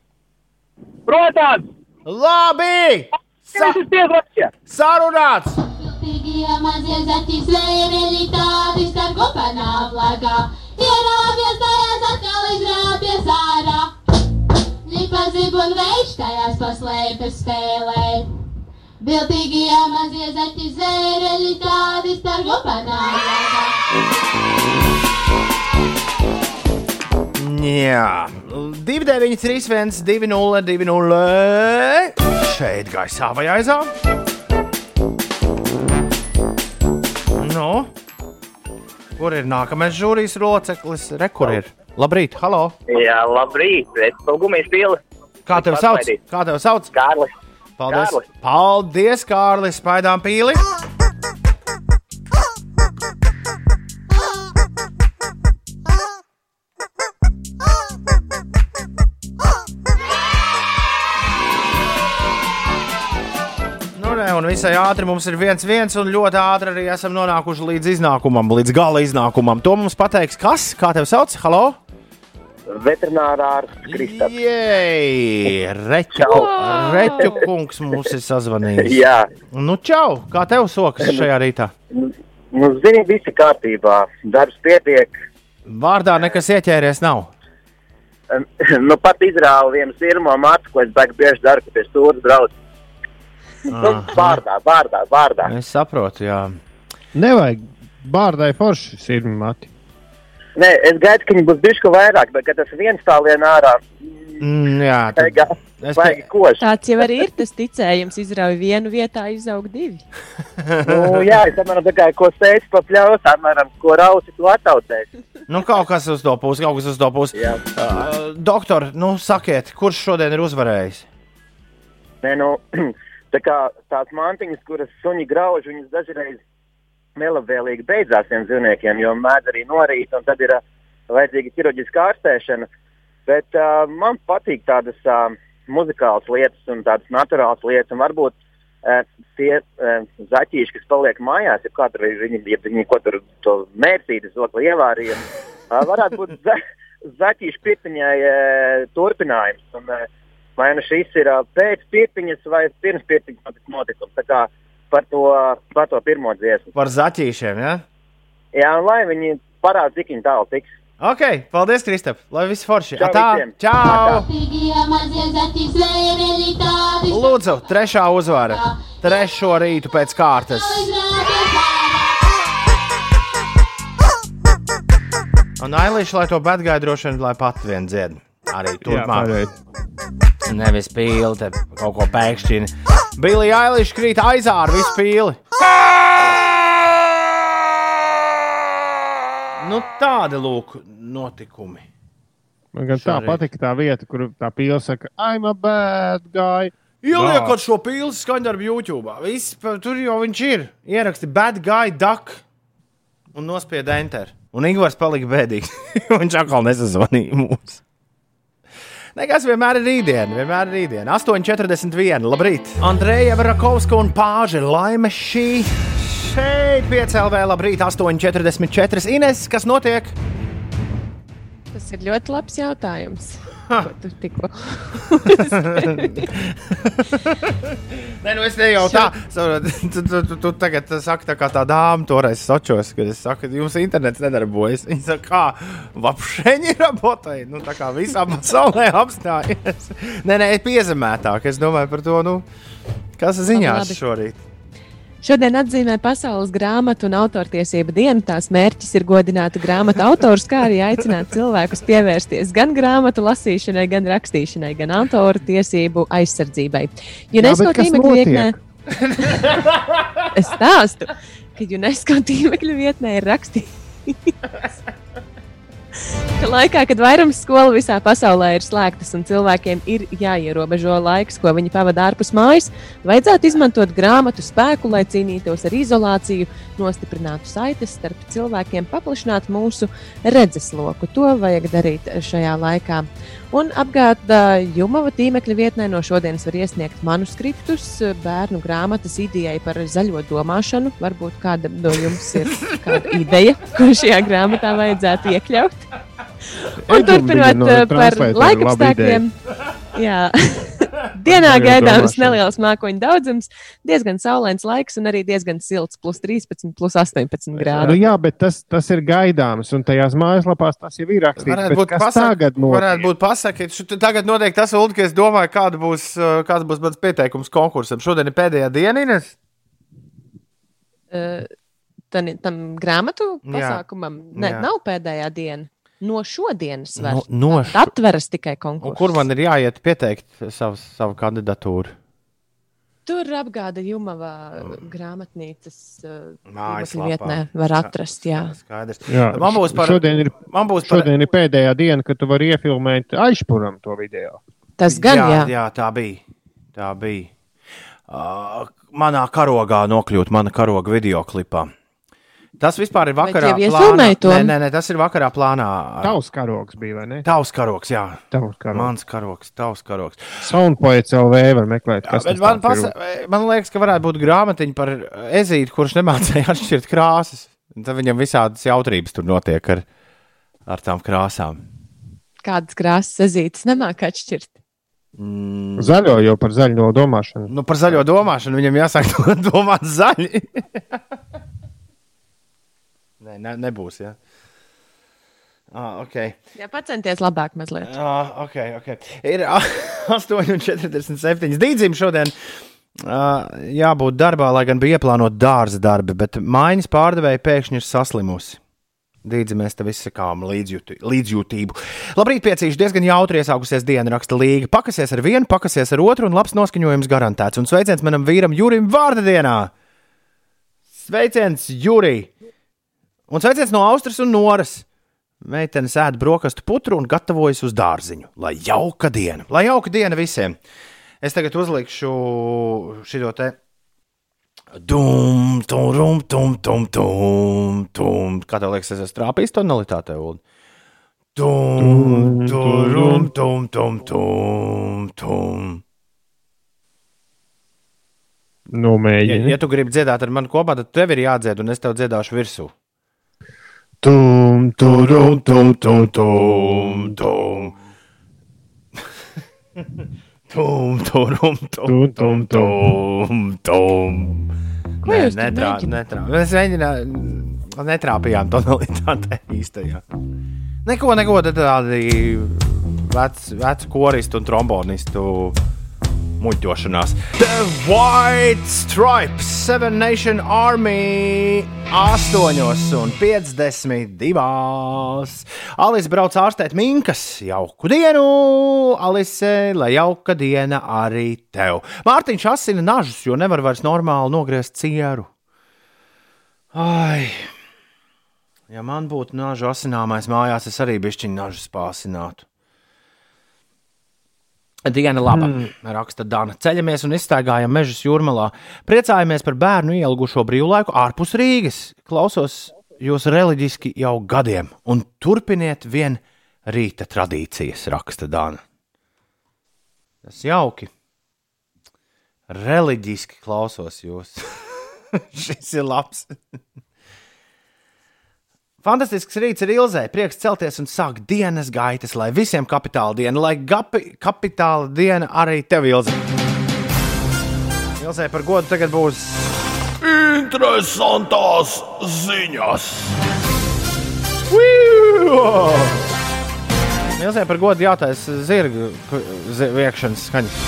Protams. Labi! Sa sarunāts! Mazie zaķi zvēreli tādi starp kopanām lagā. Ierāpjas tajās atkal izrāpjas ārā. Nipazib un veids tajās paslēpjas spēlē. Viltīgie mazie zaķi zvēreli tādi starp kopanām lagā. Jā, 2-9, 3-1, 2-0, 2-0. Šeit gaisā vai aizā? Nu, kur ir nākamais žūrijas loceklis? Re, kur ir? Labrīt, halo! Jā, labrīt. Esmu gumijas pīle. Kā tev sauc? Kā tev sauc? Kārlis. Paldies, Kārlis. Paldies Kārlis! Spaidām pīli! Un visai ātri mums ir viens, viens, un ļoti ātri arī esam nonākuši līdz iznākumam, līdz gala iznākumam. To mums pateiks, kas? Kā tevi sauc? Halo! Veterinārā ārsts Kristaps. Jej! Reķu, reķu kungs mums ir sazvanījis. Jā. Nu, čau! Kā tev sokas šajā rītā? Nu, zini, viss ir kārtībā. Darbs pietiek. Vārdā nekas ieķēries nav. nu, pat izrāvu vienu sirmo matu, ko es beigu bieži daru, kad es stūri braucu. Nu, vārdā, vārdā, vārdā. Es saprotu, jā. Nevajag bārdai forši sirmi mati. Nē, es gaidu, ka viņi būs bijuši vairāk, bet kad tas viens stāvien ārā, Mm, jā, es vajag koši. Tāds jau arī ir tas ticējums. Izrauj vienu vietā, izaug divi. nu, jā, es tā kā, ko sēž pa pļaus, apmēram, ko rausi, to attaucēs. Nu, kaut kas uz to pusi, kaut kas uz to pusi. Uh, doktor, nu, sakiet, kurš šodien ir uzvarējis? Nē, nu, tā kā tās mantiņas, kuras suņi grauž, viņas dažreiz nelabvēlīgi beidzās tiem dzīvniekiem, jo mēdz arī norīt, un tad ir uh, vajadzīga ķirurģiska ārstēšana. Bet uh, man patīk tādas uh, muzikālas lietas un tādas naturālas lietas, un varbūt uh, tie uh, zaķīši, kas paliek mājās, ja katru viņi, ja viņi ko tur to mērcīti, zokli ievārīja, uh, varētu būt za zaķīšu pirtiņai uh, turpinājums. Un, uh, vai nu šis ir pēc pirtiņas vai pirms pirtiņas notikums. Tā kā par to, par to pirmo dziesmu. Par zaķīšiem, jā? Jā, un lai viņi parāda, cik viņi tālu tiks. Ok, paldies, Kristap. Lai viss forši. Čau Atā, visiem. Čau! Lūdzu, trešā uzvara. Trešo rītu pēc kārtas. Un Ailīša, lai to bedgāju droši vien, lai pat vien dzied. Arī turpmāk. Nevis pīli, kaut ko pēkšķini. Billy Ailīša krīt aizā ar visu pīli. Nu, tādi lūk notikumi. Man gan tā Šorīt. patika tā vieta, kur tā pīle saka, I'm a bad guy. Ieliekot šo pīli skaņdarbu YouTube. Viss, tur jau viņš ir. Ieraksti bad guy, duck un nospied enter. Un Ingūns palika bēdīgs. viņš atkal nesazvanīja mums. Nekas vienmēr ir rītdiena, vienmēr ir rītdiena. 8,41. Labrīt! Andreja Rakovska un Pāža Laime šī šeit piecēlē. Labrīt, 8,44. Ines, kas notiek? Tas ir ļoti labs jautājums. Tu tikko Nē, nu es te jau tā, tu, tu, tu, tu tagad saki, tā kā tā dāma toreiz Sočos, kad es saku, jums internets nedarbojas. Viņa saka, kā, vapšeņi ir abotai, nu tā kā visā pasaulē apstājies. Nē, nē, piezemētāk, es domāju par to, nu, kas ziņās šorīt. Šodien atzīmē Pasaules grāmatu un autortiesību dienu. Tās mērķis ir godināt grāmatu autors, kā arī aicināt cilvēkus pievērsties gan grāmatu lasīšanai, gan rakstīšanai, gan autoru tiesību aizsardzībai. UNESCO tīmekļa vietnē. es stāstu, ka UNESCO tīmekļa vietnē ir rakstīts. Ka laikā, kad vairums skolu visā pasaulē ir slēgtas un cilvēkiem ir jāierobežo laiks, ko viņi pavada ārpus mājas, vajadzētu izmantot grāmatu spēku, lai cīnītos ar izolāciju, nostiprinātu saites starp cilvēkiem, paplašinātu mūsu redzesloku. To vajag darīt šajā laikā. Un apgādā Jumava tīmekļa vietnē no šodienas var iesniegt manuskriptus bērnu grāmatas idejai par zaļo domāšanu. Varbūt kāda no jums ir kāda ideja, ko šajā grāmatā vajadzētu iekļaut. Un turpinot no eh, par translatora laika laba apstākļiem. Jā. Dienā gaidāms neliels mākoņu daudzums, diezgan saulains laiks un arī diezgan silts, plus 13, plus 18 Nu, grādi. jā, bet tas, tas ir gaidāms, un tajās mājaslapās tas jau ir rakstīts. Varētu būt kas pasak- tagad notiek? Varētu būt pasakīt, šu- tagad notiek tas, Ulu, ka es domāju, kāda būs, uh, kāds būs mans pieteikums konkursam. Šodien ir pēdējā diena, Ines. Uh, Tam, tam grāmatu pasākumam ne, nav pēdējā diena. No šodienas var No- no Tātad atveras tikai konkurss. kur man ir jāiet pieteikt savu, savu kandidatūru? Tur apgāda Jumavā grāmatnīcas uh, Mājaslapā. vietnē var atrast. Jā. Skaidrs. Jā, Man būs par, šodien ir, man būs par, šodien ir pēdējā diena, kad tu vari iefilmēt aizpuram to video. Tas gan, jā. jā, jā, tā bija. Tā bija. Uh, manā karogā nokļūt, mana karoga video klipā. Tas vispār ir vakarā. Nē, nē, nē, tas ir vakarā plānā. Tavs karogs bija, vai ne? Tavs karogs, jā. Tavs karogs. Mans karogs, tavs karogs. Soundpoets LV var meklēt, Jā, kas bet man, tāds pas, ir. man liekas, ka varētu būt grāmatiņa par ezīti, kurš nemācīja atšķirt krāsas. Tad viņam visādas jautrības tur notiek ar, ar tām krāsām. Kādas krāsas ezītes nemāk atšķirt. Mm. Zaļo jau par zaļo domāšanu. Nu, par zaļo domāšanu viņam jāsāk domāt zaļi. Nē, ne, nebūs. Ja? Ah, okay. Jā, pacenties labāk mazliet. Ah, okay, okay. Ir 8,47. Dīdzim šodien. Uh, jābūt darbā, lai gan bija ieplānota dārza darbi, bet mājas pārdevēja pēkšņi ir saslimusi. Dīdzi mēs te visi sakām līdzjūti, līdzjūtību. Labrīt, piecīši diezgan jautri iesākusies diena, raksta Līga. Pakasies ar vienu, pakasies ar otru, un labs noskaņojums garantēts. Un sveiciens manam vīram Jurim vārda dienā! Sveiciens, Jurim! Un sveiciens no Austrijas un Noras! Meitene sēž brokastu putru un gatavojas uz dārziņu. Lai jauka diena, lai jauka diena visiem! Es tagad uzlikšu šo te. Dum, tum, tum, tum, tum, tum, tum. Kā tev liekas, es esmu trāpījis tonalitātē, Ulu? Tum, tum, tum, tum, tum, tum. Nu, Ja, mēģini. ja tu gribi dziedāt ar mani kopā, tad tev ir jādzied, un es tev dziedāšu virsū. Tum, tum, tum, tum, tum, tum, tum. Tum, tum, tum, tum, tum, tum, tum. Ko Nē, netrā, netrā. Mēs mēģinājām, netrāpījām tonalitātē īstajā. Neko, neko tad tādi veci vec koristu un trombonistu muļķošanās. The White Stripes, Seven Nation Army, 8 un 52. Alise brauc ārstēt minkas. Jauku dienu, Alise, lai jauka diena arī tev. Mārtiņš asina nažus, jo nevar vairs normāli nogriezt cieru. Ai! Ja man būtu nažu asināmais mājās, es arī bišķiņu nažus pāsinātu. Diena laba, mm. raksta Dana. Ceļamies un izstaigājam mežus jūrmalā. Priecājamies par bērnu ielgušo brīvlaiku ārpus Rīgas. Klausos jūs reliģiski jau gadiem, un turpiniet vien rīta tradīcijas, raksta Dana. Tas jauki. Reliģiski klausos jūs. Šis ir labs. Fantastisks rīts ir Ilzē. Prieks celties un sākt dienas gaitas, lai visiem kapitāla diena, lai gapi, kapitāla diena arī tev Ilzē. Ilzē par godu tagad būs Interesantās ziņas. Ilzē par godu jātaisa zirgu ku- zi- viekšanas skaņas.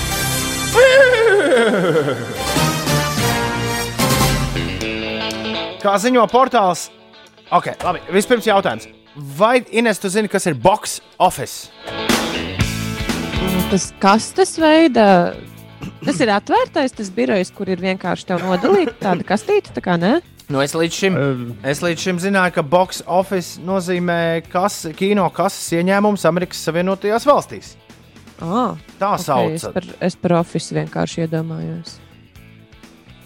Kā ziņo portāls, ok, labi. Vispirms jautājums. Vai Ines, tu zini, kas ir box office? Tas kastes veidā, tas ir atvērtais, tas birojs, kur ir vienkārši tev nodalīta tāda kastīte, tā kā ne? Nu, es, līdz šim, es līdz šim zināju, ka box office nozīmē kas, kino kases ieņēmums Amerikas Savienotajās valstīs. Ah, Tā ok, sauc. Es par, es par oficiālu vienkārši iedomājos.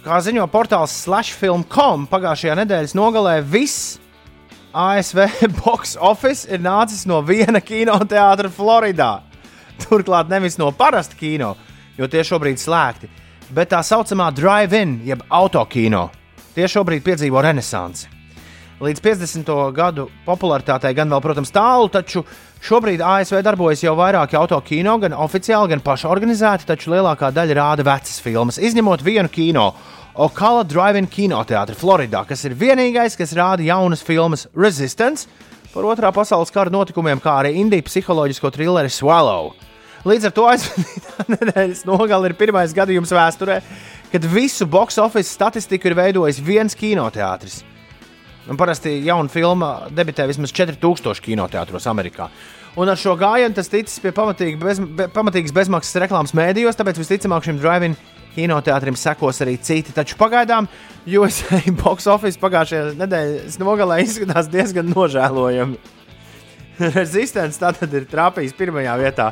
Kā ziņo portāls Slashfilm.com, pagājušajā nedēļas nogalē viss ASV box office ir nācis no viena kinoteātra Floridā. Turklāt nevis no parasta kino, jo tie šobrīd slēgti, bet tā saucamā drive-in, jeb autokino. Tie šobrīd piedzīvo renesansi. Līdz 50. gadu popularitātei gan vēl, protams, tālu, taču šobrīd ASV darbojas jau vairāki autokino, gan oficiāli, gan pašorganizēti, taču lielākā daļa rāda vecas filmas, izņemot vienu kino. Okala Drive-In kinoteātri Floridā, kas ir vienīgais, kas rāda jaunas filmas Resistance par otrā pasaules kara notikumiem, kā arī indiju psiholoģisko trilleri Swallow. Līdz ar to aizvadītā nedēļas nogale ir pirmais gadījums vēsturē, kad visu box office statistiku ir veidojis viens kinoteātris. Un parasti jauna filma debitē vismaz 4000 kinoteātros Amerikā. Un ar šo gājienu tas ticis pie pamatīgas bezmaksas reklāmas mēdījos, tāpēc visticamāk šim drive-in kinoteātrim sekos arī citi. Taču pagaidām USA box office pagājušajā nedēļas nogalē izskatās diezgan nožēlojami. Resistance tātad ir trāpījis pirmajā vietā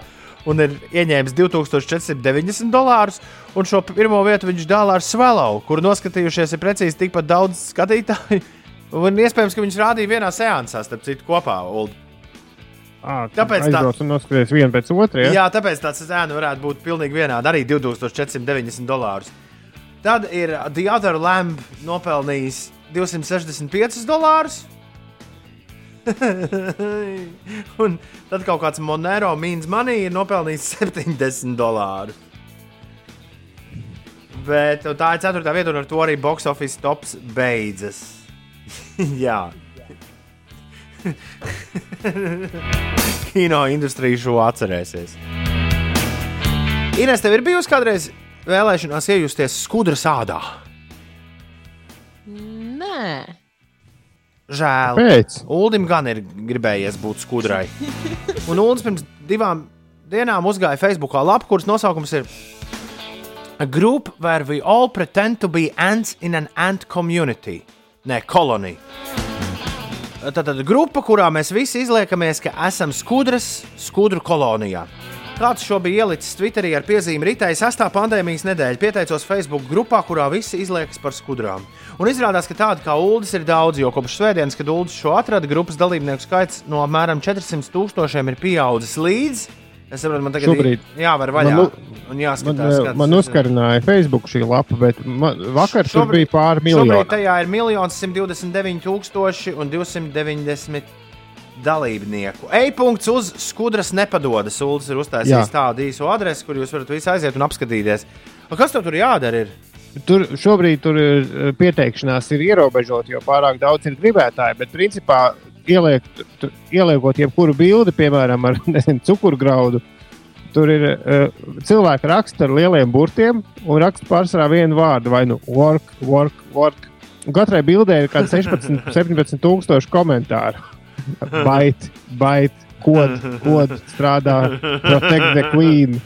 un ir ieņēmis 2490 dolārus. Un šo pirmo vietu viņš dāvā ar Swallow, kur noskatījušies ir precīzi tikpat daudz skatītāju. Un iespējams, ka viņš rādīja vienā seansā, starp citu, kopā. Uld. À, Tāpēc tā- un noskaties vienu pēc otra. Jā, Ja? tāpēc tāds cena varētu būt pilnīgi vienāda, arī 2490 dolārus. Tad ir The Other Lamb nopelnījis 265 dolārus. un tad kaut kāds Monero Means Money ir nopelnījis 70 dolārus. Bet tā ir ceturtā vieta, un ar to arī box office tops beidzas. Jā. Kino industrija šo atcerēsies. Ines, tev ir bijusi kādreiz vēlēšanās iejusties skudras ādā? Nē, Žēl. Kāpēc? Uldim gan ir gribējies būt skudrai. Un Uldis pirms divām dienām uzgāja Facebookā lapu, kuras nosaukums ir A group where we all pretend to be ants in an ant community. Nē, kolonija. Tātad grupa, kurā mēs visi izliekamies, ka esam skudras, skudru kolonijā. Kāds šo bija ielicis Twitterī ar piezīmi Ritai 6. pandēmijas nedēļa, pieteicos Facebook grupā, kurā visi izliekas par skudrām. Un izrādās, ka tādi kā Uldis ir daudz, jo kopš svētdienas, kad Uldis šo atrada, grupas dalībnieku skaits no apmēram 400 tūkstošiem ir pieaudzis līdz. Es saprotu, man tagad Šobrīd jāvar vaļā man nu- un Man, jāskatās, eh, man uzkarināja Facebook šī lapa, bet man, vakar tur Šobrīd- bija pāri Šobrīd miljonam. tajā ir 1 129 tūkstoši un 290 dalībnieku. E-punkts uz skudras nepadodas. Ulas ir uztaisījis tādu īsu adresi, kur jūs varat visi aiziet un apskatīties. A, kas tur jādara? Ir? Tur šobrīd tur eh, pieteikšanās ir ierobežota, jo pārāk daudz ir gribētāji. Bet, principā, ieliek, tu- ieliekot jebkuru bildi, piemēram, ar nezinu, cukurgraudu, tur ir uh, cilvēki raksta ar lieliem burtiem un raksta pārsvarā vienu vārdu, vai nu work, work, work. Un katrai bildē ir kaut kādi 16, 17 tūkstoši komentāru. Bait, bait, kod, kod strādā, protect the queen.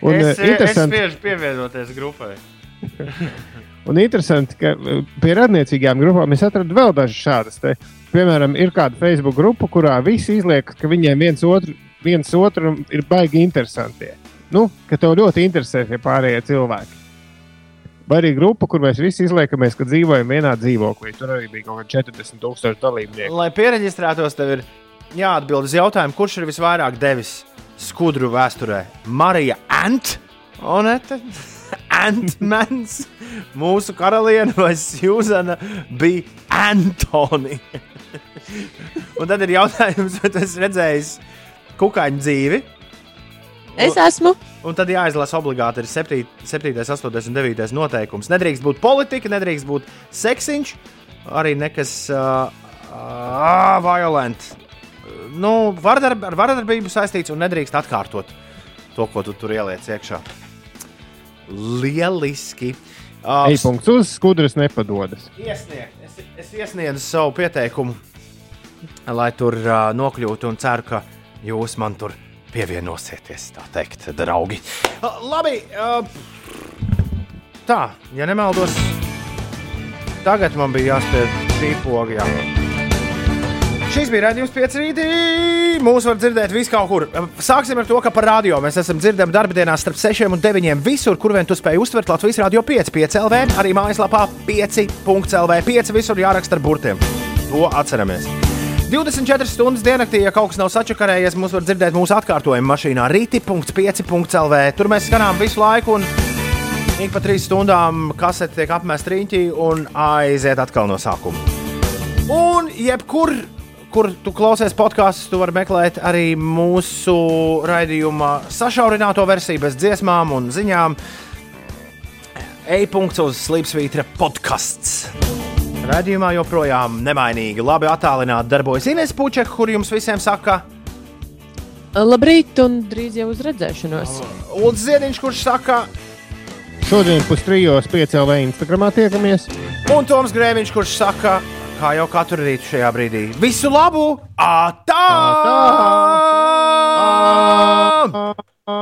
Un, es, eh, es interesanti- spiežu pievienoties grupai. Un interesanti, ka uh, pie radniecīgām grupām es atradu vēl dažas šādas. Piemēram, ir kāda Facebook grupa, kurā visi izliekas, ka viņiem viens otru, viens otru ir baigi interesanti. Nu, ka tev ļoti interesē šie pārējie cilvēki. Vai arī grupa, kur mēs visi izliekamies, ka dzīvojam vienā dzīvoklī. Tur arī bija kaut kādi 40,000 dalībnieku. Lai pieregistrētos, tev ir jāatbild uz jautājumu, kurš ir visvairāk devis skudru vēsturē. Marija Ant, Onete, Antmans, mūsu karaliene vai Sjūzana bija Antoni. Un tad ir jautājums, vai tu esi redzējis kukaiņu dzīvi? Es esmu. Un tad jāizlasa obligāti ir 7, 7, 8 un 9 noteikums. Nedrīkst būt politika, nedrīkst būt seksiņš, arī nekas uh, uh, violent. Nu, vardarb, ar vardarbību saistīts un nedrīkst atkārtot to, ko tu tur ieliec iekšā. Lieliski! Uh, Ej, punkts uz skudras nepadodas. Iesniegt. Es, es iesniedzu savu pieteikumu, lai tur uh, nokļūtu, un ceru, ka jūs man tur pievienosieties. Tā teikt, draugi. Uh, labi, uh, tā, ja nemaldos, tagad man bija jāspēj šī poga. Jā. Šis bija redzējums pieci rītī. Mūs var dzirdēt vis kaut kur. Sāksim ar to, ka par radio mēs esam dzirdami darbdienās starp 6 un 9. Visur, kur vien tu spēj uztvert Latvijas radio 5, 5 LV, arī mājaslapā 5.CLV. 5 visur jāraksta ar burtiem. To atceramies. 24 stundas diennaktī, ja kaut kas nav sačakarējies, mums var dzirdēt mūsu atkārtojumu mašīnā rīti.5.CLV. Tur mēs skanām visu laiku, un ik pa trīs stundām kasete tiek apmesta riņķī un aiziet atkal no sākuma. Un jebkur, kur tu klausies podkāstus, tu vari meklēt arī mūsu raidījuma sašaurināto versiju bez dziesmām un ziņām. E-punkts uz Slipsvītra podkāsts. Radījumā joprojām nemainīgi, labi attālināti darbojas Ines Puķeka, kur jums visiem saka, Labrīt, un drīz jau uz redzēšanos. Ulrichs Ziedņš, kurš saka, Šodien pustrijos piecēlē Instagramā tiekamies. un Toms Grēviņš, kurš saka, kā jau katru rītu šajā brīdī, visu labu! Atā! Ā,